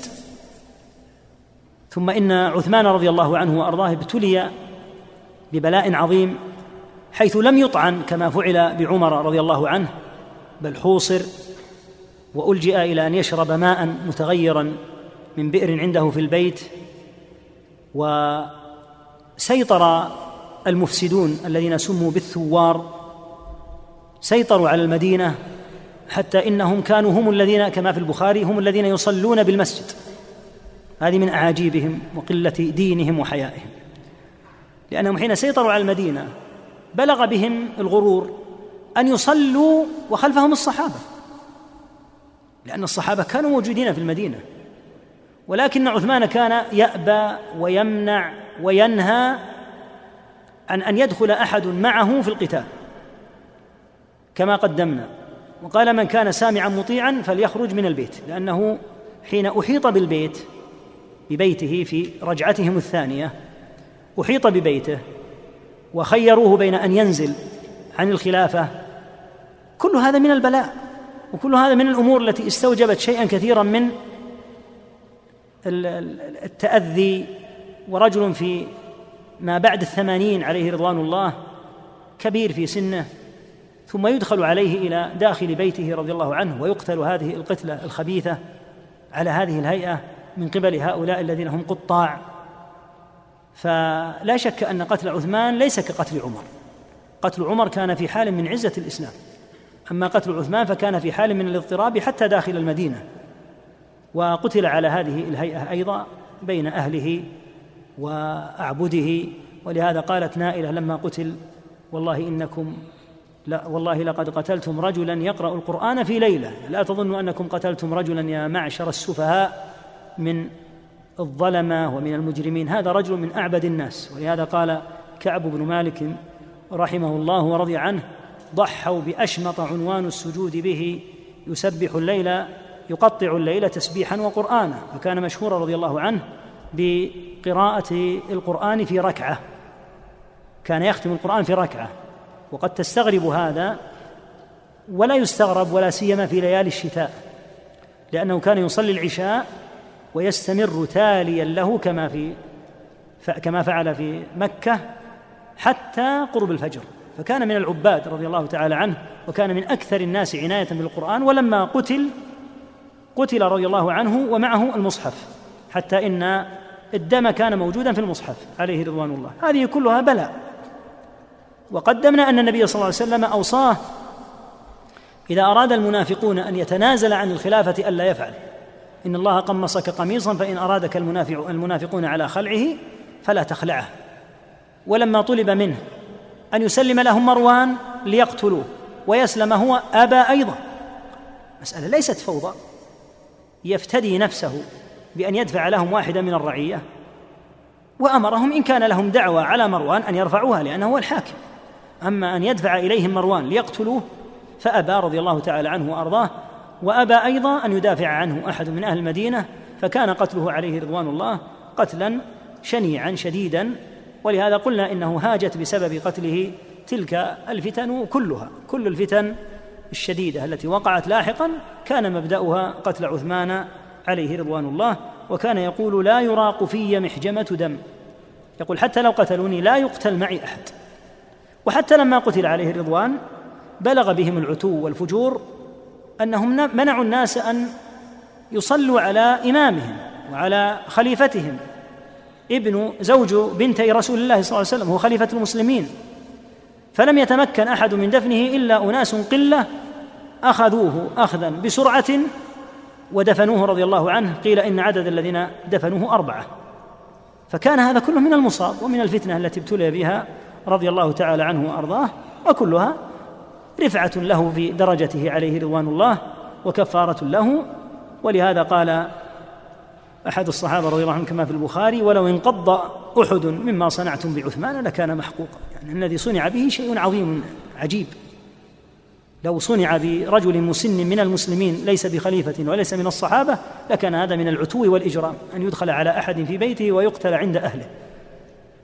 ثم إن عثمان رضي الله عنه وأرضاه ابتلي ببلاء عظيم حيث لم يطعن كما فعل بعمر رضي الله عنه بل حوصر وألجئ إلى أن يشرب ماء متغيرا من بئر عنده في البيت وسيطر المفسدون الذين سموا بالثوار سيطروا على المدينة حتى إنهم كانوا هم الذين كما في البخاري هم الذين يصلون بالمسجد. هذه من أعاجيبهم وقلة دينهم وحيائهم. لأنهم حين سيطروا على المدينة بلغ بهم الغرور أن يصلوا وخلفهم الصحابة. لأن الصحابة كانوا موجودين في المدينة. ولكن عثمان كان يأبى ويمنع وينهى عن أن يدخل أحد معه في القتال كما قدمنا. وقال من كان سامعا مطيعا فليخرج من البيت لأنه حين أحيط بالبيت ببيته في رجعتهم الثانية أحيط ببيته وخيروه بين أن ينزل عن الخلافة كل هذا من البلاء وكل هذا من الأمور التي استوجبت شيئا كثيرا من التأذي ورجل في ما بعد الثمانين عليه رضوان الله كبير في سنه ثم يدخل عليه إلى داخل بيته رضي الله عنه ويقتل هذه القتلة الخبيثة على هذه الهيئة من قبل هؤلاء الذين هم قطاع. فلا شك أن قتل عثمان ليس كقتل عمر. قتل عمر كان في حال من عزة الإسلام. أما قتل عثمان فكان في حال من الاضطراب حتى داخل المدينة. وقتل على هذه الهيئة أيضا بين أهله وأعبده. ولهذا قالت نائلة لما قتل والله إنكم لا والله لقد قتلتم رجلا يقرأ القرآن في ليلة. لا تظنوا أنكم قتلتم رجلا يا معشر السفهاء من الظلمة ومن المجرمين. هذا رجل من أعبد الناس. ولهذا قال كعب بن مالك رحمه الله ورضي عنه ضحوا بأشمط عنوان السجود به. يسبح الليل يقطع الليل تسبيحا وقرانا. فكان مشهورا رضي الله عنه بقراءة القرآن في ركعة. كان يختم القرآن في ركعة. وقد تستغرب هذا ولا يستغرب ولا سيما في ليالي الشتاء لأنه كان يصلي العشاء ويستمر تاليا له كما في كما فعل في مكة حتى قرب الفجر. فكان من العباد رضي الله تعالى عنه وكان من أكثر الناس عناية بالقرآن ولما قتل قتل رضي الله عنه ومعه المصحف حتى إن الدم كان موجودا في المصحف عليه رضوان الله. هذه كلها بلاء. وقدمنا أن النبي صلى الله عليه وسلم أوصاه إذا أراد المنافقون أن يتنازل عن الخلافة الا يفعل. إن الله قمصك قميصا فإن أرادك المنافق المنافقون على خلعه فلا تخلعه. ولما طلب منه أن يسلم لهم مروان ليقتلوه ويسلم هو ابى أيضا. مسألة ليست فوضى. يفتدي نفسه بأن يدفع لهم واحدا من الرعية وأمرهم إن كان لهم دعوه على مروان أن يرفعوها لأنه هو الحاكم. أما أن يدفع إليهم مروان ليقتلوه فأبى رضي الله تعالى عنه وأرضاه وأبى أيضا أن يدافع عنه أحد من أهل المدينة فكان قتله عليه رضوان الله قتلا شنيعا شديدا ولهذا قلنا إنه هاجت بسبب قتله تلك الفتن كلها كل الفتن الشديدة التي وقعت لاحقا كان مبدأها قتل عثمان عليه رضوان الله وكان يقول لا يراق في محجمة دم. يقول حتى لو قتلوني لا يقتل معي أحد. وحتى لما قتل عليه الرضوان بلغ بهم العتو والفجور أنهم منعوا الناس أن يصلوا على إمامهم وعلى خليفتهم. ابن زوج بنتي رسول الله صلى الله عليه وسلم هو خليفة المسلمين. فلم يتمكن أحد من دفنه إلا أناس قلة أخذوه اخذا بسرعة ودفنوه رضي الله عنه. قيل إن عدد الذين دفنوه أربعة. فكان هذا كله من المصاب ومن الفتنة التي ابتلي بها رضي الله تعالى عنه وأرضاه وكلها رفعة له في درجته عليه رضوان الله وكفارة له. ولهذا قال أحد الصحابة رضي الله عنهم كما في البخاري ولو انقض أحد مما صنعتم بعثمان لكان محقوقا. يعني الذي صنع به شيء عظيم عجيب. لو صنع برجل مسن من المسلمين ليس بخليفة وليس من الصحابة لكان هذا من العتو والإجرام أن يدخل على أحد في بيته ويقتل عند أهله.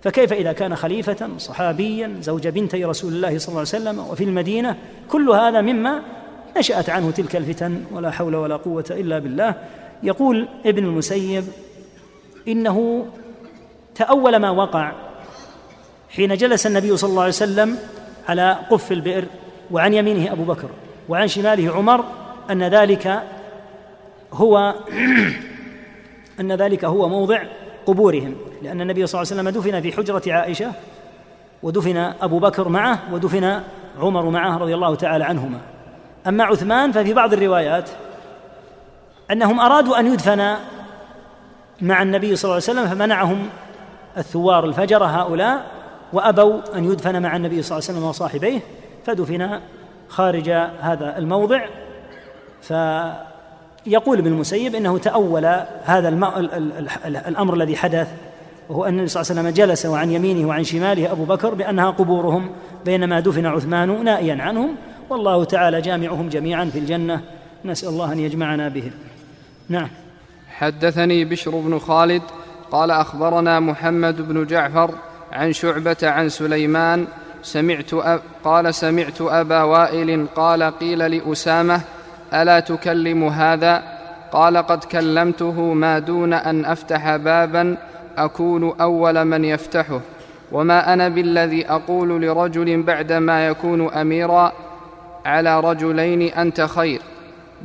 فكيف إذا كان خليفة صحابيا زوج بنتي رسول الله صلى الله عليه وسلم وفي المدينة؟ كل هذا مما نشأت عنه تلك الفتن ولا حول ولا قوة إلا بالله. يقول ابن المسيب إنه تأول ما وقع حين جلس النبي صلى الله عليه وسلم على قف البئر وعن يمينه أبو بكر وعن شماله عمر أن ذلك هو (clears throat) أن ذلك هو موضع قبورهم. لأن النبي صلى الله عليه وسلم دفن في حجرة عائشة ودفن أبو بكر معه ودفن عمر معه رضي الله تعالى عنهما. أما عثمان ففي بعض الروايات أنهم أرادوا أن يدفن مع النبي صلى الله عليه وسلم فمنعهم الثوار الفجر هؤلاء وأبوا أن يدفن مع النبي صلى الله عليه وسلم وصاحبيه فدفن خارج هذا الموضع. فيقول ابن المسيب إنه تأول هذا الأمر الذي حدث وهو أن النبي صلى الله عليه وسلم جلس وعن يمينه وعن شماله أبو بكر بأنها قبورهم بينما دفن عثمان نائيا عنهم. والله تعالى جامعهم جميعا في الجنة. نسأل الله أن يجمعنا بهم. نعم. حدثني بشر بن خالد قال أخبرنا محمد بن جعفر عن شعبة عن سليمان. سمعت أب قال سمعت أبا وائل قال قيل لأسامة ألا تكلم هذا؟ قال قد كلمته ما دون أن أفتح بابا أكون أول من يفتحه وما أنا بالذي أقول لرجل بعدما يكون أميرا على رجلين أنت خير.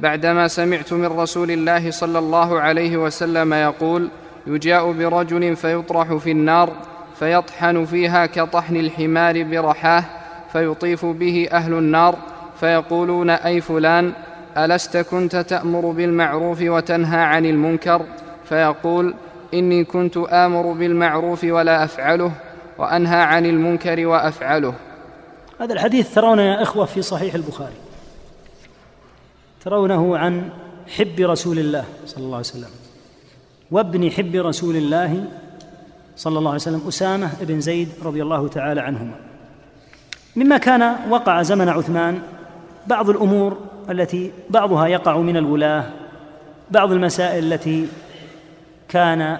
بعدما سمعت من رسول الله صلى الله عليه وسلم يقول يجاء برجل فيطرح في النار فيطحن فيها كطحن الحمار برحاه فيطيف به أهل النار فيقولون أي فلان ألست كنت تأمر بالمعروف وتنهى عن المنكر؟ فيقول إني كنت آمر بالمعروف ولا أفعله وأنهى عن المنكر وأفعله. هذا الحديث ترون يا إخوة في صحيح البخاري. ترونه عن حب رسول الله صلى الله عليه وسلم. وابن حب رسول الله صلى الله عليه وسلم أسامة بن زيد رضي الله تعالى عنهما. مما كان وقع زمن عثمان بعض الأمور التي بعضها يقع من الولاة بعض المسائل التي كان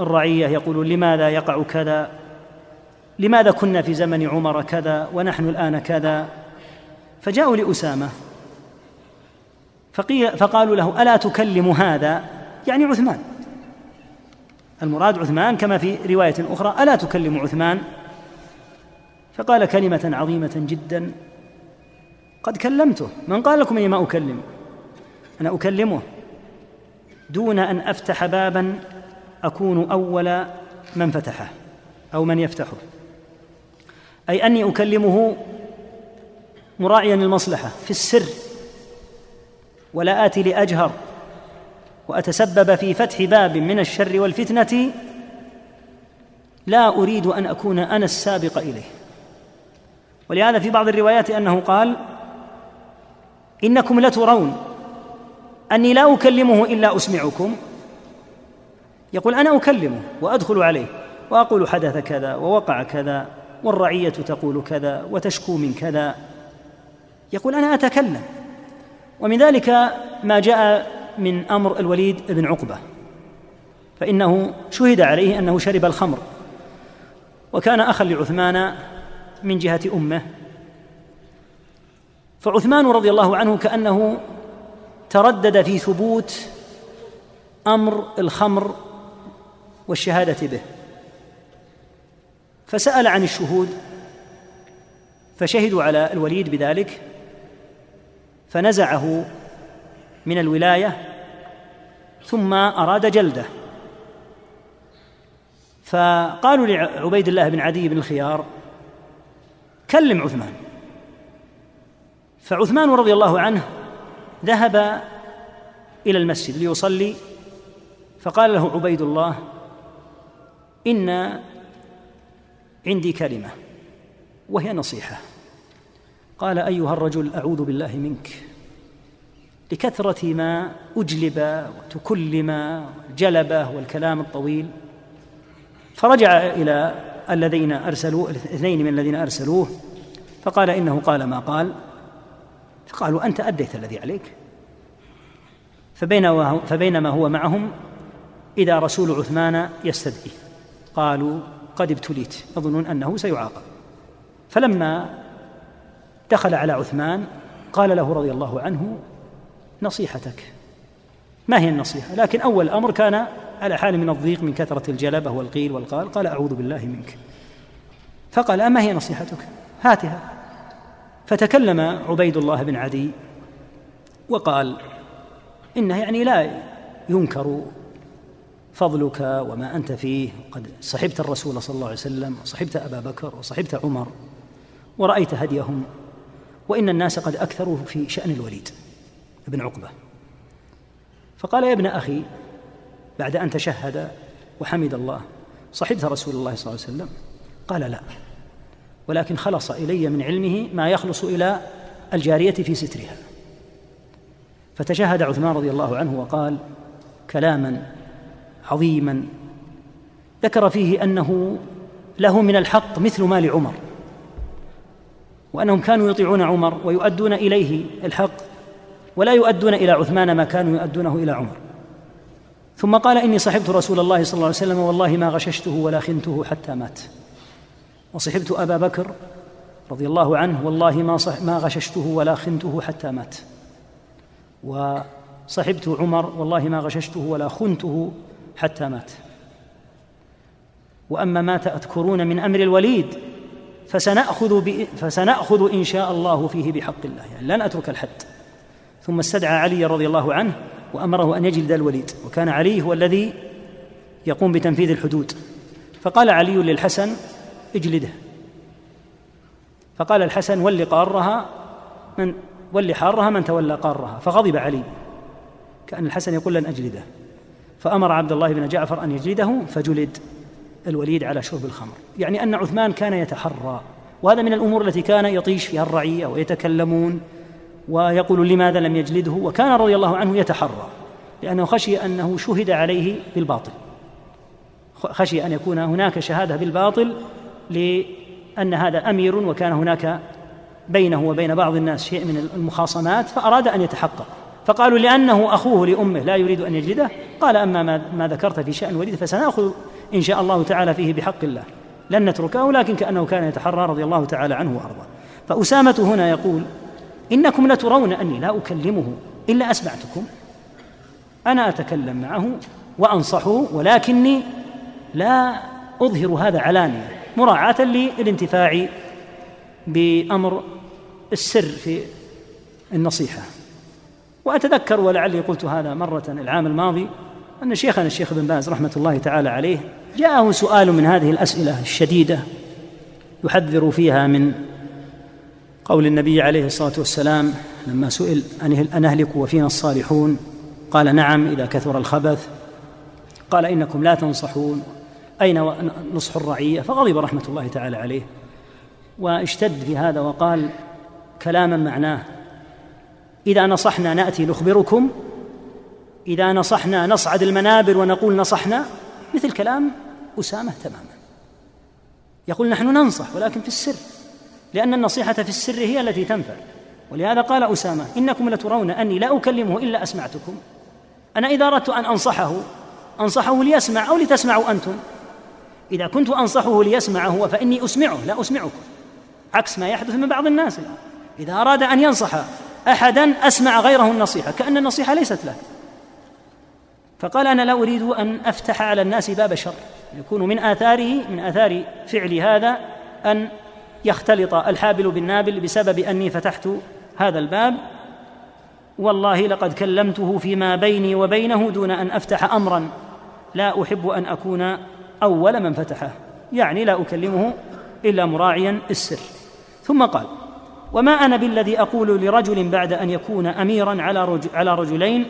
الرعية يقولون لماذا يقع كذا؟ لماذا كنا في زمن عمر كذا ونحن الآن كذا؟ فجاءوا لأسامة. فقيل فقالوا له ألا تكلم هذا؟ يعني عثمان. المراد عثمان كما في رواية أخرى ألا تكلم عثمان؟ فقال كلمة عظيمة جدا. قد كلمته. من قال لكم إني ما أكلم؟ أنا أكلمه. دون أن أفتح بابا أكون أول من فتحه أو من يفتحه. أي أني أكلمه مراعيا المصلحة في السر ولا آتي لأجهر وأتسبب في فتح باب من الشر والفتنة لا أريد أن أكون أنا السابق إليه. ولهذا في بعض الروايات أنه قال إنكم لترون أني لا أكلمه إلا أسمعكم. يقول أنا أكلمه وأدخل عليه وأقول حدث كذا ووقع كذا والرعية تقول كذا وتشكو من كذا. يقول أنا أتكلم. ومن ذلك ما جاء من أمر الوليد بن عقبة. فإنه شهد عليه أنه شرب الخمر. وكان أخا لعثمان من جهة أمه. فعثمان رضي الله عنه كأنه تردد في ثبوت أمر الخمر والشهادة به. فسأل عن الشهود فشهدوا على الوليد بذلك فنزعه من الولاية ثم أراد جلده. فقالوا لعبيد الله بن عدي بن الخيار كلم عثمان. فعثمان رضي الله عنه ذهب إلى المسجد ليصلي فقال له عبيد الله إن عندي كلمة وهي نصيحة. قال أيها الرجل أعوذ بالله منك لكثرة ما أجلب وتكلم جلبه والكلام الطويل. فرجع إلى الذين أرسلوا الاثنين من الذين أرسلوه فقال إنه قال ما قال. فقالوا أنت أديت الذي عليك. فبينما هو معهم إذا رسول عثمان يستدعي قالوا قد ابتليت يظنون أنه سيعاقب. فلما دخل على عثمان قال له رضي الله عنه نصيحتك. ما هي النصيحة؟ لكن أول أمر كان على حال من الضيق من كثرة الجلبة والقيل والقال قال أعوذ بالله منك. فقال أما هي نصيحتك؟ هاتها. فتكلم عبيد الله بن عدي وقال إنه يعني لا ينكر فضلك وما أنت فيه قد صحبت الرسول صلى الله عليه وسلم وصحبت أبا بكر وصحبت عمر ورأيت هديهم وإن الناس قد أكثروا في شأن الوليد بن عقبة. فقال يا ابن أخي بعد أن تشهد وحمد الله صحبت رسول الله صلى الله عليه وسلم؟ قال لا. ولكن خلص إلي من علمه ما يخلص إلى الجارية في سترها. فتشهد عثمان رضي الله عنه وقال كلاما عظيما. ذكر فيه أنه له من الحق مثل ما لعمر وأنهم كانوا يطيعون عمر ويؤدون إليه الحق ولا يؤدون إلى عثمان ما كانوا يؤدونه إلى عمر. ثم قال إني صحبت رسول الله صلى الله عليه وسلم والله ما غششته ولا خنته حتى مات. وصحبت أبا بكر رضي الله عنه والله ما صح ما غششته ولا خنته حتى مات. وصحبت عمر والله ما غششته ولا خنته حتى مات. وأما ما تذكرون من أمر الوليد فسنأخذ فسنأخذ إن شاء الله فيه بحق الله. يعني لن أترك الحد. ثم استدعى علي رضي الله عنه وأمره أن يجلد الوليد. وكان علي هو الذي يقوم بتنفيذ الحدود. فقال علي للحسن اجلده. فقال الحسن ول قارها من ول حارها من تولى قارها. فغضب علي. كأن الحسن يقول لن أجلده. فأمر عبد الله بن جعفر أن يجلده فجلد الوليد على شرب الخمر. يعني أن عثمان كان يتحرى وهذا من الأمور التي كان يطيش فيها الرعية ويتكلمون ويقول لماذا لم يجلده؟ وكان رضي الله عنه يتحرى لأنه خشي أنه شهد عليه بالباطل. خشي أن يكون هناك شهادة بالباطل لأن هذا أمير وكان هناك بينه وبين بعض الناس شيء من المخاصمات فأراد أن يتحقق. فقالوا لأنه أخوه لأمه لا يريد أن يجلده قال أما ما, ذكرت في شأن الوليد فسنأخذ إن شاء الله تعالى فيه بحق الله. لن نتركه لكن كأنه كان يتحرى رضي الله تعالى عنه وأرضاه. فأسامة هنا يقول إنكم لترون أني لا أكلمه إلا أسمعتكم. أنا أتكلم معه وأنصحه ولكني لا أظهر هذا علانية. مراعاة للانتفاع بأمر السر في النصيحة. وأتذكر ولعلي قلت هذا مرة العام الماضي أن شيخنا الشيخ بن باز رحمة الله تعالى عليه جاءه سؤال من هذه الأسئلة الشديدة يحذر فيها من قول النبي عليه الصلاة والسلام لما سئل أن أهلك وفينا الصالحون؟ قال نعم إذا كثر الخبث. قال إنكم لا تنصحون. أين نصح الرعية؟ فغضب رحمة الله تعالى عليه. واشتد في هذا وقال كلاما معناه إذا نصحنا نأتي نخبركم إذا نصحنا نصعد المنابر ونقول نصحنا مثل كلام أسامة تماما. يقول نحن ننصح ولكن في السر لأن النصيحة في السر هي التي تنفع. ولهذا قال أسامة إنكم لترون أني لا أكلمه إلا أسمعتكم. أنا إذا أردت أن أنصحه أنصحه ليسمع أو لتسمعوا أنتم. إذا كنت أنصحه ليسمع هو فإني أسمعه لا أسمعكم. عكس ما يحدث من بعض الناس الآن. إذا أراد أن ينصح أحدا أسمع غيره النصيحة كأن النصيحة ليست له. فقال أنا لا أريد أن أفتح على الناس باب شر. يكون من آثاره من آثار فعل هذا أن يختلط الحابل بالنابل بسبب أني فتحت هذا الباب. والله لقد كلمته فيما بيني وبينه دون أن أفتح أمرا. لا أحب أن أكون أول من فتحه يعني لا أكلمه إلا مراعيا السر. ثم قال وما أنا بالذي أقول لرجل بعد أن يكون أميرا على على رجلين؟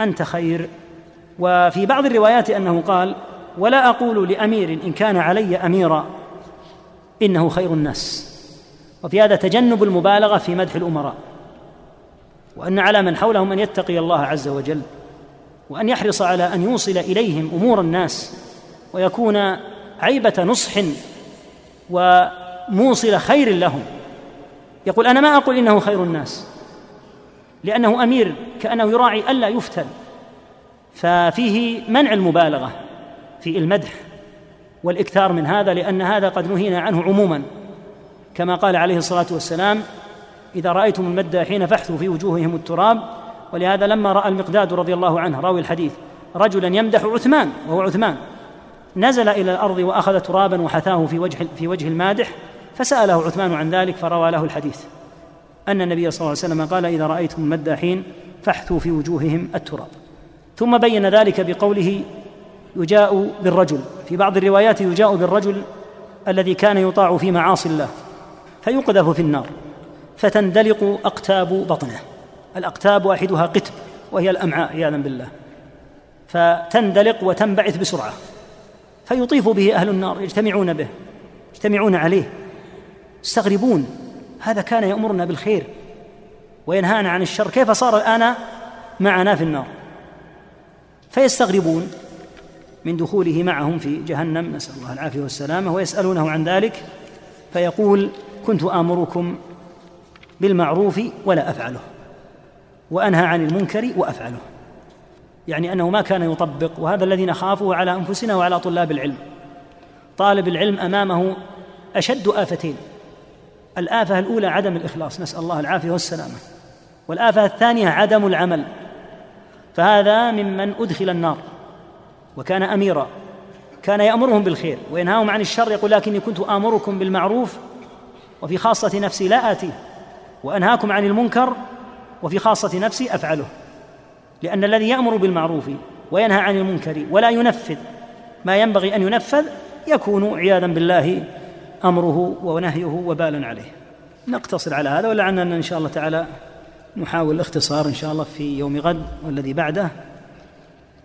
أنت خير. وفي بعض الروايات أنه قال ولا أقول لأمير إن كان علي أميرا إنه خير الناس. وفي هذا تجنب المبالغة في مدح الأمراء. وأن على من حولهم أن يتقي الله عز وجل وأن يحرص على أن يوصل إليهم أمور الناس ويكون عيبة نصح وموصل خير لهم. يقول أنا ما أقول إنه خير الناس لأنه أمير كأنه يراعي ألا يفتن. ففيه منع المبالغة في المدح والإكثار من هذا لأن هذا قد نهينا عنه عموما. كما قال عليه الصلاة والسلام إذا رأيتم المداحين فاحثوا في وجوههم التراب. ولهذا لما رأى المقداد رضي الله عنه راوي الحديث رجلا يمدح عثمان وهو عثمان نزل إلى الأرض وأخذ ترابا وحثاه في وجه في وجه المادح فسأله عثمان عن ذلك فروى له الحديث. أن النبي صلى الله عليه وسلم قال إذا رأيتم المداحين فاحثوا في وجوههم التراب. ثم بين ذلك بقوله يجاء بالرجل. في بعض الروايات يجاء بالرجل الذي كان يطاع في معاصي الله فيقذف في النار فتندلق أقتاب بطنه. الأقتاب واحدها قتب وهي الأمعاء عياذا بالله. فتندلق وتنبعث بسرعة. فيطيف به أهل النار يجتمعون به يجتمعون عليه. يستغربون هذا كان يأمرنا بالخير وينهانا عن الشر. كيف صار الآن معنا في النار؟ فيستغربون من دخوله معهم في جهنم نسأل الله العافية والسلامة ويسألونه عن ذلك فيقول كنت آمركم بالمعروف ولا أفعله وأنهى عن المنكر وأفعله. يعني أنه ما كان يطبق وهذا الذي نخافه على أنفسنا وعلى طلاب العلم. طالب العلم أمامه أشد آفتين. الآفة الأولى عدم الإخلاص نسأل الله العافية والسلامة. والآفة الثانية عدم العمل. فهذا ممن أدخل النار وكان أميرا كان يأمرهم بالخير وينهاهم عن الشر يقول لكني كنت آمركم بالمعروف وفي خاصة نفسي لا آتيه وأنهاكم عن المنكر وفي خاصة نفسي أفعله. لأن الذي يأمر بالمعروف وينهى عن المنكر ولا ينفذ ما ينبغي أن ينفذ يكون عياذا بالله أمره ونهيه وبالا عليه. نقتصر على هذا ولعلنا إن شاء الله تعالى نحاول الاختصار إن شاء الله في يوم غد والذي بعده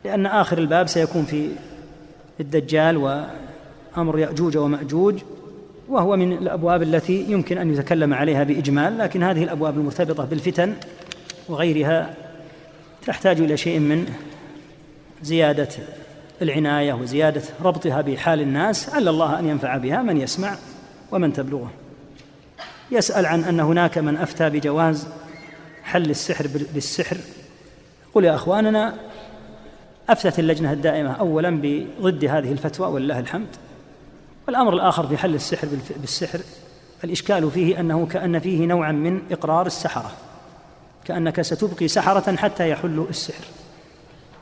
لأن آخر الباب سيكون في الدجال وأمر يأجوج ومأجوج وهو من الأبواب التي يمكن أن يتكلم عليها بإجمال لكن هذه الأبواب المرتبطة بالفتن وغيرها تحتاج إلى شيء من زيادة العناية وزيادة ربطها بحال الناس. عل الله أن ينفع بها من يسمع ومن تبلغه. يسأل عن أن هناك من أفتى بجواز حل السحر بالسحر. قل يا أخواننا أفتت اللجنة الدائمة أولا بضد هذه الفتوى ولله الحمد. والأمر الآخر في حل السحر بالسحر الإشكال فيه أنه كأن فيه نوعا من إقرار السحرة. كأنك ستبقي سحرة حتى يحلوا السحر.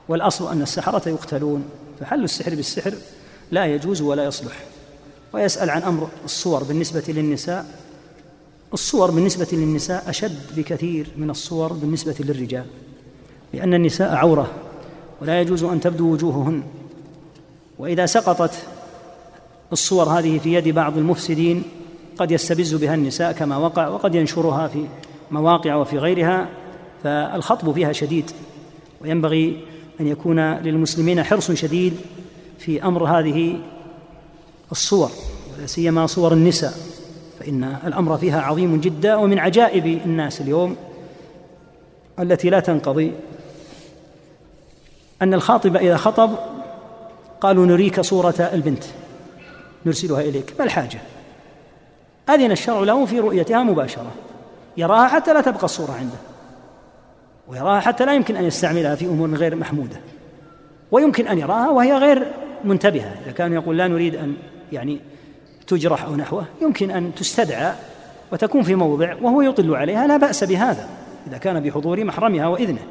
والأصل أن السحرة يقتلون فحل السحر بالسحر لا يجوز ولا يصلح. ويسأل عن أمر الصور بالنسبة للنساء. الصور بالنسبة للنساء أشد بكثير من الصور بالنسبة للرجال لأن النساء عورة ولا يجوز أن تبدو وجوههن. وإذا سقطت الصور هذه في يد بعض المفسدين قد يستبز بها النساء كما وقع وقد ينشرها في مواقع وفي غيرها فالخطب فيها شديد وينبغي أن يكون للمسلمين حرص شديد في أمر هذه الصور ولا سيما صور النساء فإن الأمر فيها عظيم جدا ومن عجائب الناس اليوم التي لا تنقضي أن الخاطب إذا خطب قالوا نريك صورة البنت نرسلها إليك ما الحاجة؟ أذن الشرع له في رؤيتها مباشرة. يراها حتى لا تبقى الصورة عنده. ويراها حتى لا يمكن أن يستعملها في أمور غير محمودة. ويمكن أن يراها وهي غير منتبهة. إذا كان يقول لا نريد أن يعني تجرح أو نحوه يمكن أن تستدعى وتكون في موضع وهو يطل عليها. لا بأس بهذا. إذا كان بحضور محرمها وإذنه.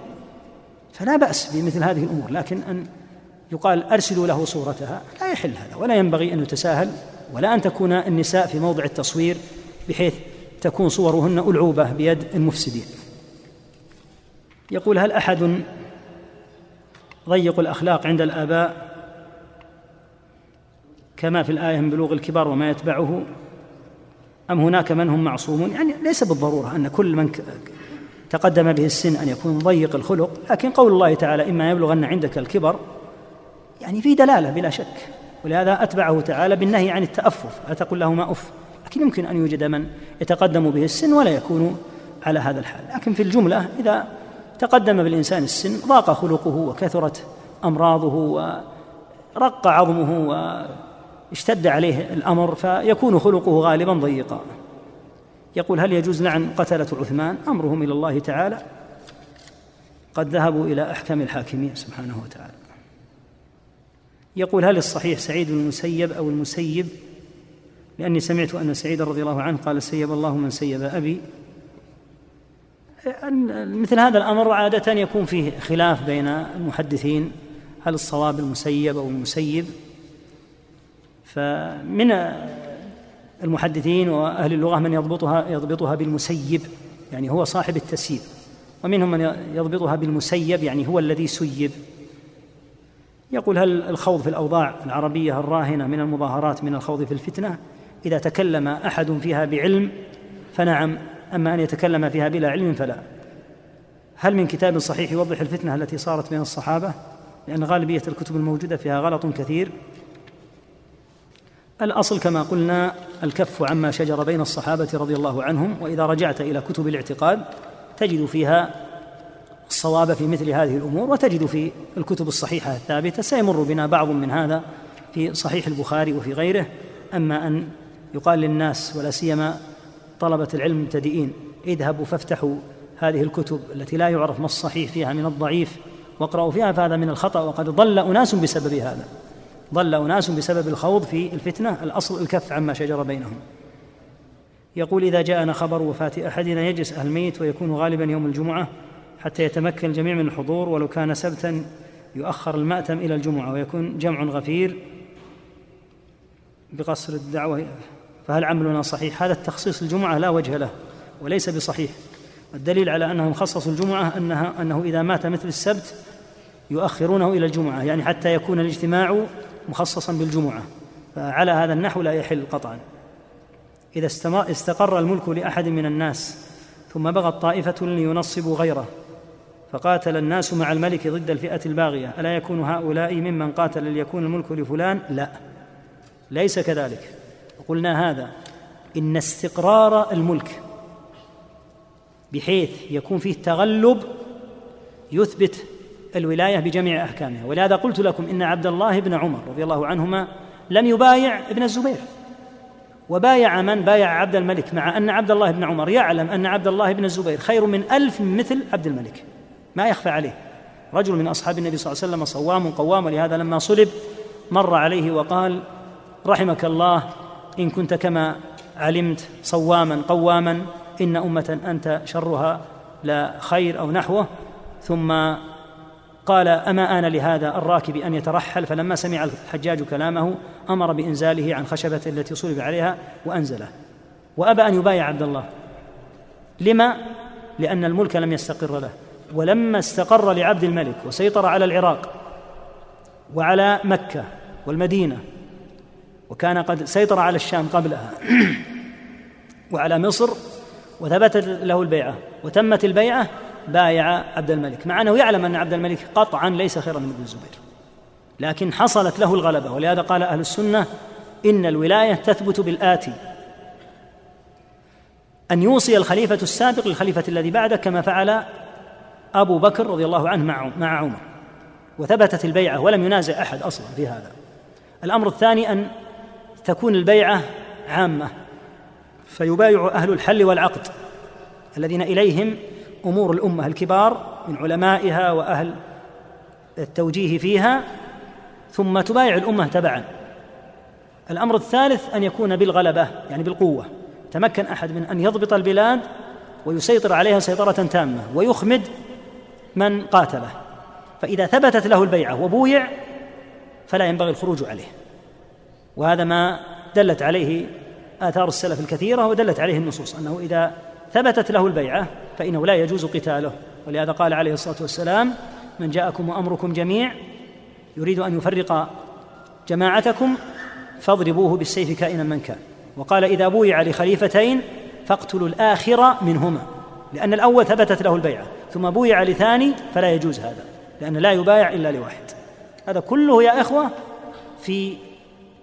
فلا بأس بمثل هذه الأمور. لكن أن يقال أرسلوا له صورتها لا يحل هذا. ولا ينبغي أن يتساهل ولا أن تكون النساء في موضع التصوير بحيث تكون صورهن ألعوبة بيد المفسدين. يقول هل أحد ضيق الأخلاق عند الآباء كما في الآية من بلوغ الكبار وما يتبعه؟ أم هناك من هم معصومون؟ يعني ليس بالضرورة أن كل من تقدم به السن أن يكون ضيق الخلق لكن قول الله تعالى إما يبلغن عندك الكبر يعني في دلالة بلا شك ولهذا أتبعه تعالى بالنهي عن التأفف. لا تقل لهما أف. لكن يمكن أن يوجد من يتقدم به السن ولا يكون على هذا الحال. لكن في الجملة إذا تقدم بالإنسان السن ضاق خلقه وكثرت أمراضه ورق عظمه واشتد عليه الأمر فيكون خلقه غالبا ضيقا. يقول هل يجوز لعن قتلة عثمان؟ أمرهم إلى الله تعالى. قد ذهبوا إلى أحكم الحاكمين سبحانه وتعالى. يقول هل الصحيح سعيد بن المسيب أو المسيب لأني سمعت أن سعيد رضي الله عنه قال سيب الله من سيب أبي. مثل هذا الأمر عادة يكون فيه خلاف بين المحدثين هل الصواب المسيب أو المسيب؟ فمن المحدثين وأهل اللغة من يضبطها يضبطها بالمسيب يعني هو صاحب التسييب. ومنهم من يضبطها بالمسيب يعني هو الذي سيب. يقول هل الخوض في الأوضاع العربية الراهنة من المظاهرات من الخوض في الفتنة؟ إذا تكلم أحد فيها بعلم فنعم أما أن يتكلم فيها بلا علم فلا. هل من كتاب صحيح يوضح الفتنة التي صارت بين الصحابة؟ لأن غالبية الكتب الموجودة فيها غلط كثير. الأصل كما قلنا الكف عما شجر بين الصحابة رضي الله عنهم وإذا رجعت إلى كتب الاعتقاد تجد فيها الصواب في مثل هذه الأمور وتجد في الكتب الصحيحة الثابتة. سيمر بنا بعض من هذا في صحيح البخاري وفي غيره. أما أن يقال للناس ولا سيما طلبة العلم المبتدئين اذهبوا فافتحوا هذه الكتب التي لا يعرف ما الصحيح فيها من الضعيف واقرأوا فيها فهذا من الخطأ وقد ضل أناس بسبب هذا. ضل أناس بسبب الخوض في الفتنة الأصل الكف عما شجر بينهم. يقول إذا جاءنا خبر وفاة أحدنا يجلس أهل الميت ويكون غالبا يوم الجمعة حتى يتمكن الجميع من الحضور ولو كان سبتا يؤخر المأتم إلى الجمعة ويكون جمع غفير بقصر الدعوة. فهل عملنا صحيح؟ هذا التخصيص الجمعة لا وجه له وليس بصحيح. الدليل على أنهم خصصوا الجمعة أنها أنه إذا مات مثل السبت يؤخرونه إلى الجمعة يعني حتى يكون الاجتماع مخصصا بالجمعة. فعلى هذا النحو لا يحل قطعا. إذا استقر الملك لأحد من الناس ثم بغت طائفة لينصبوا غيره فقاتل الناس مع الملك ضد الفئة الباغية. ألا يكون هؤلاء ممن قاتل ليكون الملك لفلان؟ لا. ليس كذلك. وقلنا هذا إن استقرار الملك بحيث يكون فيه تغلب يثبت الولاية بجميع أحكامها. ولهذا قلت لكم إن عبد الله بن عمر رضي الله عنهما لم يبايع ابن الزبير وبايع من؟ بايع عبد الملك مع أن عبد الله بن عمر يعلم أن عبد الله بن الزبير خير من ألف مثل عبد الملك. ما يخفى عليه. رجل من أصحاب النبي صلى الله عليه وسلم صوام قوام ولهذا لما صلب مر عليه وقال رحمك الله إن كنت كما علمت صواما قواما إن أمة أنت شرها لا خير أو نحوه. ثم قال أما آن لهذا الراكب أن يترحل؟ فلما سمع الحجاج كلامه أمر بإنزاله عن خشبة التي صلب عليها وأنزله. وأبى أن يبايع عبد الله. لما؟ لأن الملك لم يستقر له. ولما استقر لعبد الملك وسيطر على العراق وعلى مكة والمدينة وكان قد سيطر على الشام قبلها. وعلى مصر وثبتت له البيعة وتمت البيعة بايع عبد الملك. مع أنه يعلم أن عبد الملك قطعا ليس خيرا من ابن الزبير. لكن حصلت له الغلبة. ولهذا قال أهل السنة إن الولاية تثبت بالآتي. أن يوصي الخليفة السابق للخليفة الذي بعده كما فعل أبو بكر رضي الله عنه مع مع عمر. وثبتت البيعة ولم ينازع أحد أصلا في هذا. الأمر الثاني أن تكون البيعة عامة. فيبايع أهل الحل والعقد الذين إليهم أمور الأمة الكبار من علمائها وأهل التوجيه فيها ثم تبايع الأمة تبعا. الأمر الثالث أن يكون بالغلبة يعني بالقوة. تمكن أحد من أن يضبط البلاد ويسيطر عليها سيطرة تامة ويخمد من قاتله. فإذا ثبتت له البيعة وبويع فلا ينبغي الخروج عليه. وهذا ما دلت عليه آثار السلف الكثيرة ودلت عليه النصوص أنه إذا ثبتت له البيعة فإنه لا يجوز قتاله. ولهذا قال عليه الصلاة والسلام من جاءكم وأمركم جميع يريد أن يفرق جماعتكم فاضربوه بالسيف كائنا من كان. وقال إذا بويع لخليفتين فاقتلوا الآخر منهما لأن الأول ثبتت له البيعة ثم بويع لثاني فلا يجوز هذا لأن لا يبايع إلا لواحد. هذا كله يا إخوة في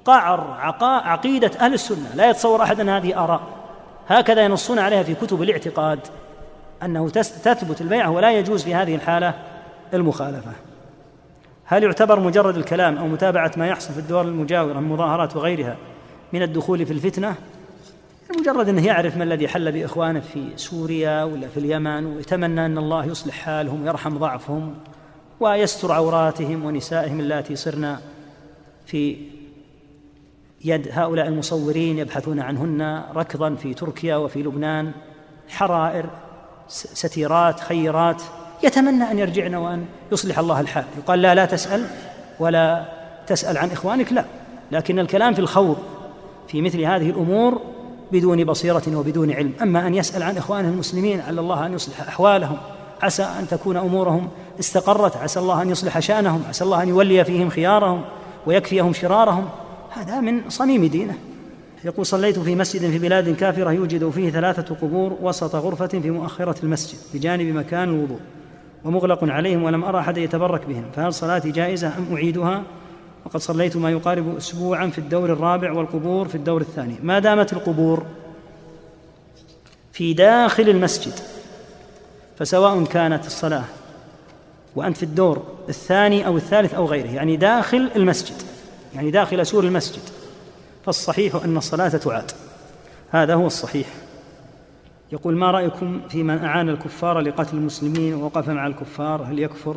قعر عقيدة أهل السنة. لا يتصور أحد أن هذه آراء. هكذا ينصون عليها في كتب الاعتقاد أنه تثبت البيعة ولا يجوز في هذه الحالة المخالفة. هل يعتبر مجرد الكلام أو متابعة ما يحصل في الدول المجاورة من المظاهرات وغيرها من الدخول في الفتنة؟ مجرد أنه يعرف ما الذي حل بإخوانه في سوريا ولا في اليمن ويتمنى أن الله يصلح حالهم ويرحم ضعفهم ويستر عوراتهم ونسائهم اللاتي صرنا في يد هؤلاء المصورين يبحثون عنهن ركضا في تركيا وفي لبنان حرائر ستيرات خيرات. يتمنى أن يرجعن وأن يصلح الله الحال. يقال لا لا تسأل ولا تسأل عن إخوانك لا. لكن الكلام في الخوض في مثل هذه الأمور بدون بصيرة وبدون علم. أما أن يسأل عن اخوانه المسلمين على الله أن يصلح أحوالهم. عسى أن تكون أمورهم استقرت. عسى الله أن يصلح شأنهم. عسى الله أن يولي فيهم خيارهم ويكفيهم شرارهم. هذا من صميم دينه. يقول صليت في مسجد في بلاد كافرة يوجد فيه ثلاثة قبور وسط غرفة في مؤخرة المسجد بجانب مكان الوضوء ومغلق عليهم ولم أرى أحد يتبرك بهم فهل صلاتي جائزة أم أعيدها؟ وقد صليت ما يقارب أسبوعا في الدور الرابع والقبور في الدور الثاني. ما دامت القبور في داخل المسجد فسواء كانت الصلاة وأنت في الدور الثاني أو الثالث أو غيره يعني داخل المسجد يعني داخل سور المسجد. فالصحيح أن الصلاة تعاد. هذا هو الصحيح. يقول ما رأيكم في من أعان الكفار لقتل المسلمين ووقف مع الكفار؟ هل يكفر؟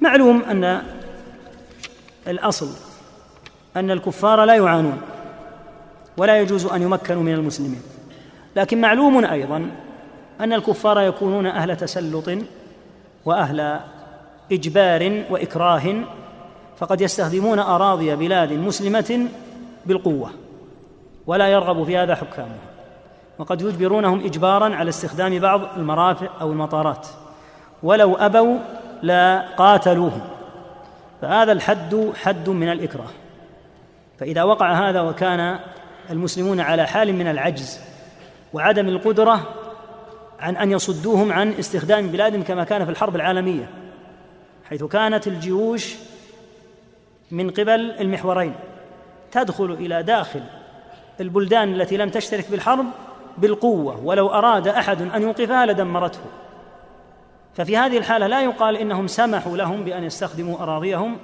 معلوم أن الأصل أن الكفار لا يعانون ولا يجوز أن يمكنوا من المسلمين. لكن معلوم أيضا أن الكفار يكونون أهل تسلط وأهل إجبار وإكراه فقد يستخدمون أراضي بلاد مسلمة بالقوة ولا يرغب في هذا حكامها وقد يجبرونهم إجبارا على استخدام بعض المرافق أو المطارات ولو أبوا لا قاتلوهم فهذا الحد حد من الإكراه. فإذا وقع هذا وكان المسلمون على حال من العجز وعدم القدرة عن أن يصدوهم عن استخدام بلادهم كما كان في الحرب العالمية حيث كانت الجيوش من قبل المحورين. تدخل إلى داخل البلدان التي لم تشترك بالحرب بالقوة ولو أراد أحد أن يوقفها لدمرته. ففي هذه الحالة لا يقال إنهم سمحوا لهم بأن يستخدموا أراضيهم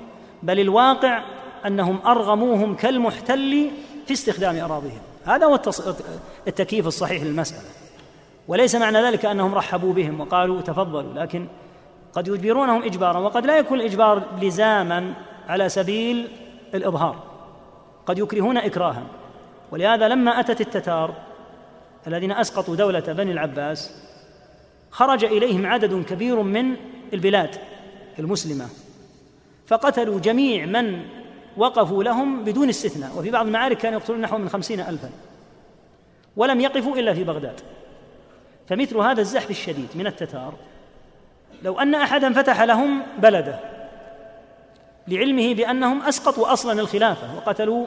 بل الواقع أنهم أرغموهم كالمحتل في استخدام أراضيهم. هذا هو التكييف الصحيح للمسألة. وليس معنى ذلك أنهم رحبوا بهم وقالوا تفضلوا لكن قد يجبرونهم إجبارا وقد لا يكون الإجبار لزاما على سبيل الإظهار. قد يكرهون إكراها. ولهذا لما أتت التتار الذين أسقطوا دولة بني العباس خرج إليهم عدد كبير من البلاد المسلمة فقتلوا جميع من وقفوا لهم بدون استثناء. وفي بعض المعارك كانوا يقتلون نحو من خمسين ألفا. ولم يقفوا إلا في بغداد. فمثل هذا الزحف الشديد من التتار لو أن أحدا فتح لهم بلده لعلمه بأنهم أسقطوا أصلا الخلافة وقتلوا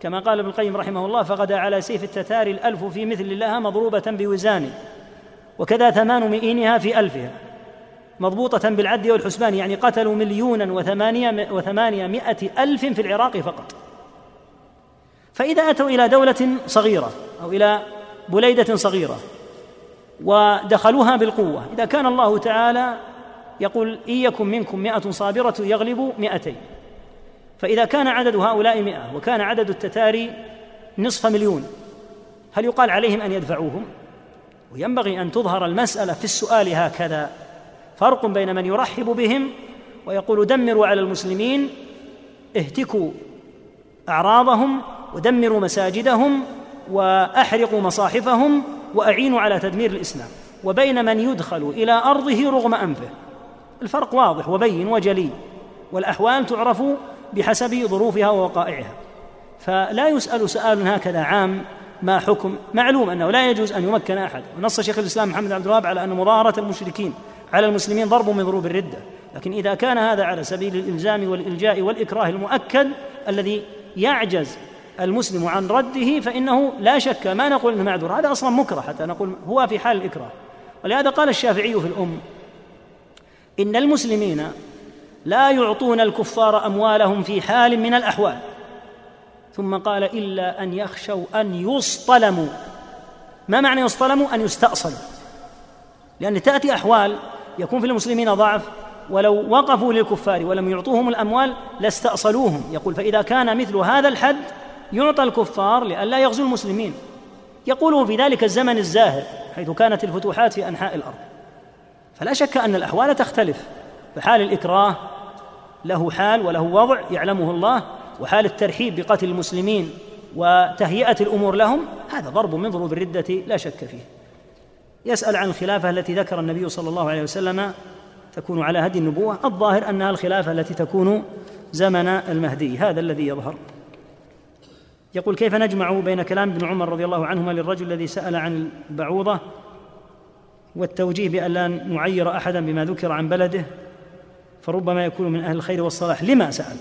كما قال ابن القيم رحمه الله فغدا على سيف التتار الألف في مثل لها مضروبة بوزان وكذا ثمان مئينها في ألفها مضبوطة بالعد والحسبان يعني قتلوا مليونا وثمانية, وثمانية ألف في العراق فقط. فإذا أتوا إلى دولة صغيرة أو إلى بليدة صغيرة ودخلوها بالقوة إذا كان الله تعالى يقول إن يكن منكم مئة صابرة يغلب مئتين. فإذا كان عدد هؤلاء مئة وكان عدد التتاري نصف مليون هل يقال عليهم أن يدفعوهم؟ وينبغي أن تظهر المسألة في السؤال هكذا. فرق بين من يرحب بهم ويقول دمروا على المسلمين اهتكوا أعراضهم ودمروا مساجدهم وأحرقوا مصاحفهم وأعينوا على تدمير الإسلام. وبين من يدخل إلى أرضه رغم أنفه. الفرق واضح وبين وجلي والأحوال تعرف بحسب ظروفها ووقائعها. فلا يسأل سؤال هكذا عام ما حكم معلوم أنه لا يجوز أن يمكن أحد. ونص شيخ الإسلام محمد عبد الوهاب على أن مظاهرة المشركين على المسلمين ضرب من ضروب الردة. لكن إذا كان هذا على سبيل الإلزام والإلجاء والإكراه المؤكد الذي يعجز المسلم عن رده فإنه لا شك ما نقول أنه معذور. هذا أصلا مكره حتى نقول هو في حال الإكراه. ولهذا قال الشافعي في الأم إن المسلمين لا يعطون الكفار أموالهم في حال من الأحوال. ثم قال إلا أن يخشوا أن يصطلموا. ما معنى يصطلموا؟ أن يستأصلوا. لأن تأتي أحوال يكون في المسلمين ضعف. ولو وقفوا للكفار ولم يعطوهم الأموال لاستأصلوهم. يقول فإذا كان مثل هذا الحد يعطى الكفار لئلا يغزو المسلمين. يقوله في ذلك الزمن الزاهر حيث كانت الفتوحات في أنحاء الأرض. فلا شك أن الأحوال تختلف. فحال الإكراه له حال وله وضع يعلمه الله وحال الترحيب بقتل المسلمين وتهيئة الأمور لهم هذا ضرب من ضروب الردة لا شك فيه. يسأل عن الخلافة التي ذكر النبي صلى الله عليه وسلم تكون على هدي النبوة. الظاهر أنها الخلافة التي تكون زمن المهدي هذا الذي يظهر. يقول كيف نجمع بين كلام ابن عمر رضي الله عنهما للرجل الذي سأل عن البعوضة والتوجيه بأن لا نعير أحدا بما ذكر عن بلده فربما يكون من أهل الخير والصلاح. لما سأل؟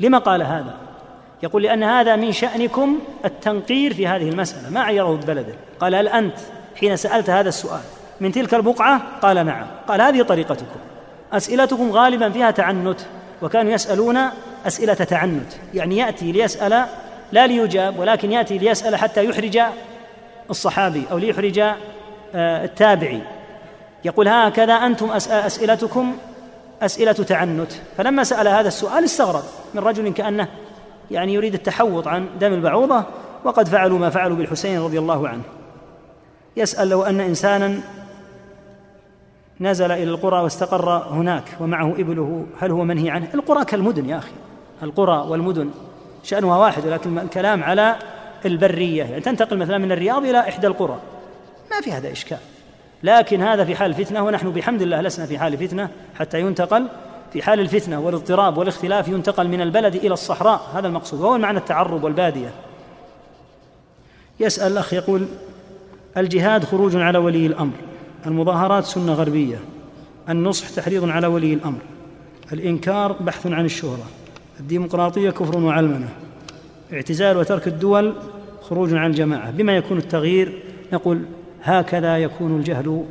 لما قال هذا؟ يقول لأن هذا من شأنكم التنقير في هذه المسألة ما عيره ببلده. قال هل أنت حين سألت هذا السؤال من تلك البقعة؟ قال نعم. قال هذه طريقتكم. أسئلتكم غالبا فيها تعنت وكانوا يسألون أسئلة تعنت. يعني يأتي ليسأل لا ليجاب ولكن يأتي ليسأل حتى يحرج الصحابي أو ليحرج التابعي. يقول هكذا أنتم أسئلتكم أسئلة تعنت. فلما سأل هذا السؤال استغرب من رجل كأنه يعني يريد التحوط عن دم البعوضة وقد فعلوا ما فعلوا بالحسين رضي الله عنه. يسأل لو أن إنسانا نزل إلى القرى واستقر هناك ومعه إبله هل هو منهي عنه؟ القرى كالمدن يا أخي. القرى والمدن شأنها واحد ولكن الكلام على البرية. يعني تنتقل مثلا من الرياض إلى إحدى القرى. ما في هذا إشكال. لكن هذا في حال فتنة ونحن بحمد الله لسنا في حال فتنة حتى ينتقل في حال الفتنة والاضطراب والاختلاف ينتقل من البلد إلى الصحراء. هذا المقصود. وهو معنى التعرب والبادية. يسأل الأخ يقول الجهاد خروج على ولي الأمر المظاهرات سنة غربية النصح تحريض على ولي الأمر الإنكار بحث عن الشهرة الديمقراطية كفر وعلمنة اعتزال وترك الدول خروج عن الجماعة. بما يكون التغيير نقول هكذا يكون الجهل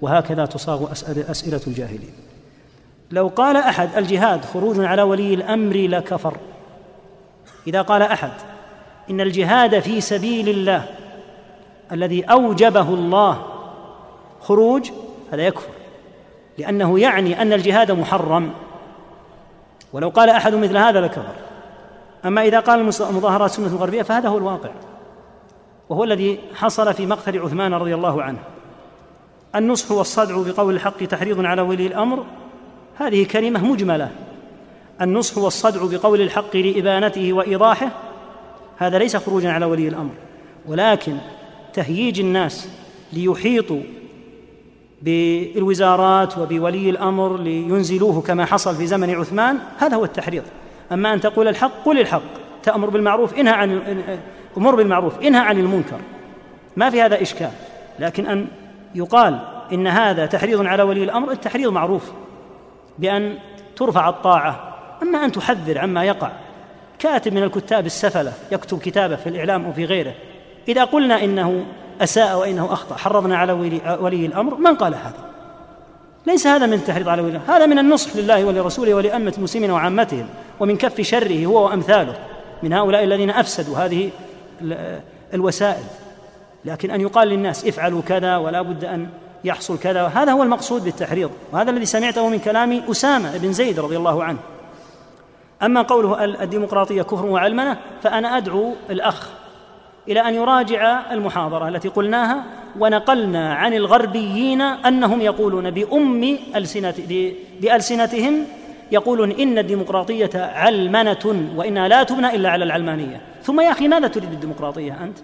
وهكذا تصاغ أسئلة الجاهلين. لو قال أحد الجهاد خروج على ولي الأمر لكفر. إذا قال أحد إن الجهاد في سبيل الله الذي أوجبه الله خروج هذا يكفر. لأنه يعني أن الجهاد محرم. ولو قال أحد مثل هذا لكفر. أما إذا قال المظاهرات سنة غربية فهذا هو الواقع. وهو الذي حصل في مقتل عثمان رضي الله عنه. النصح والصدع بقول الحق تحريض على ولي الأمر هذه كلمة مجملة. النصح والصدع بقول الحق لإبانته وإيضاحه هذا ليس خروجا على ولي الأمر. ولكن تهييج الناس ليحيطوا بالوزارات وبولي الأمر لينزلوه كما حصل في زمن عثمان هذا هو التحريض. أما أن تقول الحق قل الحق. تأمر بالمعروف انهى عن أمر بالمعروف انهى عن المنكر. ما في هذا إشكال. لكن أن يقال إن هذا تحريض على ولي الأمر التحريض معروف بأن ترفع الطاعة. أما أن تحذر عما يقع. كاتب من الكتاب السفلة يكتب كتابه في الإعلام أو في غيره إذا قلنا إنه أساء وإنه أخطأ حرضنا على ولي, ولي الأمر من قال هذا؟ ليس هذا من التحريض على ولي هذا من النصح لله ولرسوله ولأمة المسلمين وعامتهم ومن كف شره هو وأمثاله. من هؤلاء الذين أفسدوا هذه الوسائل لكن أن يقال للناس افعلوا كذا ولا بد أن يحصل كذا هذا هو المقصود بالتحريض وهذا الذي سمعته من كلام أسامة بن زيد رضي الله عنه. أما قوله الديمقراطية كفر وعلمنة فأنا أدعو الأخ إلى أن يراجع المحاضرة التي قلناها ونقلنا عن الغربيين أنهم يقولون بأم السنة بألسنتهم يقولون إن الديمقراطية علمنة وإنها لا تبنى إلا على العلمانية. ثم يا أخي ماذا تريد الديمقراطية أنت؟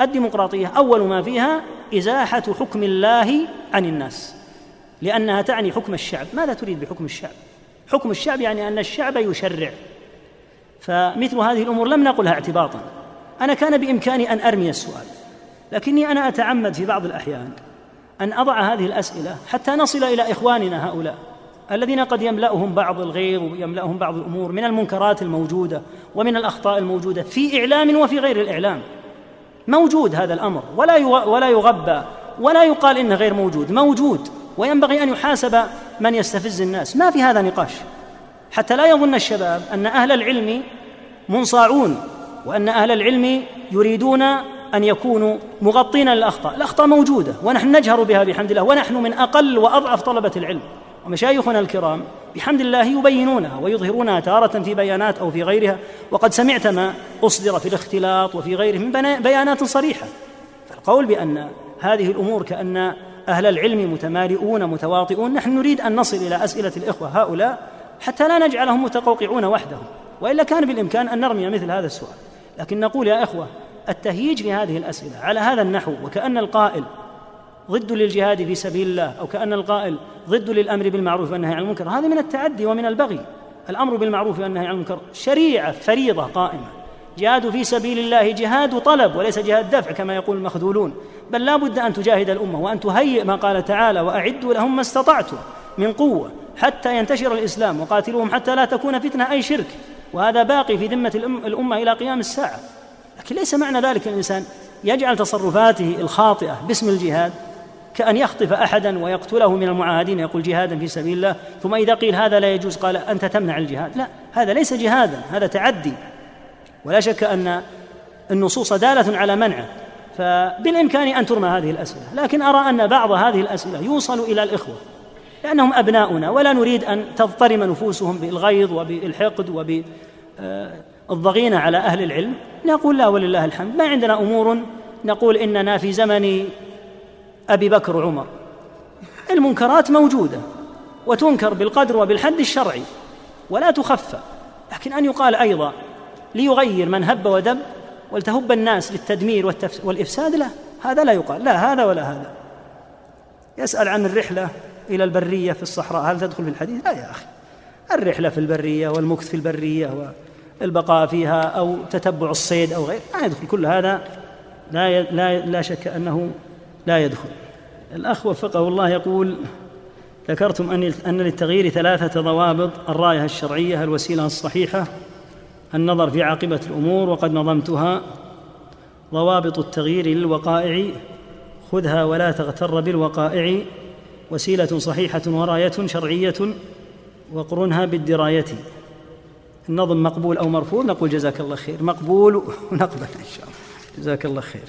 الديمقراطية أول ما فيها إزاحة حكم الله عن الناس لأنها تعني حكم الشعب. ماذا تريد بحكم الشعب؟ حكم الشعب يعني أن الشعب يشرع. فمثل هذه الأمور لم نقلها اعتباطا. أنا كان بإمكاني أن أرمي السؤال لكني أنا أتعمد في بعض الأحيان أن أضع هذه الأسئلة حتى نصل إلى إخواننا هؤلاء. الذين قد يملأهم بعض الغيظ ويملأهم بعض الأمور من المنكرات الموجودة ومن الأخطاء الموجودة في إعلام وفي غير الإعلام. موجود هذا الأمر. ولا ولا يغبى ولا يقال إنه غير موجود. موجود. وينبغي أن يحاسب من يستفز الناس. ما في هذا نقاش. حتى لا يظن الشباب أن أهل العلم منصاعون وأن أهل العلم يريدون أن يكونوا مغطين للأخطاء. الأخطاء موجودة. ونحن نجهر بها بحمد الله. ونحن من أقل وأضعف طلبة العلم. ومشايخنا الكرام بحمد الله يبينونها ويظهرونها تارة في بيانات أو في غيرها وقد سمعت ما أصدر في الاختلاط وفي غيره من بيانات صريحة. فالقول بأن هذه الأمور كأن أهل العلم متمالئون متواطئون نحن نريد أن نصل إلى أسئلة الإخوة هؤلاء حتى لا نجعلهم متقوقعون وحدهم وإلا كان بالإمكان أن نرمي مثل هذا السؤال. لكن نقول يا إخوة التهييج في هذه الأسئلة على هذا النحو وكأن القائل ضد للجهاد في سبيل الله أو كأن القائل ضد للأمر بالمعروف والنهي عن المنكر. هذا من التعدي ومن البغي. الأمر بالمعروف والنهي عن المنكر شريعة فريضة قائمة. جهاد في سبيل الله جهاد طلب وليس جهاد دفع كما يقول المخذولون. بل لا بد أن تجاهد الأمة وأن تهيئ ما قال تعالى وأعدوا لهم ما استطعتم من قوة حتى ينتشر الإسلام وقاتلوهم حتى لا تكون فتنة أي شرك. وهذا باقي في ذمة الأمة إلى قيام الساعة. لكن ليس معنى ذلك الإنسان يجعل تصرفاته الخاطئة باسم الجهاد. كأن يخطف أحدا ويقتله من المعاهدين يقول جهادا في سبيل الله ثم إذا قيل هذا لا يجوز قال أنت تمنع الجهاد. لا هذا ليس جهادا هذا تعدي. ولا شك أن النصوص دالة على منعه فبالإمكان أن ترمى هذه الأسئلة. لكن أرى أن بعض هذه الأسئلة يوصل إلى الإخوة لأنهم أبناؤنا ولا نريد أن تضطرم نفوسهم بالغيظ وبالحقد وبالضغينة على أهل العلم. نقول لا ولله الحمد. ما عندنا أمور نقول إننا في زمن أبي بكر وعمر. المنكرات موجودة وتنكر بالقدر وبالحد الشرعي ولا تخفى لكن أن يقال أيضا ليغير من هب ودب ولتهب الناس للتدمير والإفساد لا هذا لا يقال لا هذا ولا هذا. يسأل عن الرحلة إلى البرية في الصحراء هل تدخل في الحديث؟ لا يا أخي. الرحلة في البرية والمكث في البرية والبقاء فيها أو تتبع الصيد أو غيره ما يدخل كل هذا لا لا لا شك أنه لا يدخل. الأخ وفقه الله يقول ذكرتم أن للتغيير ثلاثة ضوابط الراية الشرعية الوسيلة الصحيحة النظر في عاقبة الأمور وقد نظمتها ضوابط التغيير للوقائع خذها ولا تغتر بالوقائع وسيلة صحيحة وراية شرعية وقرنها بالدراية. النظم مقبول أو مرفوض؟ نقول جزاك الله خير. مقبول ونقبل إن شاء الله. جزاك الله خير.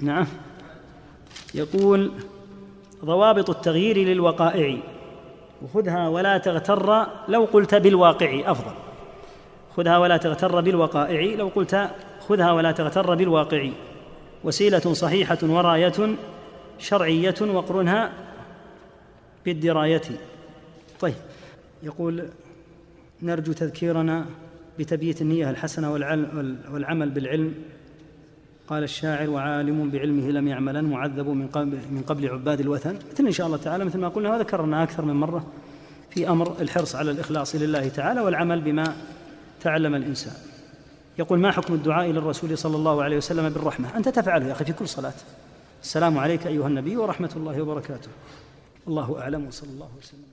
نعم. يقول ضوابط التغيير للوقائع. وخذها ولا تغتر لو قلت بالواقع أفضل. خذها ولا تغتر بالوقائع لو قلت خذها ولا تغتر بالواقع. وسيلة صحيحة وراية شرعية وقرنها بالدراية. طيب يقول نرجو تذكيرنا بتبييت النية الحسنة والعمل بالعلم قال الشاعر وعالم بعلمه لم يعملا معذب من قبل من قبل عباد الوثن. مثل إن شاء الله تعالى مثل ما قلنا وذكرنا أكثر من مرة في أمر الحرص على الإخلاص لله تعالى والعمل بما تعلم الإنسان. يقول ما حكم الدعاء للرسول صلى الله عليه وسلم بالرحمة؟ أنت تفعله يا أخي في كل صلاة. السلام عليك أيها النبي ورحمة الله وبركاته. الله أعلم وصلى الله وسلم.